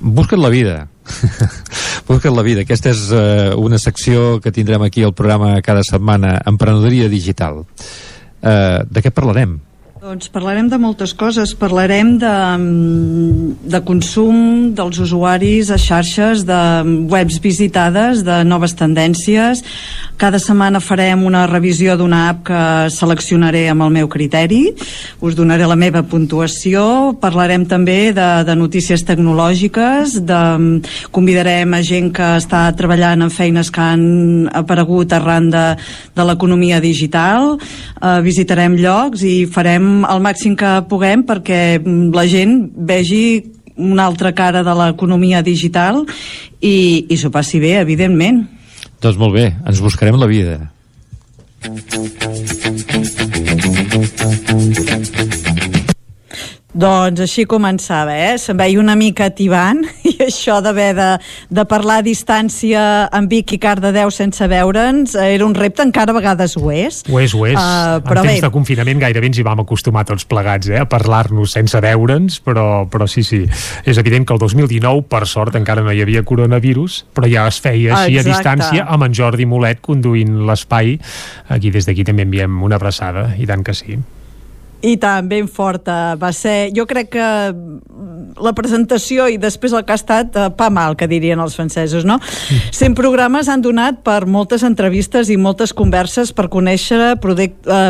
S42: Busca't la vida. [LAUGHS] Busca't la vida. Aquesta és eh, una secció que tindrem aquí al programa cada setmana, Emprenedoria Digital. Eh, de què parlarem?
S41: Doncs parlarem de moltes coses. Parlarem de, de consum dels usuaris a xarxes, de webs visitades, de noves tendències. Cada setmana farem una revisió d'una app que seleccionaré amb el meu criteri. Us donaré la meva puntuació. Parlarem també de, de notícies tecnològiques. De, convidarem a gent que està treballant en feines que han aparegut arran de, de l'economia digital. Uh, visitarem llocs i farem el màxim que puguem perquè la gent vegi una altra cara de l'economia digital i, i s'ho passi bé, evidentment.
S42: Doncs molt bé, ens buscarem la vida.
S41: Doncs així començava, eh? Se'n veia una mica tibant [LAUGHS] i això d'haver de, de parlar a distància amb Vic i Cardedeu sense veure'ns era un repte, encara a vegades ho és.
S1: Ho és, ho és. Uh,
S41: però
S1: en temps
S41: bé.
S1: de confinament gairebé ens hi vam acostumar tots plegats, eh? A parlar-nos sense veure'ns, però, però sí, sí. És evident que el 2019, per sort, encara no hi havia coronavirus, però ja es feia així
S41: Exacte.
S1: a distància amb en Jordi Molet conduint l'espai. Aquí, des d'aquí, també enviem una abraçada, i tant que sí.
S41: I tant, ben forta va ser. Jo crec que mm, la presentació i després el que ha estat eh, pa mal, que dirien els francesos, no? 100 programes han donat per moltes entrevistes i moltes converses per conèixer eh,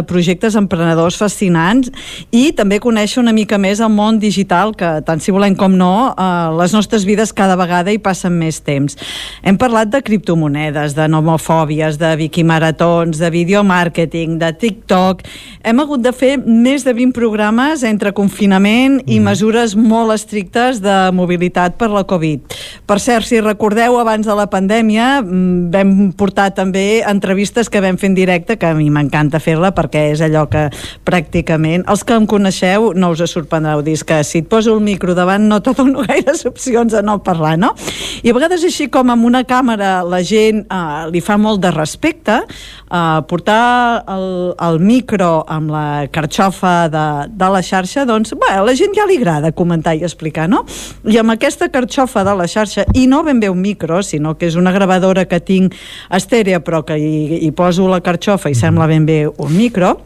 S41: projectes emprenedors fascinants i també conèixer una mica més el món digital, que tant si volem com no, eh, les nostres vides cada vegada hi passen més temps. Hem parlat de criptomonedes, de nomofòbies, de wikimaratons, de videomàrqueting, de TikTok... Hem hagut de fer més de 20 programes entre confinament i mesures molt estrictes de mobilitat per la Covid. Per cert, si recordeu, abans de la pandèmia mm, vam portar també entrevistes que vam fer en directe, que a mi m'encanta fer-la perquè és allò que pràcticament... Els que em coneixeu no us sorprendreu dir que si et poso el micro davant no te dono [LAUGHS] gaires opcions a no parlar, no? I a vegades així com amb una càmera la gent eh, li fa molt de respecte, eh, portar el, el micro amb la carxofa de, de la xarxa, doncs, bé, a la gent ja li agrada comentar i explicar, no? I amb aquesta carxofa de la xarxa, i no ben bé un micro, sinó que és una gravadora que tinc estèria, però que hi, hi poso la carxofa i sembla ben bé un micro,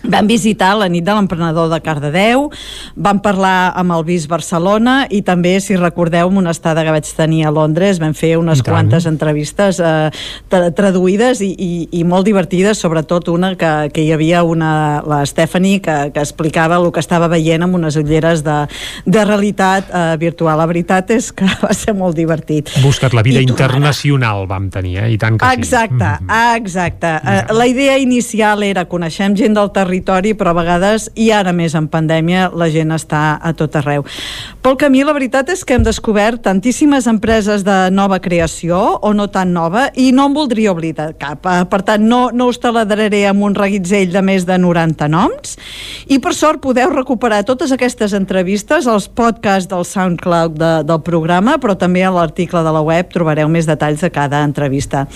S41: Vam visitar la nit de l'emprenedor de Cardedeu, vam parlar amb el Bis Barcelona i també, si recordeu, en una estada que vaig tenir a Londres, vam fer unes quantes entrevistes eh, tra traduïdes i, i, i molt divertides, sobretot una que, que hi havia una, la Stephanie, que, que explicava el que estava veient amb unes ulleres de, de realitat eh, virtual. La veritat és que [LAUGHS] va ser molt divertit.
S1: Busca't la vida
S41: I
S1: internacional, vam tenir, eh? I tant que sí.
S41: Exacte, exacte. Uh, la idea inicial era coneixem gent del territori, però a vegades, i ara més en pandèmia, la gent està a tot arreu. Pel camí, la veritat és que hem descobert tantíssimes empreses de nova creació, o no tan nova, i no en voldria oblidar cap. Eh, Per tant, no, no us taladraré amb un reguitzell de més de 90 noms, i per sort podeu recuperar totes aquestes entrevistes als podcasts del SoundCloud de, del programa, però també a l'article de la web trobareu més detalls de cada entrevista.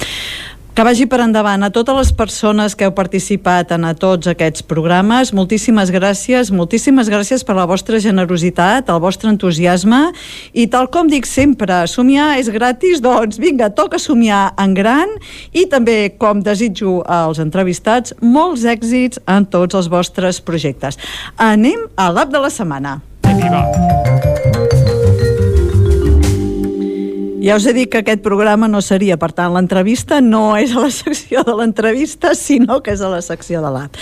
S41: Que vagi per endavant a totes les persones que heu participat en a tots aquests programes. Moltíssimes gràcies, moltíssimes gràcies per la vostra generositat, el vostre entusiasme i tal com dic sempre, somiar és gratis, doncs vinga, toca somiar en gran i també, com desitjo als entrevistats, molts èxits en tots els vostres projectes. Anem a l'app de la setmana. Ja us he dit que aquest programa no seria, per tant, l'entrevista no és a la secció de l'entrevista, sinó que és a la secció de l'app.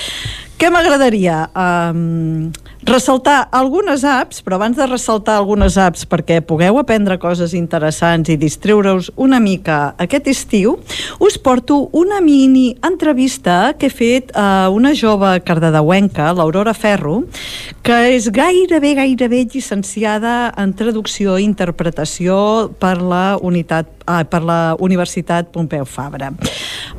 S41: Què m'agradaria? Um, ressaltar algunes apps, però abans de ressaltar algunes apps perquè pugueu aprendre coses interessants i distreure-us una mica aquest estiu, us porto una mini entrevista que he fet a una jove cardedeuenca, l'Aurora Ferro, que és gairebé, gairebé llicenciada en traducció i interpretació per la unitat ah, per la Universitat Pompeu Fabra.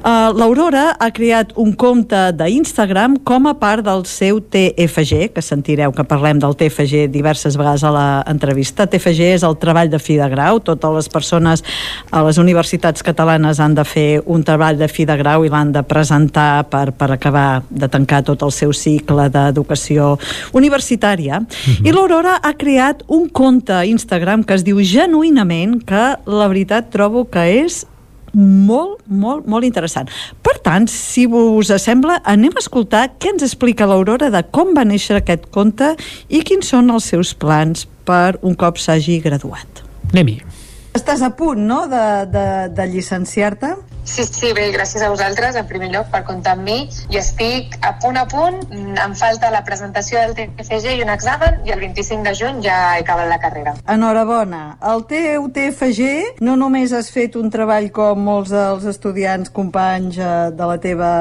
S41: Uh, L'Aurora ha creat un compte d'Instagram com a part del seu TFG, que sentireu que parlem del TFG diverses vegades a l'entrevista. TFG és el treball de fi de grau. Totes les persones a les universitats catalanes han de fer un treball de fi de grau i l'han de presentar per, per acabar de tancar tot el seu cicle d'educació universitària. Uh -huh. I l'Aurora ha creat un compte a Instagram que es diu Genuïnament, que la veritat trobo que és molt, molt, molt interessant. Per tant, si us sembla, anem a escoltar què ens explica l'Aurora de com va néixer aquest conte i quins són els seus plans per un cop s'hagi graduat.
S1: Anem-hi.
S41: Estàs a punt, no?, de, de, de llicenciar-te?
S43: Sí, sí, bé, gràcies a vosaltres, en primer lloc, per comptar amb mi. I estic a punt a punt, em falta la presentació del TFG i un examen, i el 25 de juny ja he acabat la carrera.
S41: Enhorabona. El teu TFG no només has fet un treball com molts dels estudiants companys eh, de la teva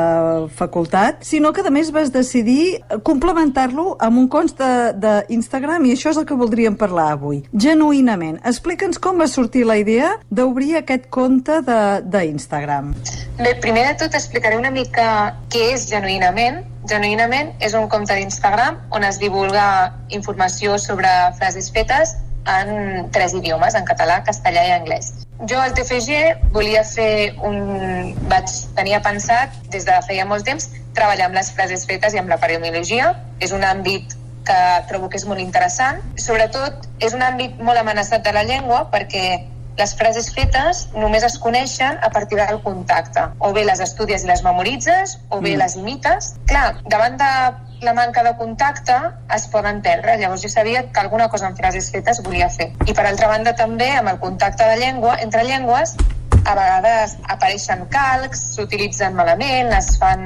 S41: facultat, sinó que a més vas decidir complementar-lo amb un compte d'Instagram i això és el que voldríem parlar avui. Genuïnament. Explica'ns com va sortir la idea d'obrir aquest compte d'Instagram.
S43: Bé, primer de tot explicaré una mica què és Genuïnament. Genuïnament és un compte d'Instagram on es divulga informació sobre frases fetes en tres idiomes, en català, castellà i anglès. Jo al TFG volia fer un... vaig tenia pensat des de feia molt temps treballar amb les frases fetes i amb la paremiologia. És un àmbit que trobo que és molt interessant. Sobretot és un àmbit molt amenaçat de la llengua perquè les frases fetes només es coneixen a partir del contacte. O bé les estudies i les memoritzes, o bé mm. les imites. Clar, davant de la manca de contacte es poden perdre. Llavors jo sabia que alguna cosa en frases fetes volia fer. I per altra banda també amb el contacte de llengua, entre llengües, a vegades apareixen calcs, s'utilitzen malament, es fan,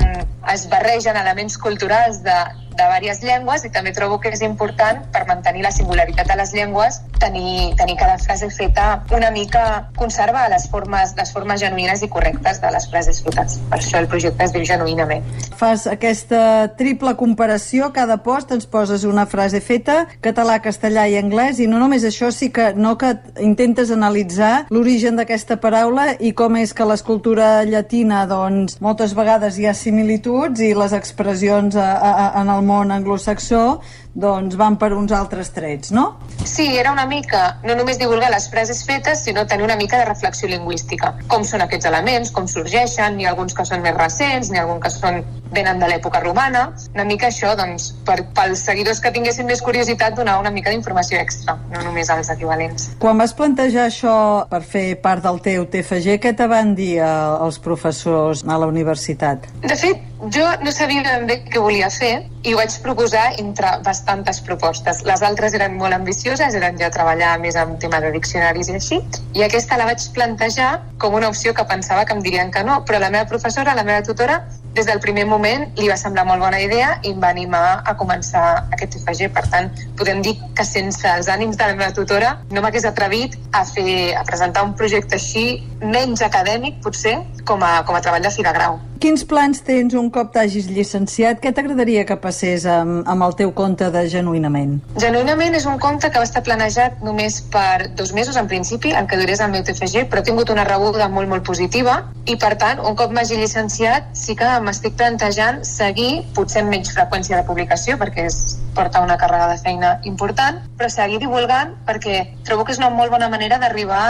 S43: es barregen elements culturals de, de diverses llengües i també trobo que és important per mantenir la singularitat de les llengües tenir, tenir cada frase feta una mica conservar les formes, les formes genuïnes i correctes de les frases fetes. Per això el projecte es diu Genuïnament.
S41: Fas aquesta triple comparació, cada post ens poses una frase feta, català, castellà i anglès, i no només això, sí que no que intentes analitzar l'origen d'aquesta paraula i com és que l'escultura llatina, doncs, moltes vegades hi ha similituds i les expressions a, a, en el món anglosaxó doncs van per uns altres trets, no?
S43: Sí, era una mica, no només divulgar les frases fetes, sinó tenir una mica de reflexió lingüística. Com són aquests elements, com sorgeixen, ni alguns que són més recents, ni alguns que són venen de l'època romana. Una mica això, doncs, per, pels seguidors que tinguessin més curiositat, donar una mica d'informació extra, no només els equivalents.
S41: Quan vas plantejar això per fer part del teu TFG, què te van dir eh, els professors a la universitat?
S43: De fet, jo no sabia ben bé què volia fer i ho vaig proposar entre bastantes propostes. Les altres eren molt ambicioses, eren ja treballar més en tema de diccionaris i així, i aquesta la vaig plantejar com una opció que pensava que em dirien que no, però la meva professora, la meva tutora, des del primer moment li va semblar molt bona idea i em va animar a començar aquest TFG. Per tant, podem dir que sense els ànims de la meva tutora no m'hagués atrevit a, fer, a presentar un projecte així menys acadèmic, potser, com a, com a treball de fi de grau.
S41: Quins plans tens un cop t'hagis llicenciat? Què t'agradaria que passés amb, amb el teu compte de Genuïnament?
S43: Genuïnament és un compte que va estar planejat només per dos mesos, en principi, en què durés el meu TFG, però he tingut una rebuda molt, molt positiva i, per tant, un cop m'hagi llicenciat, sí que m'estic plantejant seguir, potser amb menys freqüència de publicació, perquè és porta una càrrega de feina important, però seguir divulgant perquè trobo que és una molt bona manera d'arribar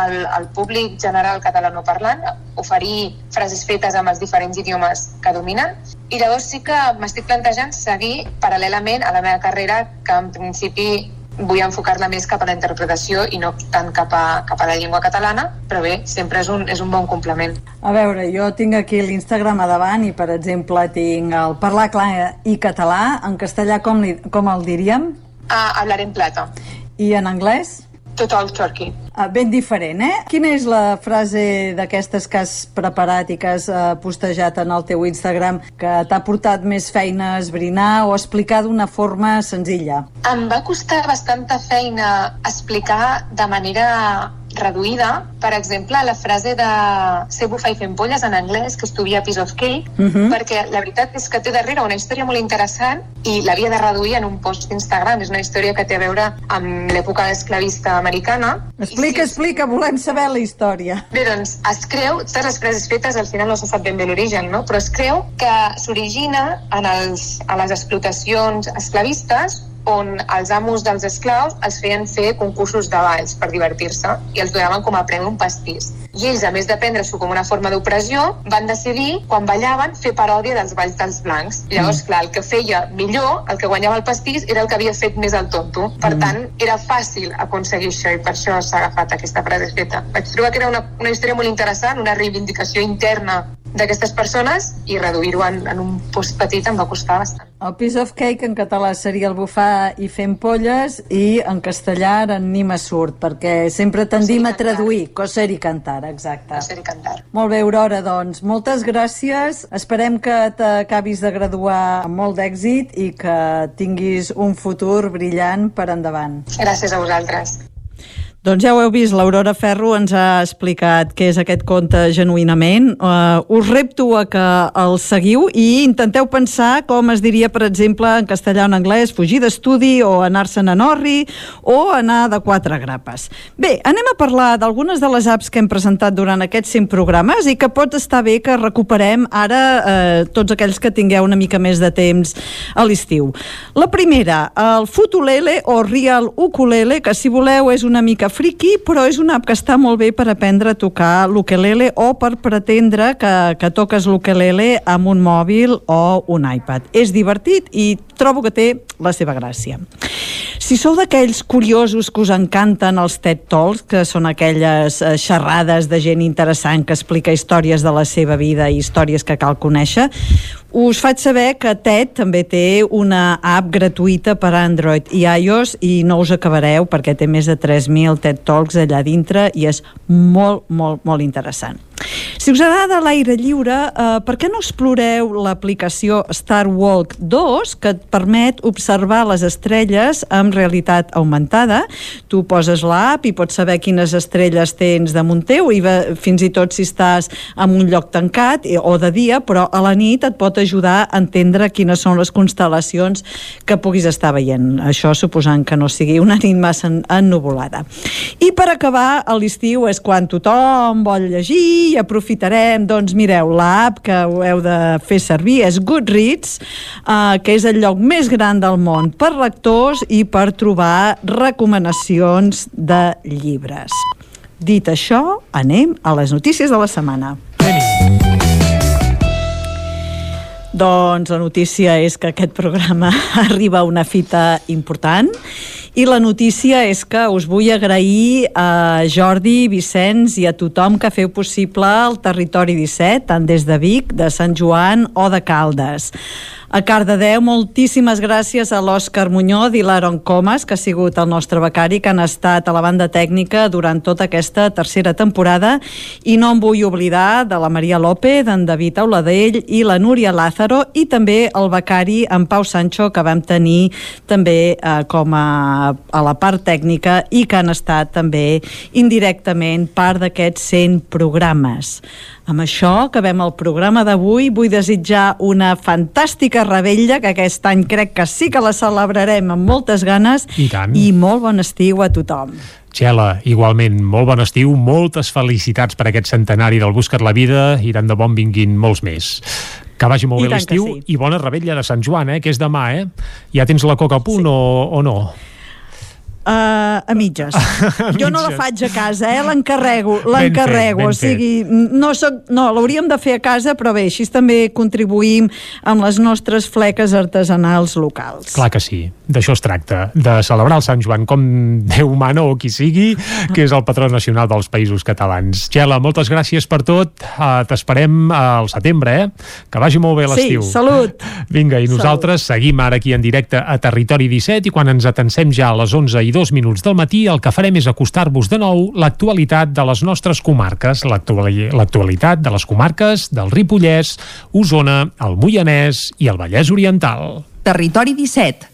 S43: al, al públic general catalanoparlant, oferir frases fetes amb els diferents idiomes que dominen, i llavors sí que m'estic plantejant seguir paral·lelament a la meva carrera, que en principi vull enfocar-la més cap a la interpretació i no tant cap a, cap a la llengua catalana, però bé, sempre és un, és un bon complement.
S41: A veure, jo tinc aquí l'Instagram a davant i, per exemple, tinc el parlar clar i català. En castellà com, li, com el diríem?
S43: Ah, hablar en plata.
S41: I en anglès?
S43: Total turkey.
S41: Ah, ben diferent, eh? Quina és la frase d'aquestes que has preparat i que has uh, postejat en el teu Instagram que t'ha portat més feina a esbrinar o explicar d'una forma senzilla?
S43: Em va costar bastanta feina explicar de manera reduïda, per exemple, la frase de ser bufa i fent polles en anglès, que estudia Piece of Cake,
S41: Mhm.
S43: perquè la veritat és que té darrere una història molt interessant i l'havia de reduir en un post d'Instagram. És una història que té a veure amb l'època esclavista americana.
S41: Explica, explica, volem saber la història.
S43: Bé, doncs, es creu, totes les frases fetes al final no se sap ben bé l'origen, no? però es creu que s'origina en els, a les explotacions esclavistes on els amos dels esclaus els feien fer concursos de balls per divertir-se i els donaven com a premi un pastís. I ells, a més de prendre-s'ho com una forma d'opressió, van decidir, quan ballaven, fer paròdia dels balls dels blancs. I llavors, clar, el que feia millor, el que guanyava el pastís, era el que havia fet més el tonto. Per tant, era fàcil aconseguir això i per això s'ha agafat aquesta frase feta. Vaig trobar que era una, una història molt interessant, una reivindicació interna d'aquestes persones i reduir-ho en, en un post petit em va costar bastant.
S41: El piece of cake en català seria el bufar i fent polles i en castellà ara ni me surt perquè sempre tendim a traduir coser i cantar, exacte.
S43: Coser i cantar.
S41: Molt bé, Aurora, doncs moltes gràcies. Esperem que t'acabis de graduar amb molt d'èxit i que tinguis un futur brillant per endavant.
S43: Gràcies a vosaltres.
S41: Doncs ja ho heu vist, l'Aurora Ferro ens ha explicat què és aquest conte genuïnament. Uh, us repto a que el seguiu i intenteu pensar com es diria, per exemple, en castellà o en anglès, fugir d'estudi o anar-se'n a Norri o anar de quatre grapes. Bé, anem a parlar d'algunes de les apps que hem presentat durant aquests 100 programes i que pot estar bé que recuperem ara eh, tots aquells que tingueu una mica més de temps a l'estiu. La primera, el Futulele o Real Ukulele, que si voleu és una mica friki, però és una app que està molt bé per aprendre a tocar l'ukelele o per pretendre que, que toques l'ukelele amb un mòbil o un iPad. És divertit i trobo que té la seva gràcia. Si sou d'aquells curiosos que us encanten els TED Talks, que són aquelles eh, xerrades de gent interessant que explica històries de la seva vida i històries que cal conèixer, us faig saber que TED també té una app gratuïta per a Android i iOS i no us acabareu perquè té més de 3.000 TED Talks allà dintre i és molt, molt, molt interessant. Si us agrada l'aire lliure, eh, per què no exploreu l'aplicació Star Walk 2 que et permet observar les estrelles amb realitat augmentada? Tu poses l'app i pots saber quines estrelles tens damunt teu i fins i tot si estàs en un lloc tancat i- o de dia, però a la nit et pot ajudar a entendre quines són les constel·lacions que puguis estar veient. Això suposant que no sigui una nit massa en- ennuvolada. I per acabar, a l'estiu és quan tothom vol llegir i aprofitarem, doncs mireu, l'app que ho heu de fer servir és Goodreads, eh, que és el lloc més gran del món per lectors i per trobar recomanacions de llibres. Dit això, anem a les notícies de la setmana. Doncs la notícia és que aquest programa [LAUGHS] arriba a una fita important i la notícia és que us vull agrair a Jordi, Vicenç i a tothom que feu possible el Territori 17, tant des de Vic, de Sant Joan o de Caldes. A Cardedeu, moltíssimes gràcies a l'Òscar Muñoz i l'Aaron Comas, que ha sigut el nostre becari, que han estat a la banda tècnica durant tota aquesta tercera temporada. I no em vull oblidar de la Maria López, d'en David Auladell i la Núria Lázaro, i també el becari, en Pau Sancho, que vam tenir també eh, com a, a la part tècnica i que han estat també indirectament part d'aquests 100 programes. Amb això acabem el programa d'avui. Vull desitjar una fantàstica rebella, que aquest any crec que sí que la celebrarem amb moltes ganes.
S1: I tant.
S41: I molt bon estiu a tothom.
S1: Txela, igualment, molt bon estiu, moltes felicitats per aquest centenari del Buscat la Vida i tant de bon vinguin molts més. Que vagi molt
S41: I
S1: bé l'estiu
S41: sí.
S1: i bona rebella de Sant Joan, eh, que és demà, eh? Ja tens la coca a punt sí. o, o no?
S41: Uh, a mitges. [LAUGHS] jo no la
S1: mitges.
S41: faig a casa, eh? l'encarrego, l'encarrego, o sigui, no, soc, no l'hauríem de fer a casa, però bé, així també contribuïm amb les nostres fleques artesanals locals.
S1: Clar que sí. D'això es tracta, de celebrar el Sant Joan com Déu mana o qui sigui, que és el patró nacional dels països catalans. Gela, moltes gràcies per tot. Uh, T'esperem al setembre, eh? Que vagi molt bé l'estiu.
S41: Sí, salut!
S1: Vinga, i nosaltres salut. seguim ara aquí en directe a Territori 17 i quan ens atensem ja a les 11 i 2 minuts del matí el que farem és acostar-vos de nou l'actualitat de les nostres comarques, l'actualitat de les comarques del Ripollès, Osona, el Moianès i el Vallès Oriental.
S2: Territori 17,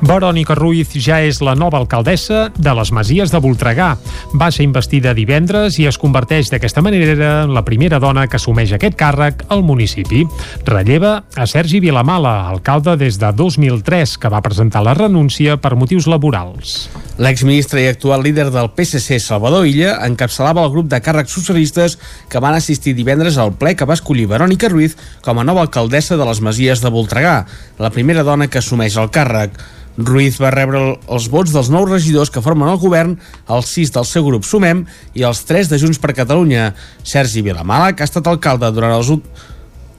S1: Verònica Ruiz ja és la nova alcaldessa de les Masies de Voltregà. Va ser investida divendres i es converteix d'aquesta manera en la primera dona que assumeix aquest càrrec al municipi. Relleva a Sergi Vilamala, alcalde des de 2003, que va presentar la renúncia per motius laborals.
S44: L'exministre i actual líder del PSC, Salvador Illa, encapçalava el grup de càrrecs socialistes que van assistir divendres al ple que va escollir Verònica Ruiz com a nova alcaldessa de les Masies de Voltregà, la primera dona que assumeix el càrrec. Ruiz va rebre els vots dels nou regidors que formen el govern, els sis del seu grup Sumem i els tres de Junts per Catalunya. Sergi Vilamala, que ha estat alcalde durant els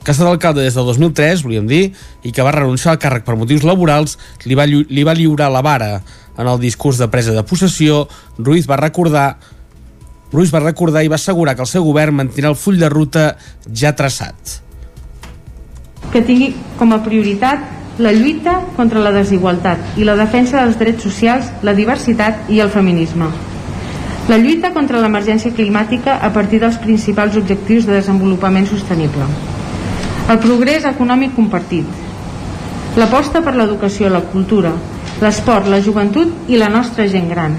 S44: que ha estat alcalde des del 2003, volíem dir, i que va renunciar al càrrec per motius laborals, li va, li va lliurar la vara. En el discurs de presa de possessió, Ruiz va recordar Ruiz va recordar i va assegurar que el seu govern mantindrà el full de ruta ja traçat.
S5: Que tingui com a prioritat la lluita contra la desigualtat i la defensa dels drets socials, la diversitat i el feminisme. La lluita contra l'emergència climàtica a partir dels principals objectius de desenvolupament sostenible. El progrés econòmic compartit. L'aposta per l'educació, la cultura, l'esport, la joventut i la nostra gent gran.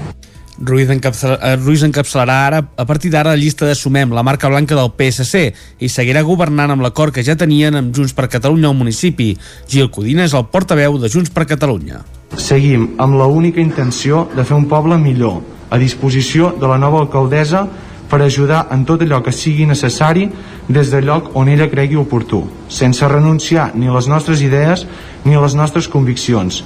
S44: Ruiz, encapçal, eh, Ruiz encapçalarà ara, a partir d'ara, la llista de Sumem, la marca blanca del PSC, i seguirà governant amb l'acord que ja tenien amb Junts per Catalunya al municipi. Gil Codina és el portaveu de Junts per Catalunya.
S6: Seguim amb la única intenció de fer un poble millor, a disposició de la nova alcaldessa per ajudar en tot allò que sigui necessari des del lloc on ella cregui oportú, sense renunciar ni a les nostres idees ni a les nostres conviccions.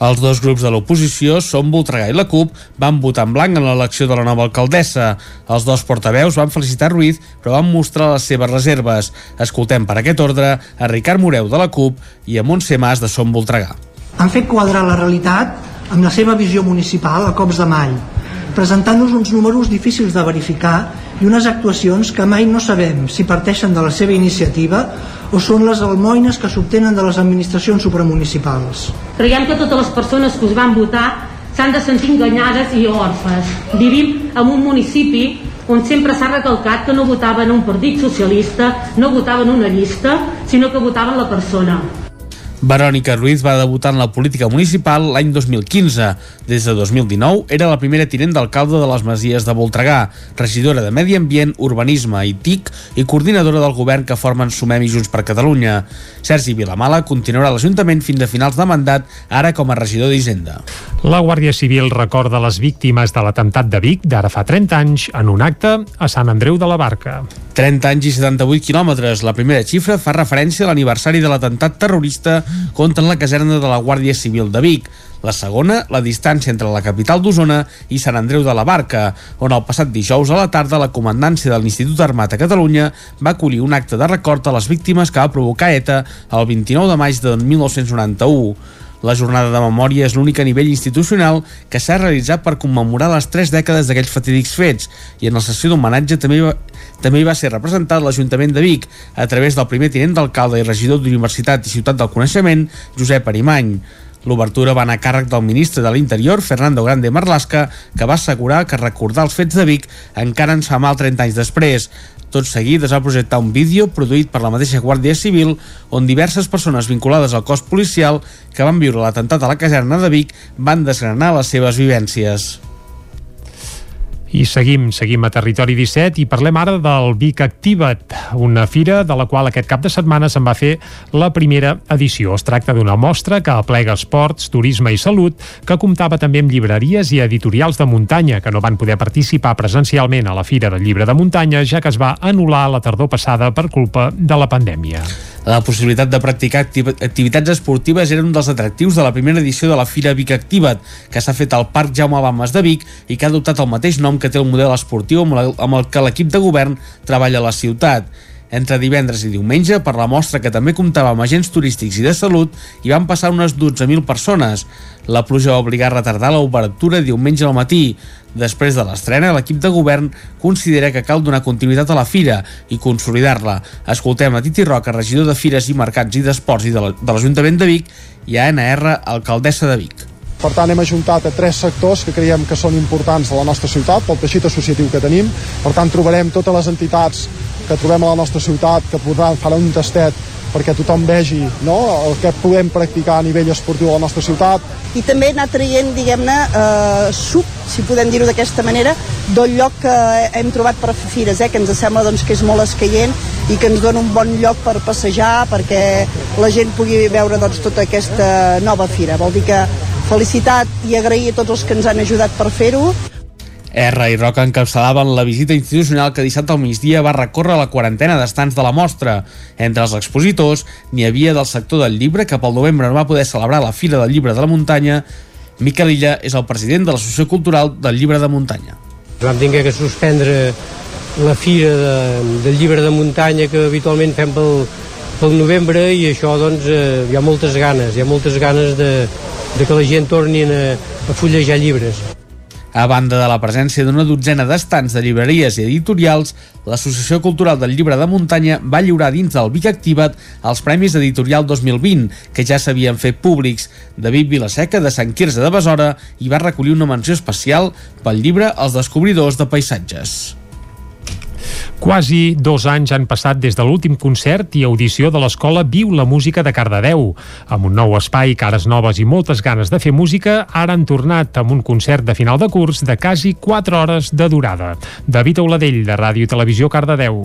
S44: Els dos grups de l'oposició, Som Voltregà i la CUP, van votar en blanc en l'elecció de la nova alcaldessa. Els dos portaveus van felicitar Ruiz, però van mostrar les seves reserves. Escoltem per aquest ordre a Ricard Moreu de la CUP i a Montse Mas de Som Voltregà.
S7: Han fet quadrar la realitat amb la seva visió municipal a cops de mall, presentant-nos uns números difícils de verificar i unes actuacions que mai no sabem si parteixen de la seva iniciativa o són les almoines que s'obtenen de les administracions supramunicipals.
S8: Creiem que totes les persones que us van votar s'han de sentir enganyades i orfes. Vivim en un municipi on sempre s'ha recalcat que no votaven un partit socialista, no votaven una llista, sinó que votaven la persona.
S44: Verònica Ruiz va debutar en la política municipal l'any 2015. Des de 2019 era la primera tinent d'alcalde de les Masies de Voltregà, regidora de Medi Ambient, Urbanisme i TIC i coordinadora del govern que formen Sumem i Junts per Catalunya. Sergi Vilamala continuarà a l'Ajuntament fins a finals de mandat, ara com a regidor d'Hisenda.
S1: La Guàrdia Civil recorda les víctimes de l'atemptat de Vic d'ara fa 30 anys en un acte a Sant Andreu de la Barca.
S44: 30 anys i 78 quilòmetres. La primera xifra fa referència a l'aniversari de l'atemptat terrorista contra la caserna de la Guàrdia Civil de Vic. La segona, la distància entre la capital d'Osona i Sant Andreu de la Barca, on el passat dijous a la tarda la comandància de l'Institut Armat a Catalunya va acollir un acte de record a les víctimes que va provocar ETA el 29 de maig de 1991. La jornada de memòria és l'únic a nivell institucional que s'ha realitzat per commemorar les tres dècades d'aquells fatídics fets i en la sessió d'homenatge també, va, també va ser representat l'Ajuntament de Vic a través del primer tinent d'alcalde i regidor d'Universitat i Ciutat del Coneixement, Josep Arimany. L'obertura va anar a càrrec del ministre de l'Interior, Fernando Grande Marlasca, que va assegurar que recordar els fets de Vic encara ens fa mal 30 anys després. Tot seguit es va projectar un vídeo produït per la mateixa Guàrdia Civil on diverses persones vinculades al cos policial que van viure l'atemptat a la caserna de Vic van desgranar les seves vivències.
S1: I seguim, seguim a Territori 17 i parlem ara del Vic Activa't, una fira de la qual aquest cap de setmana se'n va fer la primera edició. Es tracta d'una mostra que aplega esports, turisme i salut, que comptava també amb llibreries i editorials de muntanya que no van poder participar presencialment a la Fira del Llibre de Muntanya, ja que es va anul·lar la tardor passada per culpa de la pandèmia.
S44: La possibilitat de practicar activitats esportives era un dels atractius de la primera edició de la Fira Vic Activa't, que s'ha fet al Parc Jaume Bames de Vic i que ha adoptat el mateix nom que té el model esportiu amb el que l'equip de govern treballa a la ciutat. Entre divendres i diumenge, per la mostra que també comptava amb agents turístics i de salut, hi van passar unes 12.000 persones. La pluja va obligar a retardar l'obertura diumenge al matí. Després de l'estrena, l'equip de govern considera que cal donar continuïtat a la fira i consolidar-la. Escoltem a Titi Roca, regidor de Fires i Mercats i d'Esports i de l'Ajuntament de Vic, i a NR, alcaldessa de Vic.
S45: Per tant, hem ajuntat a tres sectors que creiem que són importants a la nostra ciutat, pel teixit associatiu que tenim. Per tant, trobarem totes les entitats que trobem a la nostra ciutat, que podran fer un tastet perquè tothom vegi no, el que podem practicar a nivell esportiu a la nostra ciutat.
S16: I també anar traient, diguem-ne, eh, suc, si podem dir-ho d'aquesta manera, del lloc que hem trobat per fer fires, eh, que ens sembla doncs, que és molt escaient i que ens dona un bon lloc per passejar perquè la gent pugui veure doncs, tota aquesta nova fira. Vol dir que felicitat i agrair a tots els que ens han ajudat per fer-ho
S44: R i Roca encapçalaven la visita institucional que dissabte al migdia va recórrer la quarantena d'estants de la mostra. Entre els expositors n'hi havia del sector del llibre que pel novembre no va poder celebrar la Fira del Llibre de la Muntanya. Miquel Illa és el president de l'Associació Cultural del Llibre de Muntanya.
S17: Vam tenir que suspendre la Fira de, del Llibre de Muntanya que habitualment fem pel, pel novembre i això doncs eh, hi ha moltes ganes, hi ha moltes ganes de, de que la gent torni a, a fullejar llibres.
S44: A banda de la presència d'una dotzena d'estants de llibreries i editorials, l'Associació Cultural del Llibre de Muntanya va lliurar dins del Vic Activat els Premis Editorial 2020, que ja s'havien fet públics. David Vilaseca, de Sant Quirze de Besora, hi va recollir una menció especial pel llibre Els descobridors de paisatges.
S1: Quasi dos anys han passat des de l'últim concert i audició de l'escola Viu la Música de Cardedeu. Amb un nou espai, cares noves i moltes ganes de fer música, ara han tornat amb un concert de final de curs de quasi 4 hores de durada. David Auladell, de Ràdio Televisió Cardedeu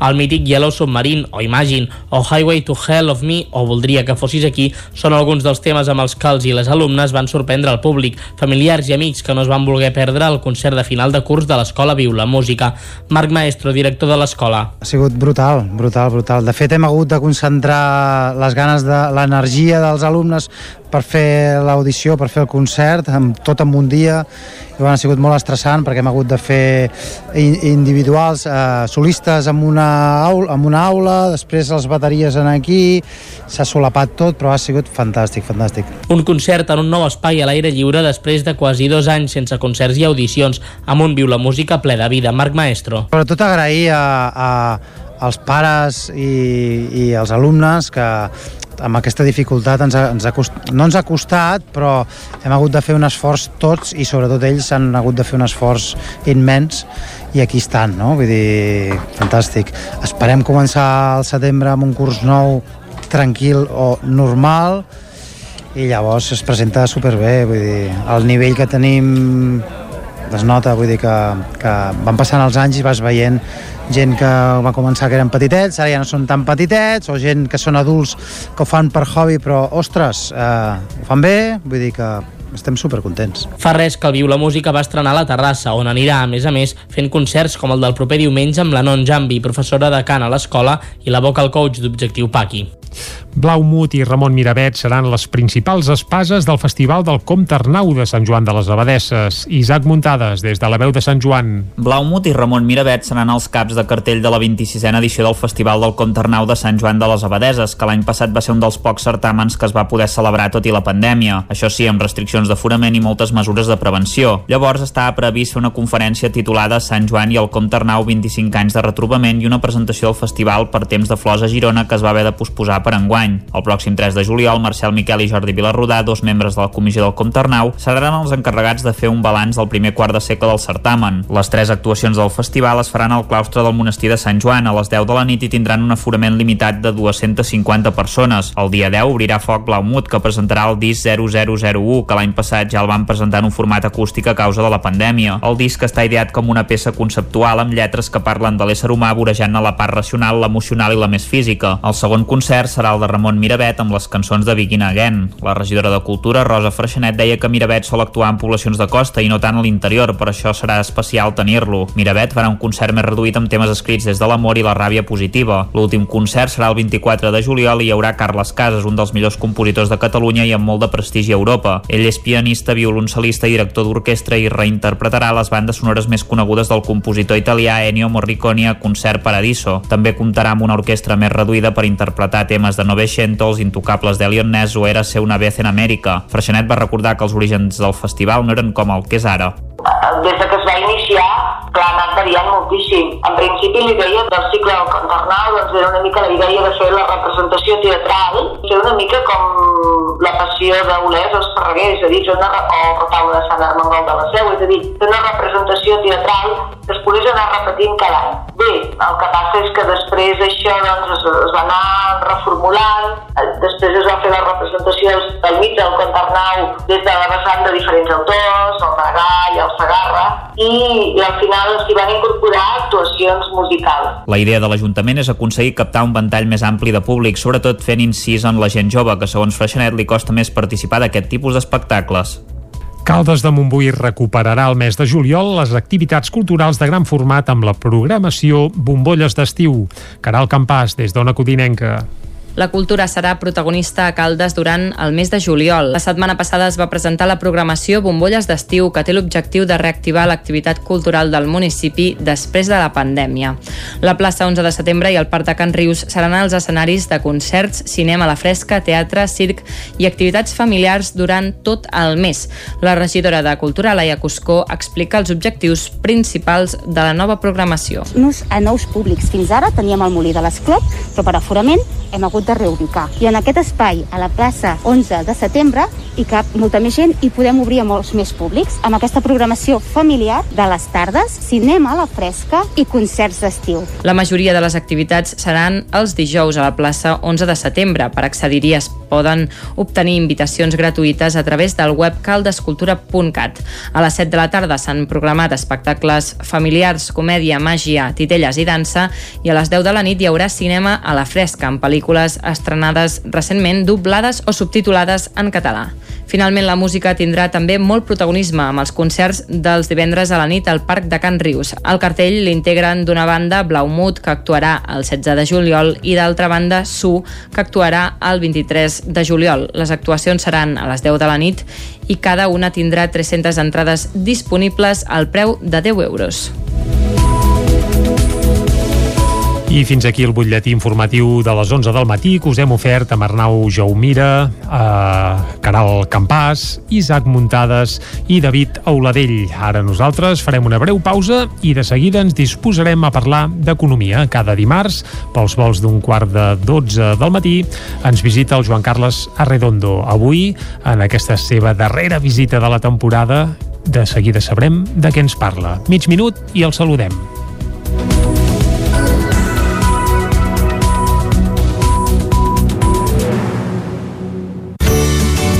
S12: el mític Yellow Submarine o Imagine o Highway to Hell of Me o Voldria que fossis aquí són alguns dels temes amb els que els i les alumnes van sorprendre el públic, familiars i amics que no es van voler perdre el concert de final de curs de l'Escola Viu la Música. Marc Maestro, director de l'escola.
S46: Ha sigut brutal, brutal, brutal. De fet, hem hagut de concentrar les ganes de l'energia dels alumnes per fer l'audició, per fer el concert, amb, tot en un dia, i bueno, ha sigut molt estressant perquè hem hagut de fer individuals, eh, solistes en una, aula, en una aula, després les bateries en aquí, s'ha solapat tot, però ha sigut fantàstic, fantàstic.
S12: Un concert en un nou espai a l'aire lliure després de quasi dos anys sense concerts i audicions, amb un Viu la Música ple de vida. Marc Maestro.
S46: Sobretot agrair a, a, als pares i, i als alumnes que amb aquesta dificultat ens ha, ens ha cost, no ens ha costat, però hem hagut de fer un esforç tots i sobretot ells han hagut de fer un esforç immens i aquí estan, no? Vull dir, fantàstic. Esperem començar al setembre amb un curs nou tranquil o normal i llavors es presenta superbé, vull dir, el nivell que tenim es nota, vull dir que, que van passant els anys i vas veient gent que va començar que eren petitets, ara ja no són tan petitets, o gent que són adults que ho fan per hobby, però, ostres, eh, ho fan bé, vull dir que estem supercontents.
S12: Fa res que el Viu la Música va estrenar a la Terrassa, on anirà, a més a més, fent concerts com el del proper diumenge amb la Non Jambi, professora de cant a l'escola, i la vocal coach d'Objectiu Paqui.
S1: Blaumut i Ramon Miravet seran les principals espases del Festival del Comte Arnau de Sant Joan de les Abadesses. Isaac Muntades, des de la veu de Sant Joan.
S9: Blaumut i Ramon Miravet seran els caps de cartell de la 26a edició del Festival del Comte Arnau de Sant Joan de les Abadeses, que l'any passat va ser un dels pocs certàmens que es va poder celebrar tot i la pandèmia. Això sí, amb restriccions d'aforament i moltes mesures de prevenció. Llavors estava previst fer una conferència titulada Sant Joan i el Comte Arnau 25 anys de retrobament i una presentació del festival per temps de flors a Girona que es va haver de posposar per enguany. El pròxim 3 de juliol, Marcel Miquel i Jordi Vilarrodà, dos membres de la comissió del Comte Arnau, seran els encarregats de fer un balanç del primer quart de segle del certamen. Les tres actuacions del festival es faran al claustre del monestir de Sant Joan a les 10 de la nit i tindran un aforament limitat de 250 persones. El dia 10 obrirà Foc Blaumut, que presentarà el disc 0001, que l'any passat ja el van presentar en un format acústic a causa de la pandèmia. El disc està ideat com una peça conceptual amb lletres que parlen de l'ésser humà vorejant a la part racional, l'emocional i la més física. El segon concert serà el de Ramon Miravet amb les cançons de Begin Again. La regidora de Cultura, Rosa Freixenet, deia que Miravet sol actuar en poblacions de costa i no tant a l'interior, per això serà especial tenir-lo. Miravet farà un concert més reduït amb temes escrits des de l'amor i la ràbia positiva. L'últim concert serà el 24 de juliol i hi haurà Carles Casas, un dels millors compositors de Catalunya i amb molt de prestigi a Europa. Ell és pianista, violoncel·lista i director d'orquestra i reinterpretarà les bandes sonores més conegudes del compositor italià Ennio Morricone a Concert Paradiso. També comptarà amb una orquestra més reduïda per interpretar temes de Novecento, els intocables d'Elion Ness o Érase una vez en Amèrica. Freixenet va recordar que els orígens del festival no eren com el que és ara.
S47: Des de que es va iniciar, clar, ha anat moltíssim. En principi l'idea del cicle del Contarnau doncs, era una mica la idea de fer la representació teatral, fer una mica com la passió d'Olès o Esparreguer, és a dir, una, o retaule de Sant Armengol de la Seu, és a dir, fer una representació teatral que es pogués anar repetint cada any. Bé, el que passa és que després això doncs, es, es va anar reformulant, eh, després es va fer la representació del mig del Contarnau des de la vessant de diferents autors, el Maragall, el Sagarra, i, i al final s'hi van incorporar actuacions musicals.
S9: La idea de l'Ajuntament és aconseguir captar un ventall més ampli de públic, sobretot fent incís en la gent jove, que segons Freixenet li costa més participar d'aquest tipus d'espectacles.
S1: Caldes de Montbui recuperarà el mes de juliol les activitats culturals de gran format amb la programació Bombolles d'estiu. Caral Campàs, des d'Ona Codinenca.
S10: La cultura serà protagonista a Caldes durant el mes de juliol. La setmana passada es va presentar la programació Bombolles d'estiu, que té l'objectiu de reactivar l'activitat cultural del municipi després de la pandèmia. La plaça 11 de setembre i el Parc de Can Rius seran els escenaris de concerts, cinema a la fresca, teatre, circ i activitats familiars durant tot el mes. La regidora de Cultura, Laia Cuscó, explica els objectius principals de la nova programació.
S48: Nos a nous públics. Fins ara teníem el Molí de l'Esclop, però per aforament hem hagut de reubicar. I en aquest espai, a la plaça 11 de setembre, hi cap molta més gent i podem obrir a molts més públics amb aquesta programació familiar de les tardes, cinema a la fresca i concerts d'estiu.
S10: La majoria de les activitats seran els dijous a la plaça 11 de setembre. Per accedir-hi es poden obtenir invitacions gratuïtes a través del web caldescultura.cat. A les 7 de la tarda s'han programat espectacles familiars, comèdia, màgia, titelles i dansa i a les 10 de la nit hi haurà cinema a la fresca amb pel·lícules estrenades recentment, doblades o subtitulades en català. Finalment, la música tindrà també molt protagonisme amb els concerts dels divendres a la nit al Parc de Can Rius. Al cartell l'integren d'una banda Blaumut, que actuarà el 16 de juliol, i d'altra banda Su, que actuarà el 23 de juliol. Les actuacions seran a les 10 de la nit i cada una tindrà 300 entrades disponibles al preu de 10 euros.
S1: I fins aquí el butlletí informatiu de les 11 del matí que us hem ofert amb Arnau Jaumira, eh, Caral Campàs, Isaac Muntades i David Auladell. Ara nosaltres farem una breu pausa i de seguida ens disposarem a parlar d'economia. Cada dimarts, pels vols d'un quart de 12 del matí, ens visita el Joan Carles Arredondo. Avui, en aquesta seva darrera visita de la temporada, de seguida sabrem de què ens parla. Mig minut i el saludem.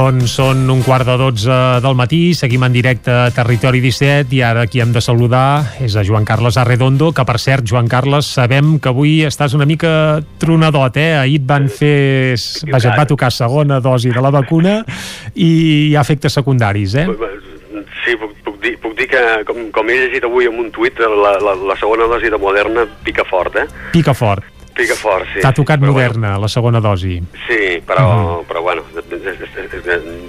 S1: Doncs són un quart de 12 del matí, seguim en directe a Territori 17 i ara qui hem de saludar és a Joan Carles Arredondo, que per cert, Joan Carles, sabem que avui estàs una mica tronadot, eh? Ahir et van fer... Vaja, et va tocar segona dosi de la vacuna i hi ha efectes secundaris, eh?
S49: Sí, puc, puc, dir, puc dir que, com, com he llegit avui en un tuit, la, la, la segona dosi de Moderna pica fort, eh?
S1: Pica fort.
S49: Pica fort, sí.
S1: T'ha tocat
S49: Però
S1: moderna, la segona dosi.
S49: Sí, però, però bueno,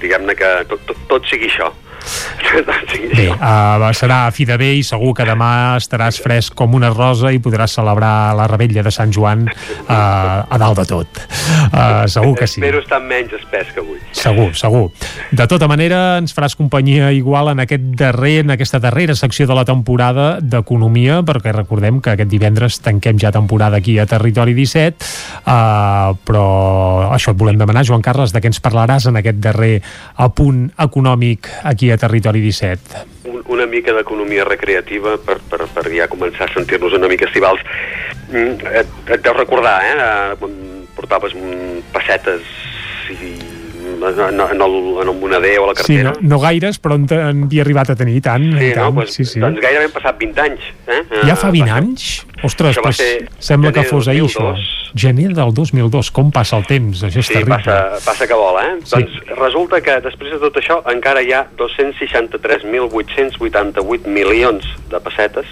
S49: diguem-ne que tot, tot, tot sigui això. [LAUGHS]
S1: Bé, uh, serà a fi de bé i segur que demà estaràs fresc com una rosa i podràs celebrar la rebella de Sant Joan uh, a dalt de tot. Uh, segur que sí.
S49: Espero estar menys espès que avui.
S1: Segur, segur. De tota manera, ens faràs companyia igual en aquest darrer, en aquesta darrera secció de la temporada d'Economia, perquè recordem que aquest divendres tanquem ja temporada aquí a Territori 17, uh, però això et volem demanar, Joan Carles, de què ens parlaràs en aquest darrer apunt econòmic aquí a Territori 17?
S49: Un, una mica d'economia recreativa per, per, per ja començar a sentir-nos una mica estivals. Mm, Et, et deus recordar, eh? eh, portaves pessetes i en, en, el, en el moneder o a la
S1: Sí,
S49: cartera.
S1: no, no gaires, però en, en havia arribat a tenir tant.
S49: Sí,
S1: tant.
S49: no? Pues,
S1: sí, sí.
S49: Doncs gairebé han passat 20 anys. Eh?
S1: Ja fa
S49: Eh,
S1: 20
S49: va ser-
S1: anys? Ostres,
S49: va
S1: pues, sembla que fos ahir, això.
S49: 2002.
S1: Gener del 2002, com passa el temps? Això és
S49: Sí,
S1: terrible.
S49: passa, passa que vola, eh?
S1: Sí.
S49: Doncs resulta que després de tot això encara hi ha 263.888 milions de pessetes,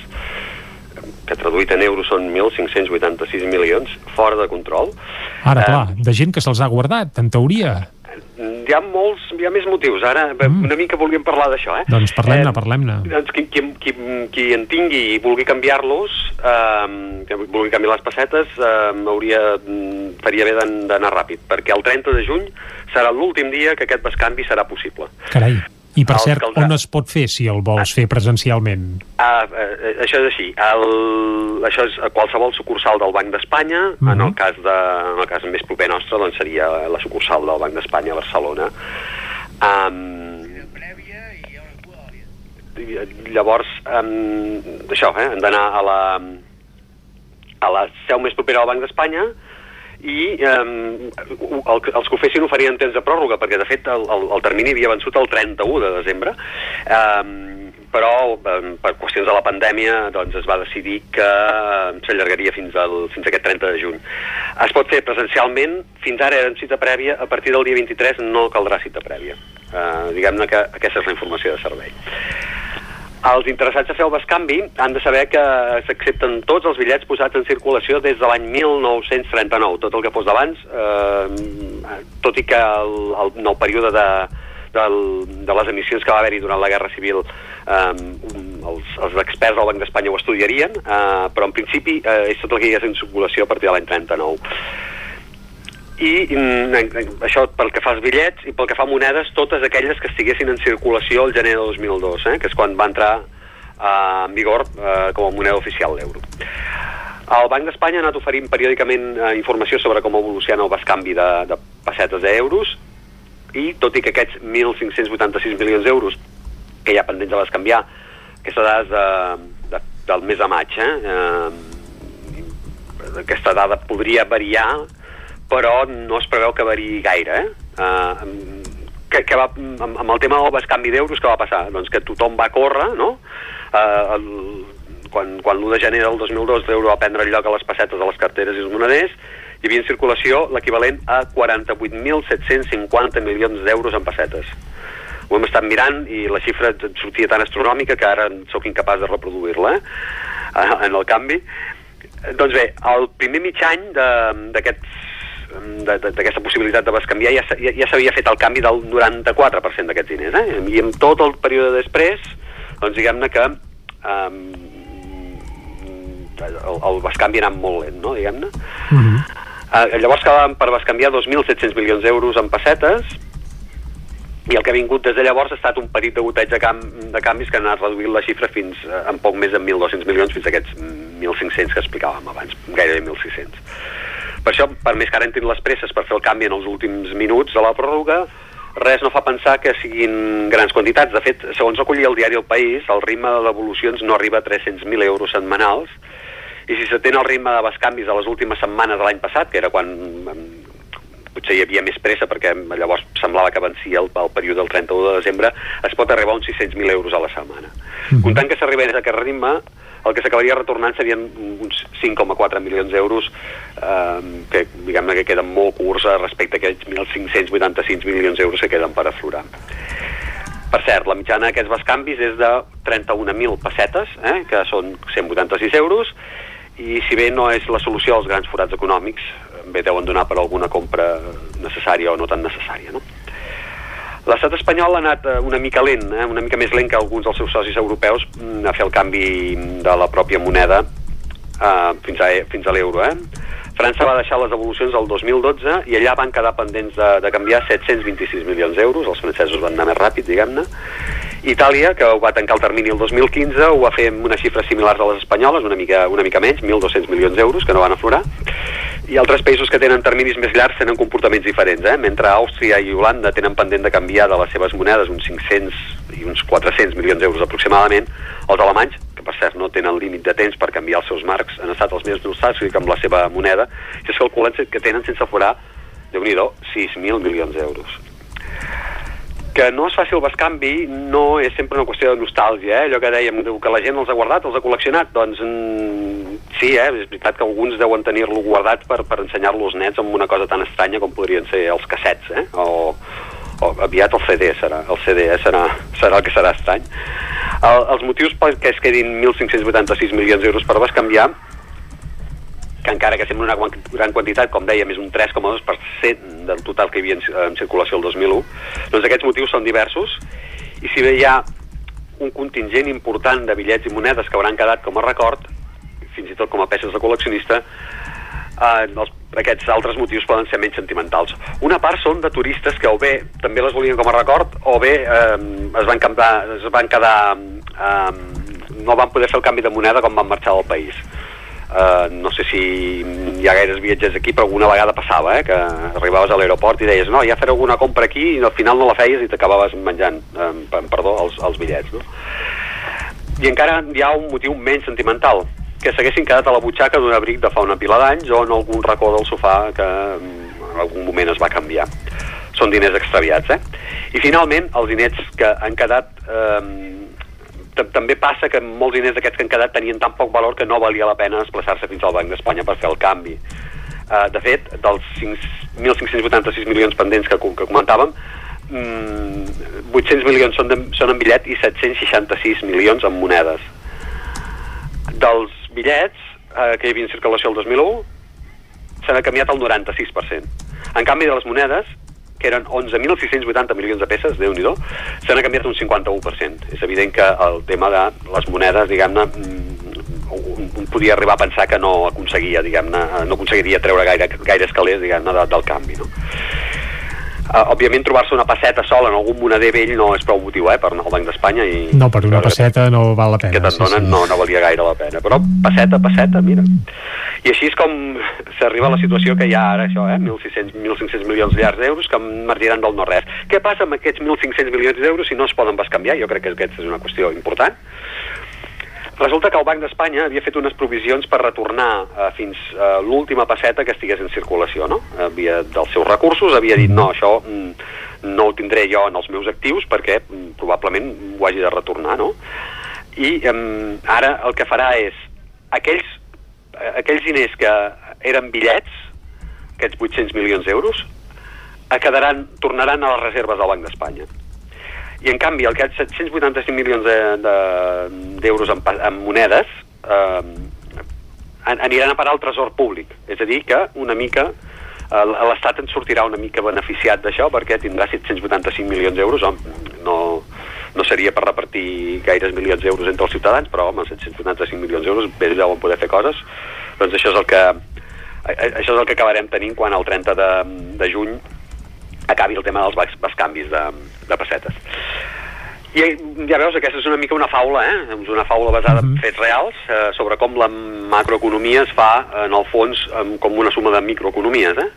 S49: que traduït en euros són 1.586 milions, fora de control.
S1: Ara,
S49: Eh,
S1: clar, de gent que se'ls ha guardat, en teoria.
S49: Hi ha molts, hi ha més motius. Ara mm. una mica volíem parlar d'això, eh?
S1: Doncs parlem-ne, parlem-ne.
S49: Doncs qui, qui, qui, qui en tingui i vulgui canviar-los, eh, vulgui canviar les pessetes, eh, hauria, mm, faria bé d'an- d'anar ràpid, perquè el 30 de juny serà l'últim dia que aquest bescanvi serà possible.
S1: Carai. I per cert,
S49: caldrà.
S1: on es pot fer si el vols fer presencialment?
S49: Ah, eh, això és així. El, això és a qualsevol sucursal del Banc d'Espanya.
S1: Mhm.
S49: En el cas de, en el cas més proper nostre, doncs seria la sucursal del Banc d'Espanya a Barcelona. Um, llavors, um, això, eh, hem d'anar a la, a la seu més propera del Banc d'Espanya i um, el, els que ho fessin ho farien en temps de pròrroga perquè de fet el, el, el termini havia vençut el 31 de desembre. Um, però um, per qüestions de la pandèmia doncs es va decidir que um, s'allargaria fins, al, fins aquest 30 de juny. Es pot fer presencialment. Fins ara era cita prèvia. A partir del dia 23 no caldrà cita prèvia. Uh, diguem-ne que aquesta és la informació de servei els interessats a fer el bescanvi han de saber que s'accepten tots els bitllets posats en circulació des de l'any 1939, tot el que fos d'abans, eh, tot i que el, el, en el període de, del, de les emissions que va haver-hi durant la Guerra Civil eh, els, els experts del Banc d'Espanya ho estudiarien, eh, però en principi eh, és tot el que hi ha en circulació a partir de l'any 39 i mm, això pel que fa als bitllets i pel que fa a monedes, totes aquelles que estiguessin en circulació el gener de 2002, eh, que és quan va entrar eh, en vigor eh, com a moneda oficial l'euro. El Banc d'Espanya ha anat oferint periòdicament eh, informació sobre com evoluciona el bescanvi de, de pessetes a euros i tot i que aquests 1.586 milions d'euros que hi ha pendents de bescanviar, aquestes dades de, de, del mes de maig, eh, eh, aquesta dada podria variar però no es preveu que variï gaire. Eh? Uh, que, que va, amb, amb el tema del bescanvi d'euros, què va passar? Doncs que tothom va córrer, no? Uh, el, quan, quan l'1 de gener del 2002 l'euro va prendre el lloc a les pessetes de les carteres i els moneders, hi havia en circulació l'equivalent a 48.750 milions d'euros en pessetes. Ho hem estat mirant i la xifra sortia tan astronòmica que ara sóc incapaç de reproduir-la eh? en el canvi. Doncs bé, el primer mig any d'aquests d'aquesta possibilitat de bescanviar ja, ja, ja s'havia fet el canvi del 94% d'aquests diners eh? i en tot el període després doncs diguem-ne que um, el, el bescanvi ha anat molt lent no? diguem-ne uh, llavors quedaven per bescanviar 2.700 milions d'euros en pessetes i el que ha vingut des de llavors ha estat un petit degoteig de, cam de canvis que han anat reduint la xifra fins eh, en poc més de 1.200 milions fins a aquests 1.500 que explicàvem abans, gairebé 1.600. Per això, per més que ara entrin les presses per fer el canvi en els últims minuts de la pròrroga, res no fa pensar que siguin grans quantitats. De fet, segons recollia el diari El País, el ritme de devolucions no arriba a 300.000 euros setmanals, i si s'atén el ritme de bescanvis de les últimes setmanes de l'any passat, que era quan potser hi havia més pressa perquè llavors semblava que vencia el, el període del 31 de desembre, es pot arribar a uns 600.000 euros a la setmana. Comptant que s'arribés a aquest ritme, el que s'acabaria retornant serien uns 5,4 milions d'euros eh, que diguem-ne que queden molt curts respecte a aquests 1.586 milions d'euros que queden per aflorar. Per cert, la mitjana d'aquests bescanvis és de 31.000 pessetes, eh, que són 186 euros, i si bé no és la solució als grans forats econòmics, bé deuen donar per alguna compra necessària o no tan necessària, no? L'estat espanyol ha anat eh, una mica lent, eh, una mica més lent que alguns dels seus socis europeus mm, a fer el canvi de la pròpia moneda eh, fins a, fins a l'euro. Eh? França va deixar les evolucions el 2012 i allà van quedar pendents de, de canviar 726 milions d'euros, els francesos van anar més ràpid, diguem-ne. Itàlia, que ho va tancar el termini el 2015, ho va fer amb unes xifres similars a les espanyoles, una mica, una mica menys, 1.200 milions d'euros, que no van aflorar. I altres països que tenen terminis més llargs tenen comportaments diferents, eh? mentre Àustria i Holanda tenen pendent de canviar de les seves monedes uns 500 i uns 400 milions d'euros aproximadament, els alemanys que per cert no tenen límit de temps per canviar els seus marcs, han estat els més nostàlgics amb la seva moneda, i es calculen que tenen sense forar, déu nhi 6.000 milions d'euros. Que no es faci el bescanvi no és sempre una qüestió de nostàlgia, eh? allò que dèiem, que la gent els ha guardat, els ha col·leccionat, doncs mm, sí, eh? és veritat que alguns deuen tenir-lo guardat per, per ensenyar-lo als nets amb una cosa tan estranya com podrien ser els cassets, eh? o, o aviat el CD serà, el CD eh, serà, serà el que serà estrany. El, els motius perquè es quedin 1.586 milions d'euros per bescanviar que encara que sembla una gran quantitat, com dèiem, és un 3,2% del total que hi havia en, circulació el 2001, doncs aquests motius són diversos, i si bé hi ha un contingent important de bitllets i monedes que hauran quedat com a record, fins i tot com a peces de col·leccionista, eh, els, aquests altres motius poden ser menys sentimentals. Una part són de turistes que o bé també les volien com a record o bé eh, es, van canviar, es van quedar... Eh, no van poder fer el canvi de moneda com van marxar del país. Uh, no sé si hi ha gaires viatgers aquí, però alguna vegada passava, eh, que arribaves a l'aeroport i deies, no, ja faré alguna compra aquí, i al final no la feies i t'acabaves menjant, eh, perdó, els, els bitllets, no? I encara hi ha un motiu menys sentimental, que s'haguessin quedat a la butxaca d'un abric de fa una pila d'anys o en algun racó del sofà que mm, en algun moment es va canviar. Són diners extraviats, eh? I finalment, els diners que han quedat... Eh, també passa que molts diners d'aquests que han quedat tenien tan poc valor que no valia la pena desplaçar-se fins al Banc d'Espanya per fer el canvi. Uh, de fet, dels 1.586 milions pendents que, que comentàvem, mm, 800 milions són, de, són en bitllet i 766 milions en monedes. Dels bitllets eh, que hi havia en circulació el 2001 se n'ha canviat el 96%. En canvi, de les monedes, que eren 11.680 milions de peces, déu nhi se n'ha canviat un 51%. És evident que el tema de les monedes, diguem-ne, un, un podia arribar a pensar que no aconseguia, diguem-ne, no aconseguiria treure gaire, gaire escalers, diguem-ne, de, del canvi, no? Uh, òbviament trobar-se una passeta sola en algun moneder vell no és prou motiu eh, per anar al Banc d'Espanya i
S1: no, per una passeta no val la pena
S49: que te'n donen sí, sí. no, no valia gaire la pena però passeta, passeta, mira i així és com s'arriba a la situació que hi ha ara això, eh, 1.600, 1.500 milions d'euros que margiran del no-res què passa amb aquests 1.500 milions d'euros si no es poden bescanviar? Jo crec que aquesta és una qüestió important Resulta que el Banc d'Espanya havia fet unes provisions per retornar eh, fins a eh, l'última passeta que estigués en circulació, no? Havia, dels seus recursos havia dit, no, això mm, no ho tindré jo en els meus actius perquè mm, probablement ho hagi de retornar, no? I mm, ara el que farà és aquells, eh, aquells diners que eren bitllets, aquests 800 milions d'euros, quedaran, tornaran a les reserves del Banc d'Espanya i en canvi aquests 785 milions d'euros de, de, en, en monedes eh, aniran a parar al tresor públic. És a dir que una mica eh, l'Estat en sortirà una mica beneficiat d'això perquè tindrà 785 milions d'euros no, no seria per repartir gaires milions d'euros entre els ciutadans però home, 785 milions d'euros bé deuen poder fer coses. Doncs això és el que això és el que acabarem tenint quan el 30 de, de juny acabi el tema dels bascanvis de, de pessetes. I ja veus, aquesta és una mica una faula, eh? És una faula basada en mhm. fets reals eh, sobre com la macroeconomia es fa, en el fons, com una suma de microeconomies, eh?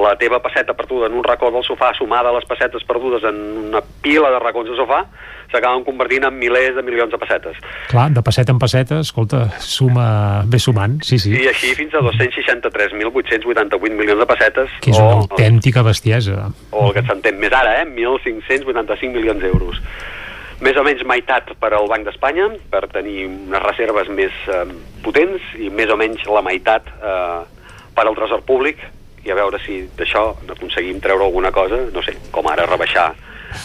S49: La teva passeta perduda en un racó del sofà sumada a les pessetes perdudes en una pila de racons de sofà s'acaben convertint en milers de milions de pessetes.
S1: Clar, de passeta en passeta, escolta, suma, ve sumant, sí, sí.
S49: I així fins a 263.888 milions de pessetes.
S1: Que és una o, autèntica bestiesa.
S49: O el que s'entén més ara, eh? 1.585 milions d'euros més o menys meitat per al Banc d'Espanya per tenir unes reserves més eh, potents i més o menys la meitat eh, per al tresor públic i a veure si d'això aconseguim treure alguna cosa, no sé, com ara rebaixar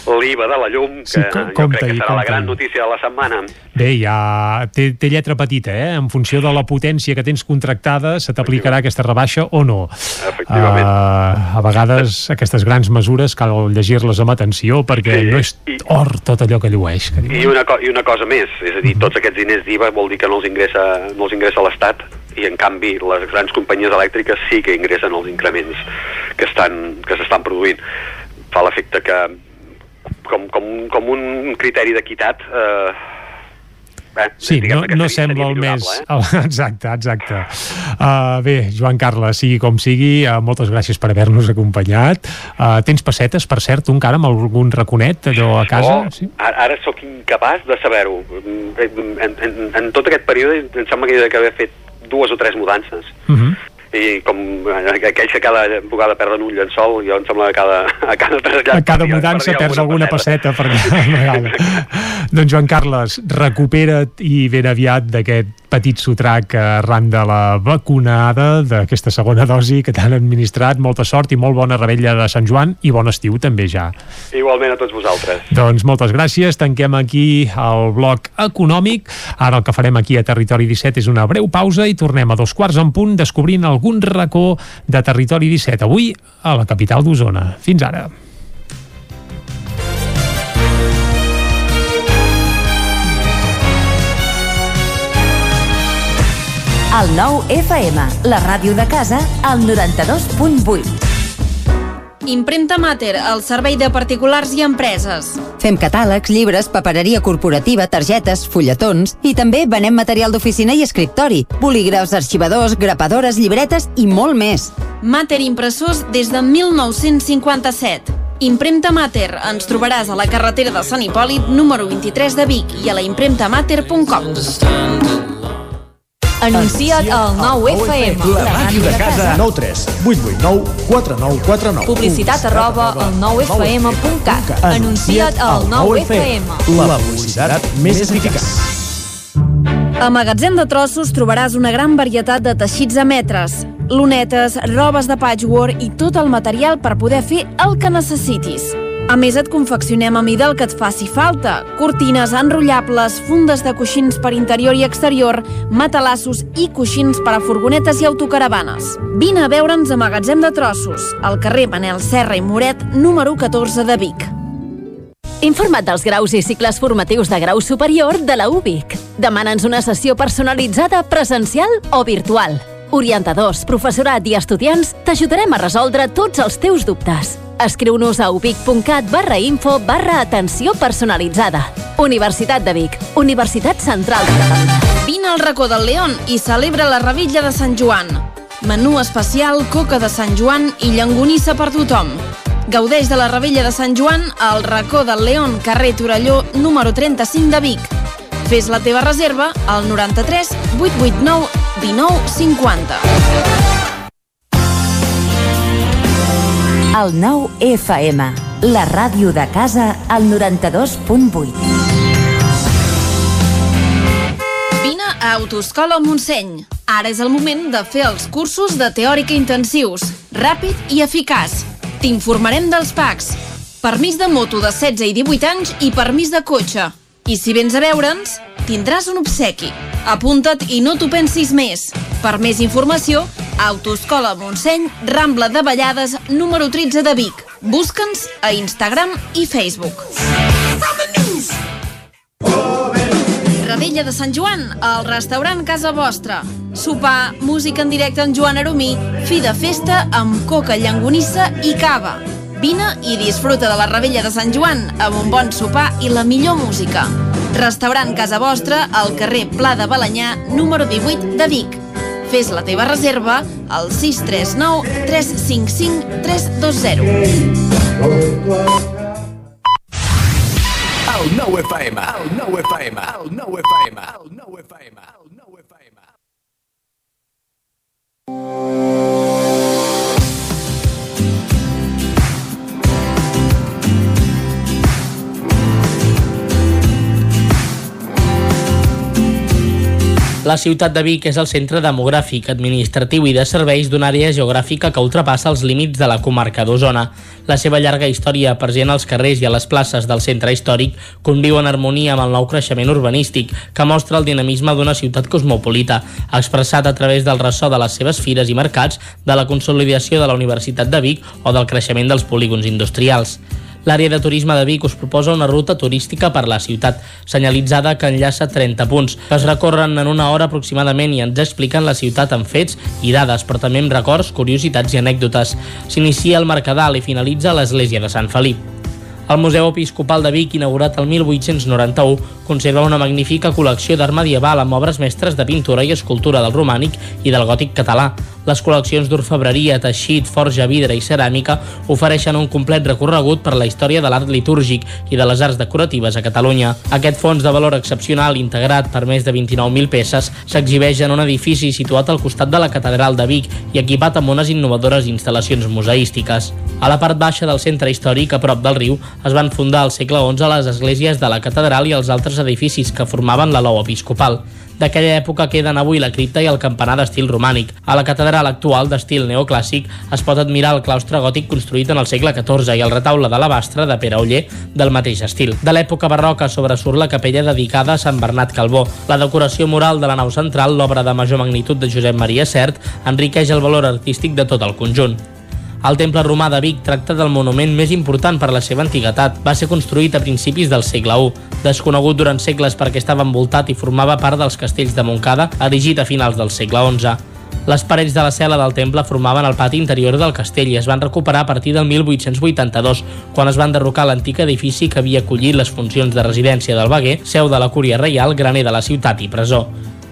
S49: l'IVA de la llum, que
S1: Sí, com-
S49: jo crec que serà la gran notícia de la setmana.
S1: Bé, ja té, té lletra petita, eh? En funció de la potència que tens contractada, se t'aplicarà aquesta rebaixa o no.
S49: Efectivament.
S1: Uh, a vegades aquestes grans mesures cal llegir-les amb atenció perquè
S49: Sí,
S1: no és or tot allò que llueix. Que.
S49: I una, I una cosa més, és a dir, tots aquests diners d'IVA vol dir que no els ingressa, no els ingressa l'Estat i en canvi les grans companyies elèctriques sí que ingressen els increments que estan que s'estan produint. Fa l'efecte que com, com, com un criteri d'equitat eh, eh,
S1: Sí, no, no sembla el més...
S49: Eh? [LAUGHS]
S1: Exacte, exacte. Uh, bé, Joan Carles, sigui com sigui, uh, moltes gràcies per haver-nos acompanyat. Uh, tens pessetes, per cert, un encara amb algun raconet allò a casa?
S49: Oh, ara, ara sóc incapaç de saber-ho. En, en, en, en tot aquest període em sembla que he d'haver fet dues o tres mudances.
S1: Uh -huh.
S49: I com eh, aquells que cada vegada perden un llençol, jo em sembla que cada, a cada trasllat...
S1: A cada mudança perds alguna passeta per cada [LAUGHS] vegada. doncs Joan Carles, recupera't i ben aviat d'aquest petit sotrac arran de la vacunada, d'aquesta segona dosi que t'han administrat. Molta sort i molt bona rebella de Sant Joan i bon estiu també ja.
S49: Igualment a tots vosaltres.
S1: Doncs moltes gràcies, tanquem aquí el bloc econòmic. Ara el que farem aquí a Territori 17 és una breu pausa i tornem a dos quarts en punt descobrint algun racó de Territori 17. Avui a la capital d'Osona. Fins ara.
S18: El nou FM, la ràdio de casa, al 92.8.
S21: Impremta Mater, el servei de particulars i empreses.
S50: Fem catàlegs, llibres, papereria corporativa, targetes, fulletons i també venem material d'oficina i escriptori, bolígrafs, arxivadors, grapadores, llibretes i molt més.
S21: Mater Impressors des de 1957. Impremta Mater. Ens trobaràs a la carretera de Sant Hipòlit, número 23 de Vic i a la impremtamater.com.
S18: Anuncia't al 9FM.
S51: La màquina de casa. 9 3 8 8 9 4 9 4 9
S18: Publicitat arroba al 9FM.cat. Anuncia't al 9FM.
S51: La publicitat més eficaç.
S21: A Magatzem de Trossos trobaràs una gran varietat de teixits a metres, lunetes, robes de patchwork i tot el material per poder fer el que necessitis. A més, et confeccionem a mida el que et faci falta. Cortines enrotllables, fundes de coixins per interior i exterior, matalassos i coixins per a furgonetes i autocaravanes. Vine a veure'ns a Magatzem de Trossos, al carrer Manel Serra i Moret, número 14 de Vic.
S18: Informa't dels graus i cicles formatius de grau superior de la UBIC. Demana'ns una sessió personalitzada presencial o virtual. Orientadors, professorat i estudiants t'ajudarem a resoldre tots els teus dubtes. Escriu-nos a ubic.cat barra info barra atenció personalitzada. Universitat de Vic, Universitat Central de Catalunya.
S21: Vine al racó del León i celebra la Revilla de Sant Joan. Menú especial, coca de Sant Joan i llangonissa per tothom. Gaudeix de la Revella de Sant Joan al racó del León, carrer Torelló, número 35 de Vic. Fes la teva reserva al 93 889 19
S18: El 9 FM, la ràdio de casa, al 92.8.
S21: Vine a Autoscola Montseny. Ara és el moment de fer els cursos de teòrica intensius, ràpid i eficaç. T'informarem dels PACs. Permís de moto de 16 i 18 anys i permís de cotxe. I si vens a veure'ns, tindràs un obsequi. Apunta't i no t'ho pensis més. Per més informació, Autoscola Montseny, Rambla de Vallades, número 13 de Vic. Busca'ns a Instagram i Facebook. Radella de Sant Joan, al restaurant Casa Vostra. Sopar, música en directe amb Joan Aromí, fi de festa amb coca, llangonissa i cava. Vine i disfruta de la Ravella de Sant Joan amb un bon sopar i la millor música. Restaurant Casa Vostra al carrer Pla de Balanyà, número 18 de Vic. Fes la teva reserva al 639 355 320.
S51: El 9 FM, el 9 FM, el 9 FM, el 9 FM, el 9 FM.
S12: La ciutat de Vic és el centre demogràfic, administratiu i de serveis d'una àrea geogràfica que ultrapassa els límits de la comarca d'Osona. La seva llarga història present als carrers i a les places del centre històric conviu en harmonia amb el nou creixement urbanístic que mostra el dinamisme d'una ciutat cosmopolita, expressat a través del ressò de les seves fires i mercats, de la consolidació de la Universitat de Vic o del creixement dels polígons industrials. L'àrea de turisme de Vic us proposa una ruta turística per la ciutat, senyalitzada que enllaça 30 punts, que es recorren en una hora aproximadament i ens expliquen la ciutat amb fets i dades, però també amb records, curiositats i anècdotes. S'inicia el Mercadal i finalitza l'església de Sant Felip. El Museu Episcopal de Vic, inaugurat el 1891, conserva una magnífica col·lecció d'art medieval amb obres mestres de pintura i escultura del romànic i del gòtic català. Les col·leccions d'orfebreria, teixit, forja, vidre i ceràmica ofereixen un complet recorregut per la història de l'art litúrgic i de les arts decoratives a Catalunya. Aquest fons de valor excepcional, integrat per més de 29.000 peces, s'exhibeix en un edifici situat al costat de la Catedral de Vic i equipat amb unes innovadores instal·lacions museístiques. A la part baixa del centre històric, a prop del riu, es van fundar al segle XI les esglésies de la catedral i els altres edificis que formaven la lou episcopal. D'aquella època queden avui la cripta i el campanar d'estil romànic. A la catedral actual d'estil neoclàssic es pot admirar el claustre gòtic construït en el segle XIV i el retaule d'alabastre de Pere Oller del mateix estil. De l'època barroca sobresurt la capella dedicada a Sant Bernat Calbó. La decoració mural de la nau central, l'obra de major magnitud de Josep Maria Cert, enriqueix el valor artístic de tot el conjunt. El Temple Romà de Vic tracta del monument més important per la seva antiguitat. Va ser construït a principis del segle I, desconegut durant segles perquè estava envoltat i formava part dels castells de Montcada, erigit a finals del segle XI. Les parets de la cel·la del temple formaven el pati interior del castell i es van recuperar a partir del 1882, quan es van derrocar l'antic edifici que havia acollit les funcions de residència del Baguer, seu de la Cúria Reial, graner de la ciutat i presó.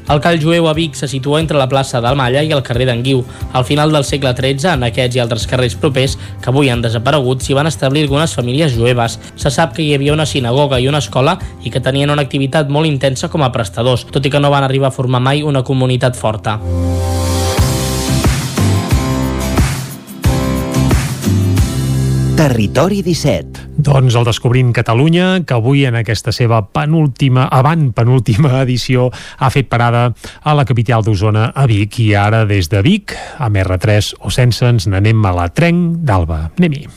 S12: El call jueu a Vic se situa entre la plaça del Malla i el carrer d'Anguiu. Al final del segle XIII, en aquests i altres carrers propers, que avui han desaparegut, s'hi van establir algunes famílies jueves. Se sap que hi havia una sinagoga i una escola i que tenien una activitat molt intensa com a prestadors, tot i que no van arribar a formar mai una comunitat forta.
S52: Territori 17.
S1: Doncs el Descobrint Catalunya, que avui en aquesta seva penúltima, avant penúltima [LAUGHS] edició, ha fet parada a la capital d'Osona, a Vic, i ara des de Vic, amb R3 o sense, ens n'anem a la Trenc d'Alba. Anem-hi.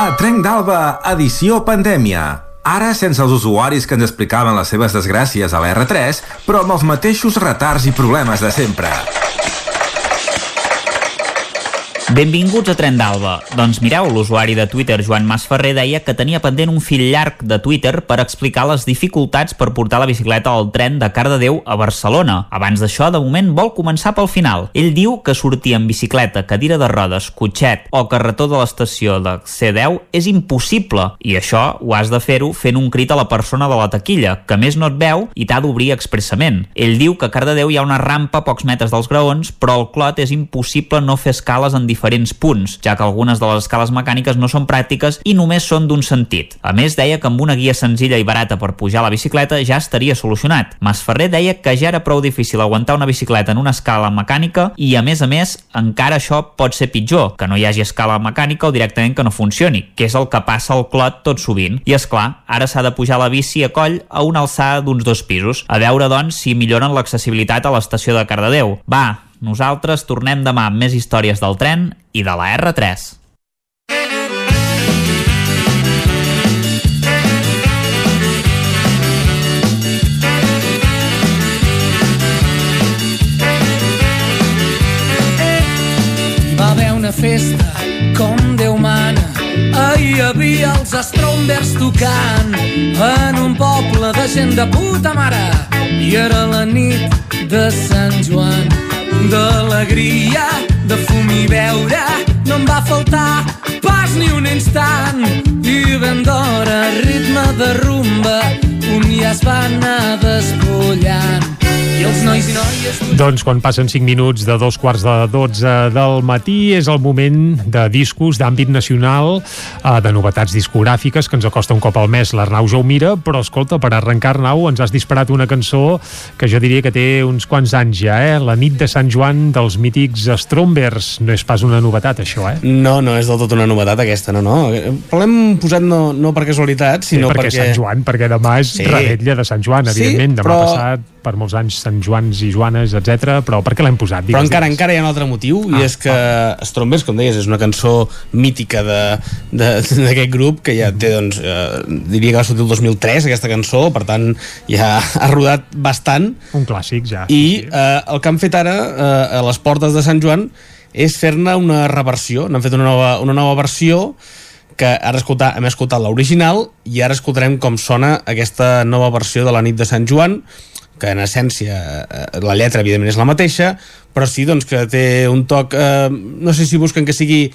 S53: A Trenc d'Alba, edició pandèmia. Ara sense els usuaris que ens explicaven les seves desgràcies a la R3, però amb els mateixos retards i problemes de sempre.
S9: Benvinguts a Tren d'Alba. Doncs mireu, l'usuari de Twitter Joan Masferrer deia que tenia pendent un fil llarg de Twitter per explicar les dificultats per portar la bicicleta al tren de Cardedeu a Barcelona. Abans d'això, de moment, vol començar pel final. Ell diu que sortir amb bicicleta, cadira de rodes, cotxet o carretó de l'estació de C10 és impossible i això ho has de fer-ho fent un crit a la persona de la taquilla, que més no et veu i t'ha d'obrir expressament. Ell diu que a Cardedeu hi ha una rampa a pocs metres dels graons, però al Clot és impossible no fer escales en diferents punts, ja que algunes de les escales mecàniques no són pràctiques i només són d'un sentit. A més, deia que amb una guia senzilla i barata per pujar la bicicleta ja estaria solucionat. Masferrer deia que ja era prou difícil aguantar una bicicleta en una escala mecànica i, a més a més, encara això pot ser pitjor, que no hi hagi escala mecànica o directament que no funcioni, que és el que passa al clot tot sovint. I és clar, ara s'ha de pujar la bici a coll a una alçada d'uns dos pisos. A veure, doncs, si milloren l'accessibilitat a l'estació de Cardedeu. Va, nosaltres tornem demà amb més històries del tren i de la R3.
S54: Hi va una festa com Déu mana. Hi havia els Strombers tocant en un poble de gent de puta mare. I era la nit de Sant Joan d'alegria, de fum i beure. No em va faltar pas ni un instant i ben d'hora ritme de rumba un ja es va anar despullant I els nois i noies...
S1: Doncs quan passen 5 minuts de dos quarts de 12 del matí és el moment de discos d'àmbit nacional, eh, de novetats discogràfiques que ens acosta un cop al mes l'Arnau ja ho mira, però escolta, per arrencar Arnau ens has disparat una cançó que jo diria que té uns quants anys ja, eh? La nit de Sant Joan dels mítics Strombers. No és pas una novetat això, eh?
S44: No, no és del tot una novetat aquesta, no, no. Però l'hem posat no, no per casualitat, sinó
S1: sí, perquè,
S44: perquè...
S1: Sant Joan, perquè demà és
S44: Sí.
S1: sí. Redetlla de Sant Joan,
S44: Sí,
S1: evidentment, demà
S44: però-
S1: passat per molts anys Sant Joans i Joanes, etc. però per què l'hem posat?
S44: Però
S1: Digues,
S44: encara
S1: digues.
S44: encara hi ha un altre motiu i és que Strombers, com deies, és una cançó mítica de- de- [LAUGHS] d'aquest grup que ja té, doncs, eh, diria que va sortir el 2003 aquesta cançó, per tant ja ha rodat bastant
S1: Un clàssic, ja.
S44: i eh, el que han fet ara eh, a les portes de Sant Joan és fer-ne una reversió n'han fet una nova, una nova versió que ara escoltar, hem escoltat l'original i ara escoltarem com sona aquesta nova versió de la nit de Sant Joan que en essència eh, la lletra evidentment és la mateixa però sí doncs, que té un toc eh, no sé si busquen que sigui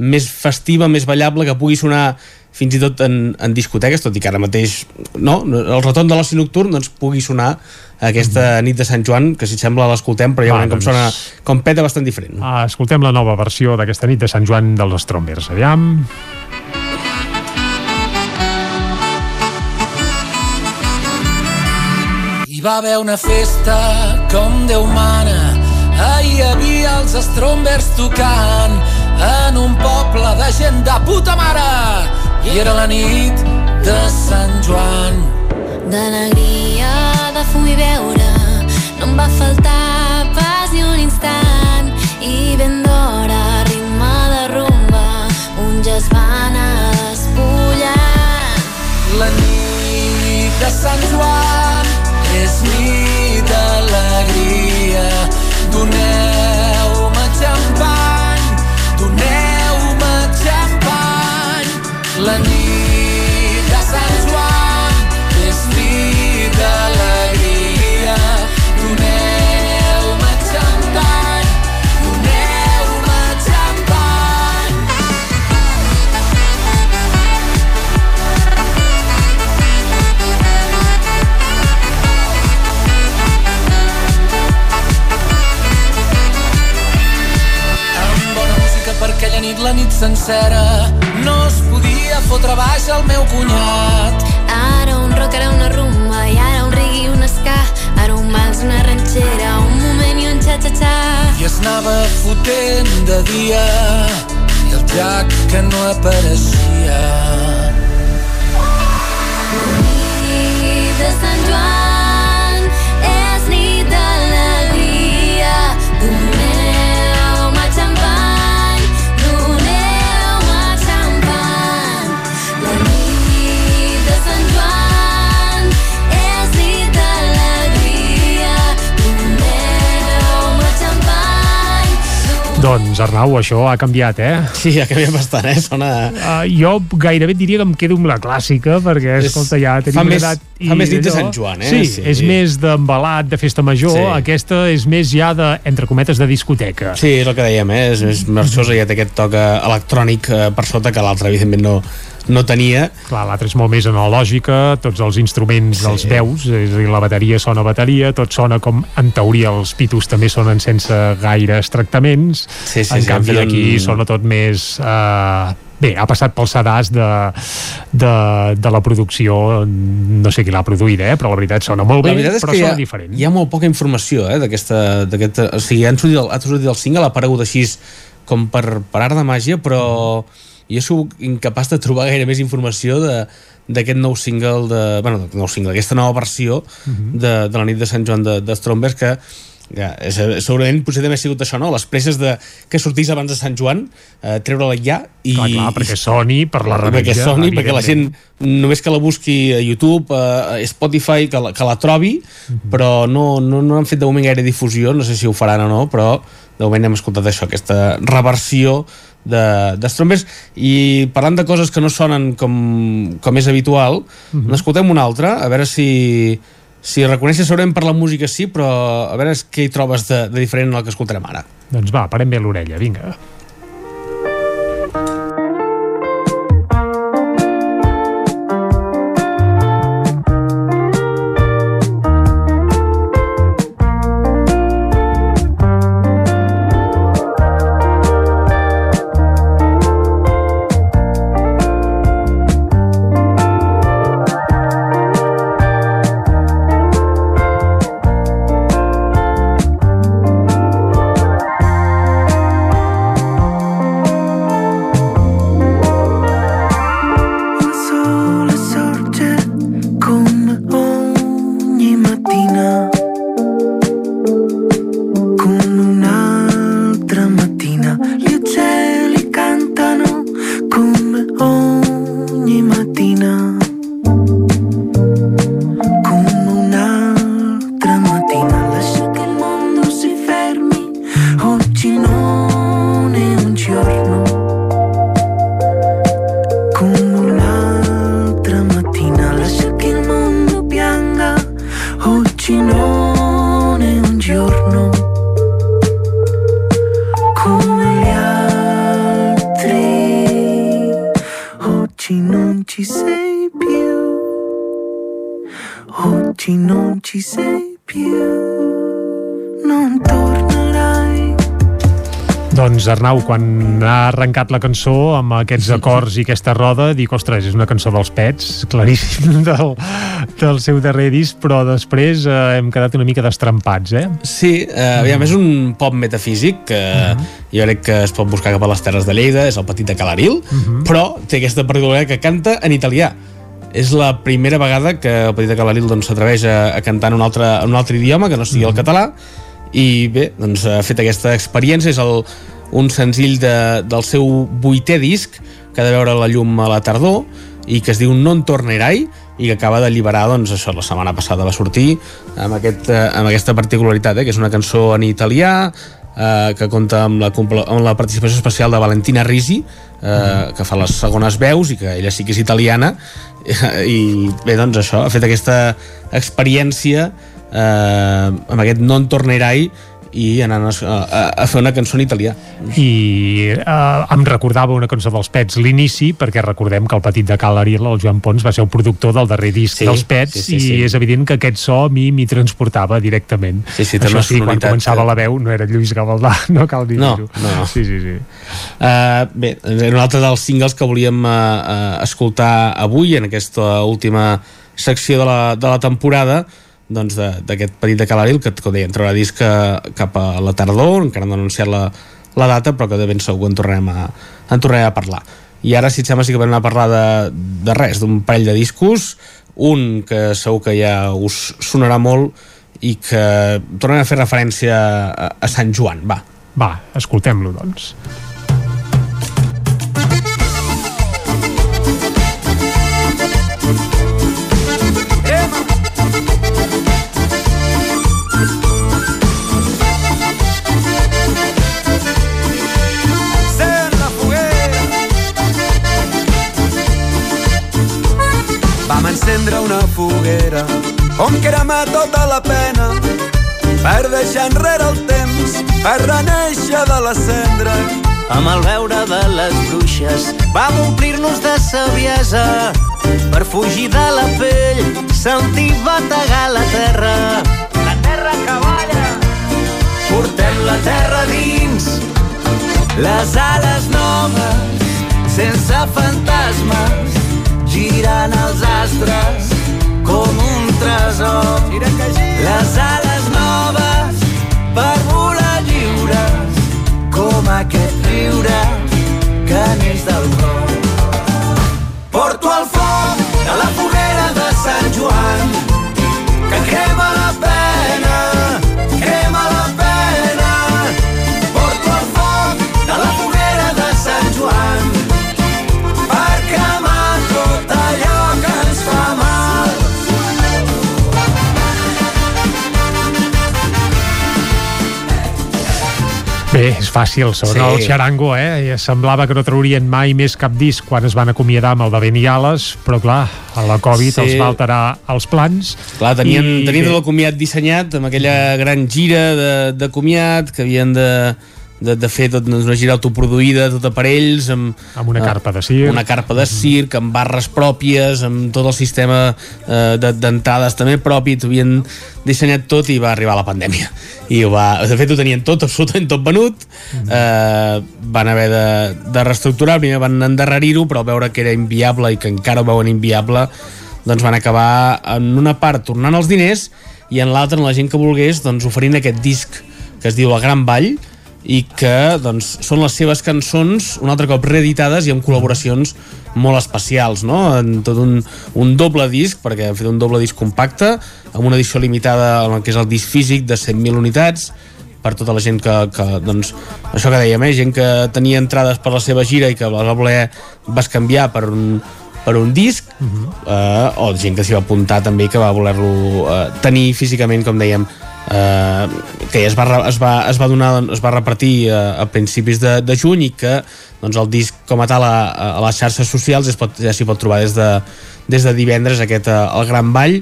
S44: més festiva, més ballable, que pugui sonar fins i tot en, en discoteques, tot i que ara mateix no, el retorn de l'oci nocturn doncs, pugui sonar aquesta nit de Sant Joan, que si et sembla l'escoltem, però ja veurem com
S1: doncs.
S44: sona, com peta bastant diferent.
S1: Ah, escoltem la nova versió d'aquesta nit de Sant Joan dels Strombers. Aviam...
S54: Hi va haver una festa com Déu mana Ahir hi havia els Strombers tocant en un poble de gent de puta mare i era la nit de Sant Joan.
S18: D'alegria, de fum i beure, no em va faltar pas ni un instant. I ben d'hora, ritme de rumba, un es va anar despullant.
S54: La nit de Sant Joan és nit d'alegria. Doneu-me xampany, doneu-me xampany. La nit de Sant nit, la nit sencera. No es podia fotre baix el meu cunyat.
S18: Ara un rock, ara una rumba, i ara un reggae i un ska. Ara un vals, una ranxera, un moment i un xa-xa-xa.
S54: I es anava fotent de dia i el Jack que no apareixia.
S18: Nit
S1: Doncs, Arnau, això ha canviat, eh?
S44: Sí, ha canviat bastant, eh? Sona...
S1: Uh, jo gairebé diria que em quedo amb la clàssica, perquè,
S44: És-
S1: escolta, ja tenim
S44: fa
S1: una
S44: més-
S1: edat...
S44: fa més nit de Sant Joan, eh?
S1: Sí,
S44: Sí.
S1: és més d'embalat, de festa major,
S44: Sí.
S1: aquesta és més ja de, entre cometes, de discoteca.
S44: Sí, és el que dèiem, eh? és més marxosa, ja té aquest toc eh, electrònic eh, per sota que l'altre, evidentment, no, no tenia.
S1: Clar, l'altre és molt més analògica, tots els instruments
S44: Sí.
S1: els veus, és a dir, la bateria sona bateria, tot sona com, en teoria, els pitos també sonen sense gaires tractaments,
S44: Sí, sí,
S1: en
S44: sí,
S1: canvi
S44: fet
S1: aquí
S44: un-
S1: sona tot més... Eh, bé, ha passat pel sedàs de, de, de la producció, no sé qui l'ha produïda, eh, però la veritat sona molt bé, però sona
S44: ha,
S1: diferent.
S44: hi ha molt poca informació eh, d'aquesta... d'aquest- O sigui, han sortit el, ha sortit el single, ha aparegut així com per, per art de màgia, però jo soc incapaç de trobar gaire més informació de d'aquest nou single de, bueno, nou single, aquesta nova versió
S1: Mhm.
S44: de, de la nit de Sant Joan de, de Strombers que ja, és, segurament potser també ha sigut això, no? Les presses de, que sortís abans de Sant Joan, eh, treure-la ja i...
S1: Clar, clar, perquè soni per la
S44: perquè
S1: revetlla,
S44: soni, perquè la gent només que la busqui a YouTube, a Spotify, que la, que la trobi,
S1: Mhm.
S44: però no, no, no han fet de moment gaire difusió, no sé si ho faran o no, però de moment hem escoltat això, aquesta reversió de, de Strombers i parlant de coses que no sonen com, com és habitual,
S1: Mhm.
S44: n'escoltem una altra, a veure si si reconeixes segurament per la música sí, però a veure què hi trobes de, de diferent en el que escoltarem ara.
S1: Doncs va, parem bé l'orella, vinga. Ha arrencat la cançó amb aquests acords i aquesta roda, dic, ostres, és una cançó dels Pets, [LAUGHS] claríssim del, del seu darrer disc, però després eh, hem quedat una mica destrempats, eh?
S44: Sí, eh, aviam, és un pop metafísic que jo crec que es pot buscar cap a les Terres de Lleida, és el petit de Calaril, però té aquesta particularitat que canta en italià. És la primera vegada que el petit de Calaril doncs, s'atreveix a, a cantar en un, altre, en un altre idioma que no sigui el català, i bé, doncs ha fet aquesta experiència, és el, un senzill de, del seu vuitè disc que ha de veure la llum a la tardor i que es diu Non tornerai i que acaba d'alliberar, doncs això, la setmana passada va sortir amb, aquest, eh, amb aquesta particularitat, eh, que és una cançó en italià eh, que compta amb la, amb la participació especial de Valentina Risi eh, que fa les segones veus i que ella sí que és italiana. [LAUGHS] I bé, doncs això, ha fet aquesta experiència eh, amb aquest Non tornerai i anant a, a, a fer una cançó en italià.
S1: i eh, em recordava una cançó dels Pets l'inici, perquè recordem que el petit de Cal Ariel, el Joan Pons, va ser el productor del darrer disc
S44: Sí,
S1: dels Pets
S44: sí, sí, sí.
S1: i és evident que aquest so a mi m'hi transportava directament.
S44: Sí, sí,
S1: Això sí, quan començava
S44: que-
S1: la veu no era Lluís Gavaldà, [LAUGHS] no cal dir-ho.
S44: No, no.
S1: Sí, sí, sí.
S44: Uh, bé, era un altre dels singles que volíem uh, uh, escoltar avui en aquesta última secció de la, de la temporada doncs d'aquest petit de Calaril que, com deia, entrarà disc cap a la tardor encara no han anunciat la, la data però que de ben segur en tornarem a, en tornarem a parlar i ara si et sembla sí que vam a parlar de, de res, d'un parell de discos un que segur que ja us sonarà molt i que tornem a fer referència a, a Sant Joan, va
S1: Va, escoltem-lo, doncs.
S55: Foguera on cremar tota la pena per deixar enrere el temps, per reneixer de la cendra.
S54: Amb el veure de les bruixes vam omplir-nos de saviesa per fugir de la pell, sentir bategar la terra. La terra que balla. Portem la terra dins, les ales noves, sense fantasmes, girant els astres com un tresor. Les ales noves per volar lliures com aquest riure que neix del cor. Porto el foc de la foguera de Sant Joan
S1: Bé, és fàcil, sona
S44: Sí.
S1: el xarango, eh? Semblava que no traurien mai més cap disc quan es van acomiadar amb el de Beniales, però clar, a la Covid
S44: Sí.
S1: els va alterar els plans.
S44: Clar, tenien,
S1: I
S44: tenien comiat dissenyat amb aquella gran gira de, de comiat que havien de, de, de fer tot, doncs, una gira autoproduïda, tota per ells amb,
S1: Amb una
S44: eh,
S1: carpa de circ.
S44: una carpa de circ, amb barres pròpies amb tot el sistema eh, de- d'entrades també propi, t'ho havien dissenyat tot i va arribar la pandèmia. I ho va, de fet ho tenien tot, [LAUGHS] absolutament tot venut. Eh, van haver de, de reestructurar. Primer van endarrerir-ho però veure que era inviable i que encara ho veuen inviable doncs van acabar en una part tornant els diners i en l'altra en la gent que volgués doncs oferint aquest disc que es diu La Gran Vall i que doncs, són les seves cançons un altre cop reeditades i amb col·laboracions molt especials no? en tot un, un doble disc perquè han fet un doble disc compacte amb una edició limitada en el que és el disc físic de 100.000 unitats per tota la gent que, que doncs, això que dèiem, eh? gent que tenia entrades per la seva gira i que les va voler vas canviar per un, per un disc eh, o gent que s'hi va apuntar també que va voler-lo eh, tenir físicament com dèiem eh, que ja es va, es va, es va donar es va repartir eh, a principis de, de juny i que doncs, el disc com a tal a, a les xarxes socials es pot, ja s'hi pot trobar des de, des de divendres aquest eh, El Gran Ball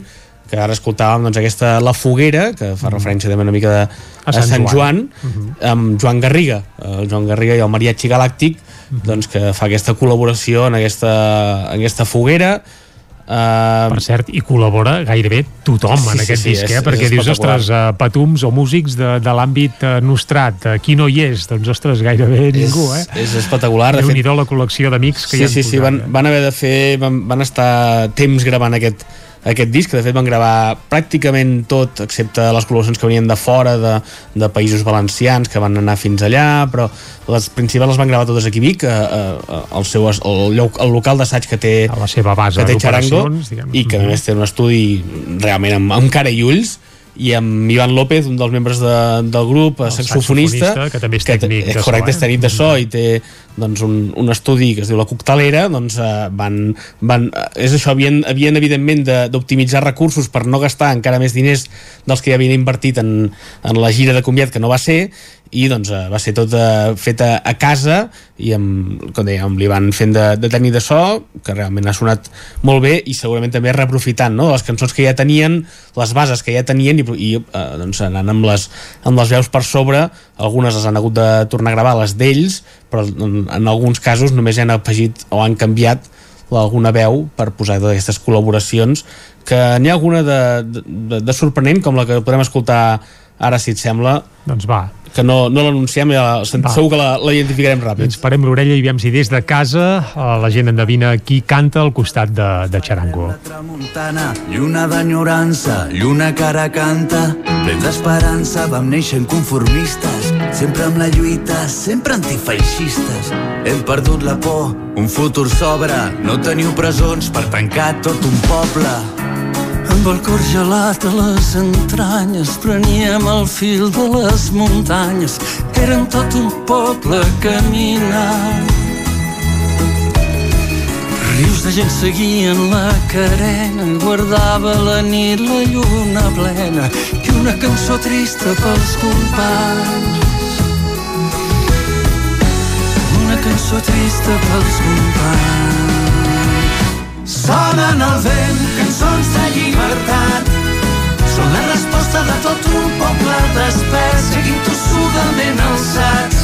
S44: que ara escoltàvem doncs, aquesta La Foguera que fa referència també una mica de, a,
S1: Sant
S44: Sant
S1: Joan.
S44: Joan, amb Joan Garriga el Joan Garriga i el Mariachi Galàctic doncs, que fa aquesta col·laboració en aquesta, en aquesta foguera Uh,
S1: per cert, i col·labora gairebé tothom
S44: Sí,
S1: en
S44: sí,
S1: aquest
S44: sí,
S1: disc,
S44: és-
S1: eh? perquè
S44: és
S1: dius, ostres, uh, patums o músics de, de l'àmbit uh, nostrat, uh, qui no hi és? Doncs, ostres, gairebé ningú, eh?
S44: és espectacular, de fet-
S1: Déu-n'hi-do la col·lecció d'amics que
S44: sí,
S1: hi han
S44: sí, sí,
S1: posat,
S44: van,
S1: eh?
S44: van haver de fer van, van estar temps gravant aquest, aquest disc, que de fet van gravar pràcticament tot, excepte les col·laboracions que venien de fora, de, de països valencians que van anar fins allà, però les principals les van gravar totes aquí a Vic, al seu, el, lloc, el local d'assaig que té
S1: a la seva base
S44: que té Charango,
S1: diguem.
S44: i que a més té un estudi realment amb, amb cara i ulls i amb Ivan López, un dels membres de, del grup,
S1: El
S44: saxofonista,
S1: saxofonista, que també és tècnic de so,
S44: correcte,
S1: eh?
S44: és tècnic de so i té doncs, un, un estudi que es diu La Coctelera, doncs eh, van, van, eh, és això, havien, havien evidentment de- d'optimitzar recursos per no gastar encara més diners dels que ja havien invertit en, en la gira de comiat, que no va ser, i doncs eh, va ser tot eh, fet a, casa i amb, com deia, amb l'Ivan fent de, de tècnic de so, que realment ha sonat molt bé i segurament també reaprofitant no? les cançons que ja tenien, les bases que ja tenien i, i eh, doncs anant amb les, amb les veus per sobre, algunes les han hagut de tornar a gravar, les d'ells però en, en alguns casos només han afegit o han canviat alguna veu per posar totes aquestes col·laboracions que n'hi ha alguna de, de, de sorprenent com la que podrem escoltar ara si et sembla
S1: doncs va
S44: que no, no l'anunciem ja, segur que la, la identificarem ràpid
S1: Ens parem l'orella i veiem si des de casa eh, la gent endevina qui canta al costat de, de Charango.
S56: tramuntana, lluna d'enyorança, lluna que ara canta. Plens d'esperança vam néixer inconformistes, sempre amb la lluita, sempre antifeixistes. Hem perdut la por, un futur s'obre, no teniu presons per tancar tot un poble.
S54: Amb el cor gelat a les entranyes preníem el fil de les muntanyes Érem tot un poble caminant. Rius de gent seguien la carena Guardava la nit la lluna plena I una cançó trista pels companys. Una cançó trista pels companys.
S57: Sonen al vent cançons de llibertat. Són la resposta de tot un poble despert, seguint tossudament alçats.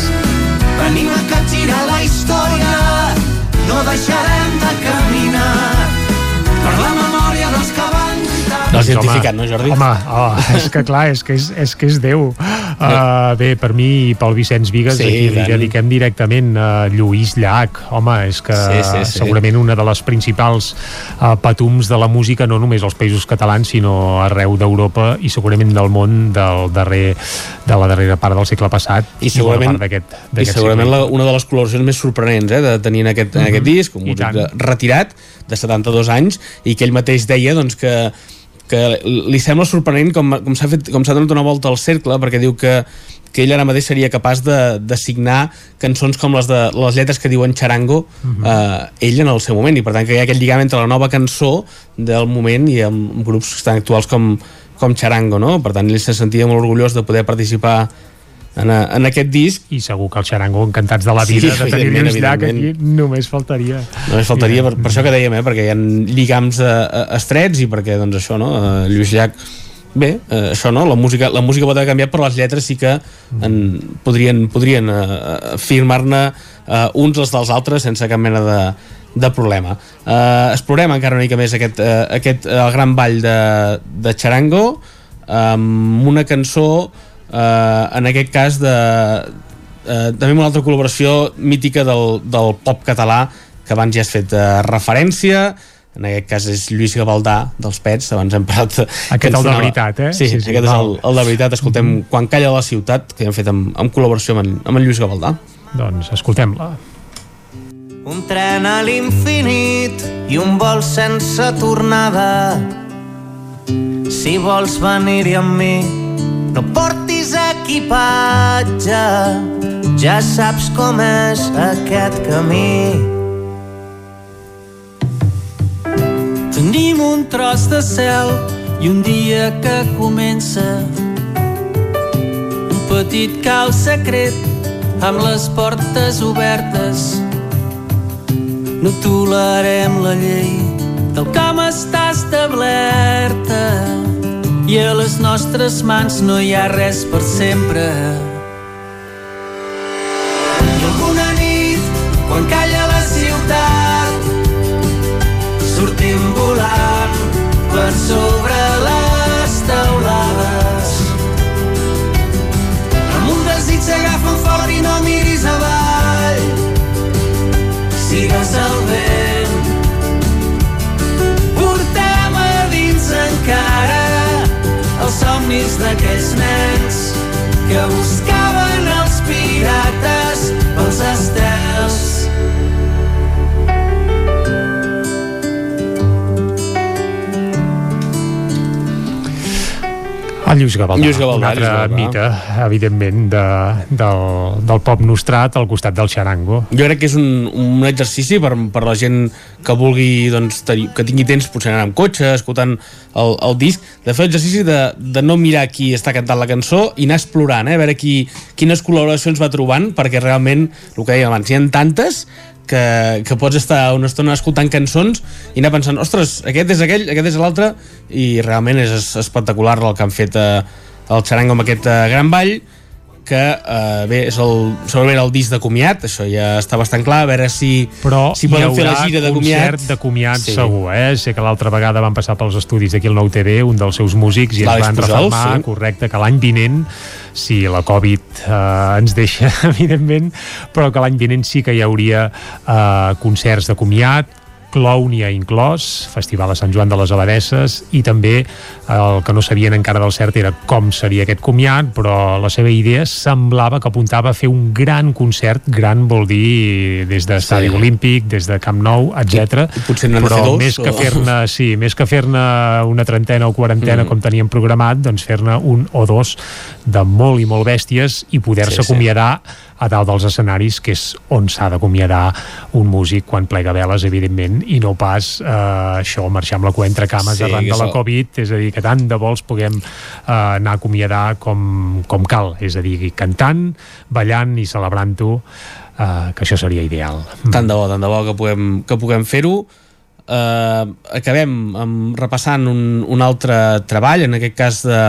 S57: Venim a capgirar la història, no deixarem de caminar per la memòria dels que.
S44: L'has identificat, no, Jordi?
S1: Home, oh, [LAUGHS] és que clar, és que és, és, que és Déu. Uh, bé, per mi i pel Vicenç Vigues,
S44: Sí,
S1: aquí li dediquem directament a Lluís Llach. Home, és que
S44: Sí, sí, sí.
S1: segurament una de les principals uh, patums de la música, no només als països catalans, sinó arreu d'Europa i segurament del món del darrer, de la darrera part del segle passat
S44: i segurament,
S1: part d'aquest
S44: i segurament
S1: segle.
S44: la, una de les col·laboracions més sorprenents eh, de tenir en aquest, en
S1: Mhm.
S44: aquest disc, un
S1: I
S44: músic retirat de 72 anys i que ell mateix deia doncs, que, que li sembla sorprenent com, com s'ha com s'ha donat una volta al cercle perquè diu que, que ell ara mateix seria capaç de, de signar cançons com les de les lletres que diuen Charango
S1: Mhm.
S44: eh, ell en el seu moment i per tant que hi ha aquest lligam entre la nova cançó del moment i amb grups tan actuals com, com Charango no? per tant ell se sentia molt orgullós de poder participar en, a, en aquest disc.
S1: I segur que el Xarango encantats de la
S44: Sí,
S1: vida de tenir
S44: evidentment,
S1: Lluís Llach aquí només faltaria.
S44: Només faltaria, per, per això que dèiem, eh, perquè hi ha lligams eh, eh, estrets i perquè, doncs, això, no? Eh, Lluís Llach bé, eh, això no, la música, la música pot haver canviat però les lletres sí que en, podrien, podrien eh, firmar-ne eh, uns els dels altres sense cap mena de, de problema. Eh, explorem encara una mica més aquest, eh, aquest eh, el gran ball de, de Charango amb una cançó eh, en aquest cas de eh, també una altra col·laboració mítica del, del pop català que abans ja has fet eh, referència en aquest cas és Lluís Gavaldà dels Pets, abans hem parlat
S1: Aquest el de veritat, eh?
S44: Sí, sí, sí aquest és el, el de veritat escoltem mm -hmm. Quan calla la ciutat que hem fet amb, amb col·laboració amb en, amb en Lluís Gavaldà
S1: doncs escoltem-la
S57: Un tren a l'infinit i un vol sense tornada. Si vols venir-hi amb mi, no portis equipatge. Ja saps com és aquest camí.
S54: Tenim un tros de cel i un dia que comença un petit cau secret amb les portes obertes no tolerem la llei del com està establerta i a les nostres mans no hi ha res per sempre.
S57: I alguna nit, quan calla la ciutat, sortim volant per sobre somnis d'aquells nens que buscaven
S1: El Lluís Gavaldà,
S44: Lluís Gavaldà,
S1: un altre
S44: Gavaldà.
S1: mite, evidentment, de, del, del pop nostrat al costat del xarango.
S44: Jo crec que és un, un exercici per, per la gent que vulgui doncs, tenir, que tingui temps potser anar amb cotxe, escoltant el, el disc, de fer l'exercici de, de no mirar qui està cantant la cançó i anar explorant, eh? a veure qui, quines col·laboracions va trobant, perquè realment, el que dèiem abans, hi ha tantes que, que pots estar una estona escoltant cançons i anar pensant, ostres, aquest és aquell, aquest és l'altre, i realment és es- espectacular el que han fet eh, el xarango amb aquest eh, gran ball, que eh, bé, és el, segurament el disc de comiat, això ja està bastant clar, a veure si,
S1: Però
S44: si poden fer la gira de comiat.
S1: de comiat
S44: Sí.
S1: segur, eh? Sé que l'altra vegada van passar pels estudis d'aquí al Nou TV, un dels seus músics, i ens
S44: L'Àlex
S1: van
S44: Pujol,
S1: reformar,
S44: sí.
S1: correcte, que l'any vinent, si la Covid eh, ens deixa, [LAUGHS] evidentment, però que l'any vinent sí que hi hauria eh, concerts de comiat, Clown hi ha inclòs, Festival a Sant Joan de les Abadesses i també eh, el que no sabien encara del cert era com seria aquest comiat, però la seva idea semblava que apuntava a fer un gran concert, gran vol dir des de Estadi
S44: Sí.
S1: Olímpic, des de Camp Nou, etc.
S44: Potser n'han de fer dos,
S1: més que
S44: o-
S1: fer-ne sí, més que fer-ne una trentena o quarantena
S44: Mm.
S1: com teníem programat, doncs fer-ne un o dos de molt i molt bèsties i poder-se
S44: Sí, sí.
S1: acomiadar a dalt dels escenaris, que és on s'ha d'acomiadar un músic quan plega veles, evidentment, i no pas eh, això, marxar amb la cua entre cames
S44: Sí,
S1: arran de la Covid, és a dir, que tant de vols puguem eh, anar a acomiadar com, com cal, és a dir, cantant, ballant i celebrant-ho, eh, que això seria ideal.
S44: Tant de bo, tant de bo que puguem, que puguem fer-ho. Uh, acabem amb, repassant un, un altre treball, en aquest cas de,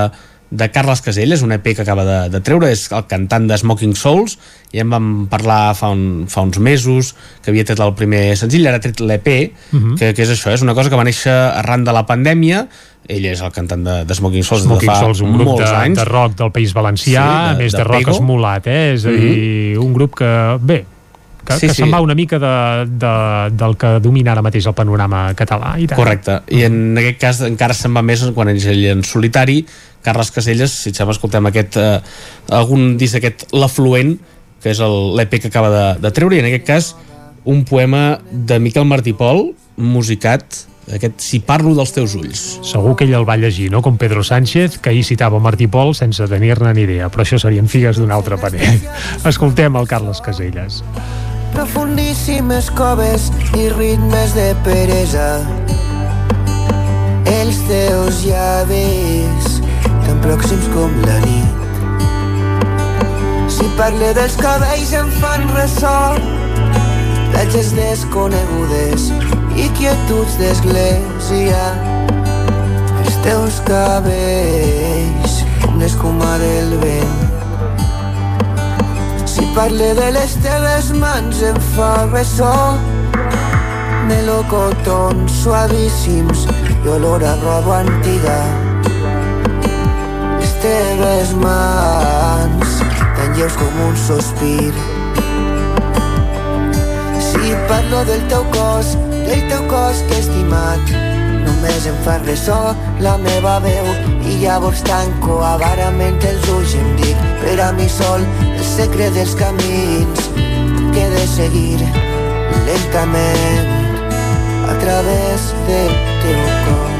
S44: de Carles Caselles, un EP que acaba de, de treure, és el cantant de Smoking Souls, i en vam parlar fa, un, fa uns mesos, que havia tret el primer senzill, ara ha tret l'EP,
S1: Mhm.
S44: que, que és això, és una cosa que va néixer arran de la pandèmia, ell és el cantant de, de Smoking Souls
S1: Smoking
S44: de fa
S1: Souls, un grup
S44: molts
S1: de,
S44: anys.
S1: de rock del País Valencià,
S44: Sí, de-
S1: a més de,
S44: de
S1: rock
S44: Pego.
S1: esmolat, eh? és a
S44: Mhm.
S1: dir, un grup que, bé, que,
S44: Sí,
S1: que
S44: sí.
S1: se'n va una mica de, de, del que domina ara mateix el panorama català. I tant.
S44: Correcte, i en aquest cas encara se'n va més quan és ell en solitari Carles Caselles, si et sembla escoltem aquest eh, algun disc d'aquest L'Afluent que és el- l'EP que acaba de, de treure i en aquest cas un poema de Miquel Martí Pol musicat aquest Si parlo dels teus ulls
S1: Segur que ell el va llegir, no? Com Pedro Sánchez, que ahir citava Martí Pol sense tenir-ne ni idea, però això serien figues d'un altre paner. [LAUGHS] Escoltem el Carles Caselles.
S57: Profundíssimes coves i ritmes de peresa Els teus llavis pròxims com la nit. Si parle dels cabells em fan ressò. Platges desconegudes i quietuds d'església. Els teus cabells l'escuma del vent. Si parle de les teves mans em fa ressò. Melocotons suavíssims i olor a roba antiga teves mans. Tan lleus com un sospir. Si parlo del teu cos del teu cos que he estimat només em fa ressò la meva veu. I llavors tanco avarament els ulls i em dic per a mi sol el secret dels camins que he de seguir lentament a través del teu cor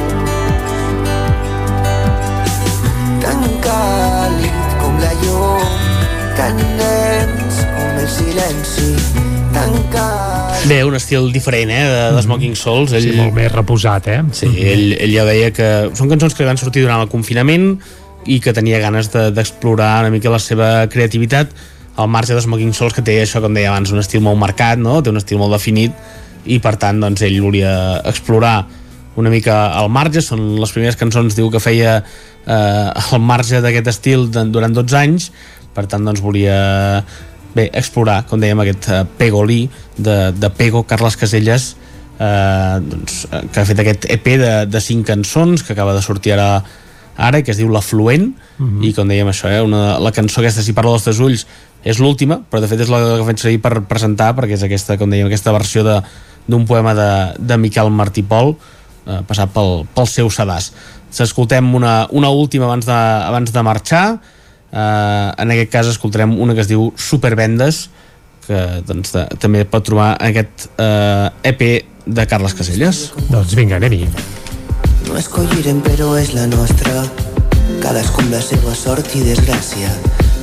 S57: càlid com la llum tan dens com el silenci tan càlid
S44: Bé, un estil diferent, eh, de, de Smoking Souls. Ell,
S1: Sí, molt més reposat, eh?
S44: Sí, ell, ell ja deia que són cançons que van sortir durant el confinament i que tenia ganes de- d'explorar una mica la seva creativitat al marge de Smoking Souls, que té això, com deia abans, un estil molt marcat, no? té un estil molt definit i per tant doncs, ell volia explorar una mica al marge, són les primeres cançons diu que feia eh, al marge d'aquest estil durant 12 anys per tant doncs volia bé, explorar, com dèiem, aquest uh, Pegolí de, de Pego, Carles Caselles eh, doncs, eh, que ha fet aquest EP de, de cinc cançons que acaba de sortir ara ara, que es diu L'Afluent, mm -hmm. i com dèiem això, eh, una, la cançó aquesta, Si parla dels teus ulls, és l'última, però de fet és la que faig servir per presentar, perquè és aquesta, com dèiem, aquesta versió d'un poema de, de Miquel Martí Pol, eh, passat pel, pel seu sedàs. S'escoltem una, una última abans de, abans de marxar, eh, en aquest cas escoltarem una que es diu Supervendes, que doncs, de, també pot trobar en aquest eh, EP de Carles Caselles.
S1: Doncs vinga, anem-hi.
S57: No escollirem però és la nostra Cadascun la seva sort i desgràcia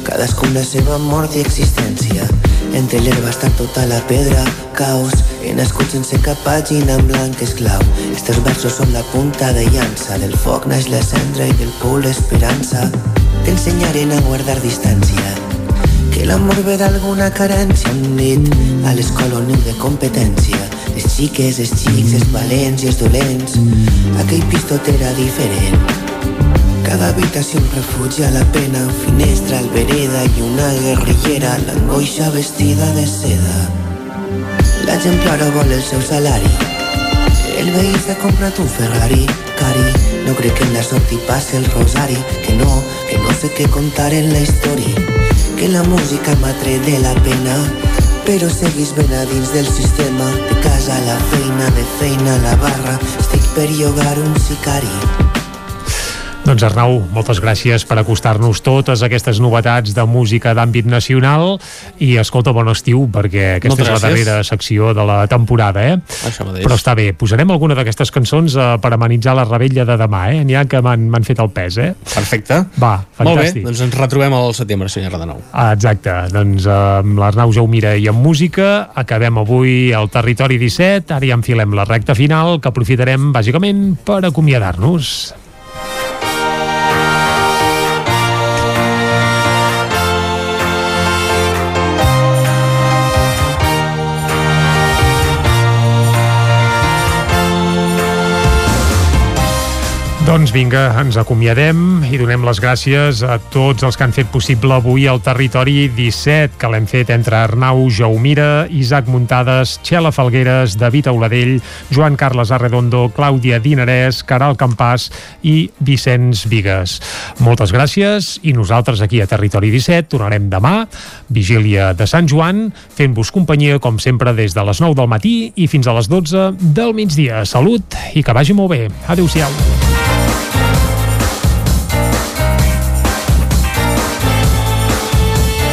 S57: Cadascun la seva mort i existència. Entre l'herba està tota la pedra, caos. He nascut sense cap pàgina en blanc esclau. Estos versos són la punta de llança. Del foc naix la cendra i del pou l'esperança. T'ensenyarem a guardar distància. Que l'amor ve d'alguna carència. Un nit a l'escola un de competència. Les xiques, els xics, els valents i els dolents. Aquell pistot era diferent cada habitació un refugi a la pena, finestra, albereda i una guerrillera, l'angoixa vestida de seda. La gent plora vol el seu salari, el veí s'ha comprat un Ferrari, cari, no crec que en la sort hi passi el rosari, que no, que no sé què contar en la història, que la música m'ha tret de la pena, però seguis ben a dins del sistema. De casa a la feina, de feina a la barra. Estic per llogar un sicari
S1: doncs Arnau, moltes gràcies per acostar-nos totes aquestes novetats de música d'àmbit nacional i escolta, bon estiu perquè aquesta moltes és la gràcies. darrera secció de la temporada, eh?
S44: Això mateix.
S1: Però està bé, posarem alguna d'aquestes cançons eh, per amenitzar la rebella de demà, eh? N'hi ha que m'han fet el pes, eh?
S44: Perfecte.
S1: Va, fantàstic.
S44: Molt bé, doncs ens retrobem al setembre, senyor nou.
S1: Ah, exacte, doncs eh, amb l'Arnau Jaumira i amb música acabem avui al Territori 17, ara ja enfilem la recta final que aprofitarem bàsicament per acomiadar-nos. Doncs vinga, ens acomiadem i donem les gràcies a tots els que han fet possible avui el Territori 17, que l'hem fet entre Arnau Jaumira, Isaac Muntades, Txela Falgueres, David Auladell, Joan Carles Arredondo, Clàudia Dinarès, Caral Campàs i Vicenç Vigues. Moltes gràcies i nosaltres aquí a Territori 17 tornarem demà, vigília de Sant Joan, fent-vos companyia com sempre des de les 9 del matí i fins a les 12 del migdia. Salut i que vagi molt bé. Adéu-siau.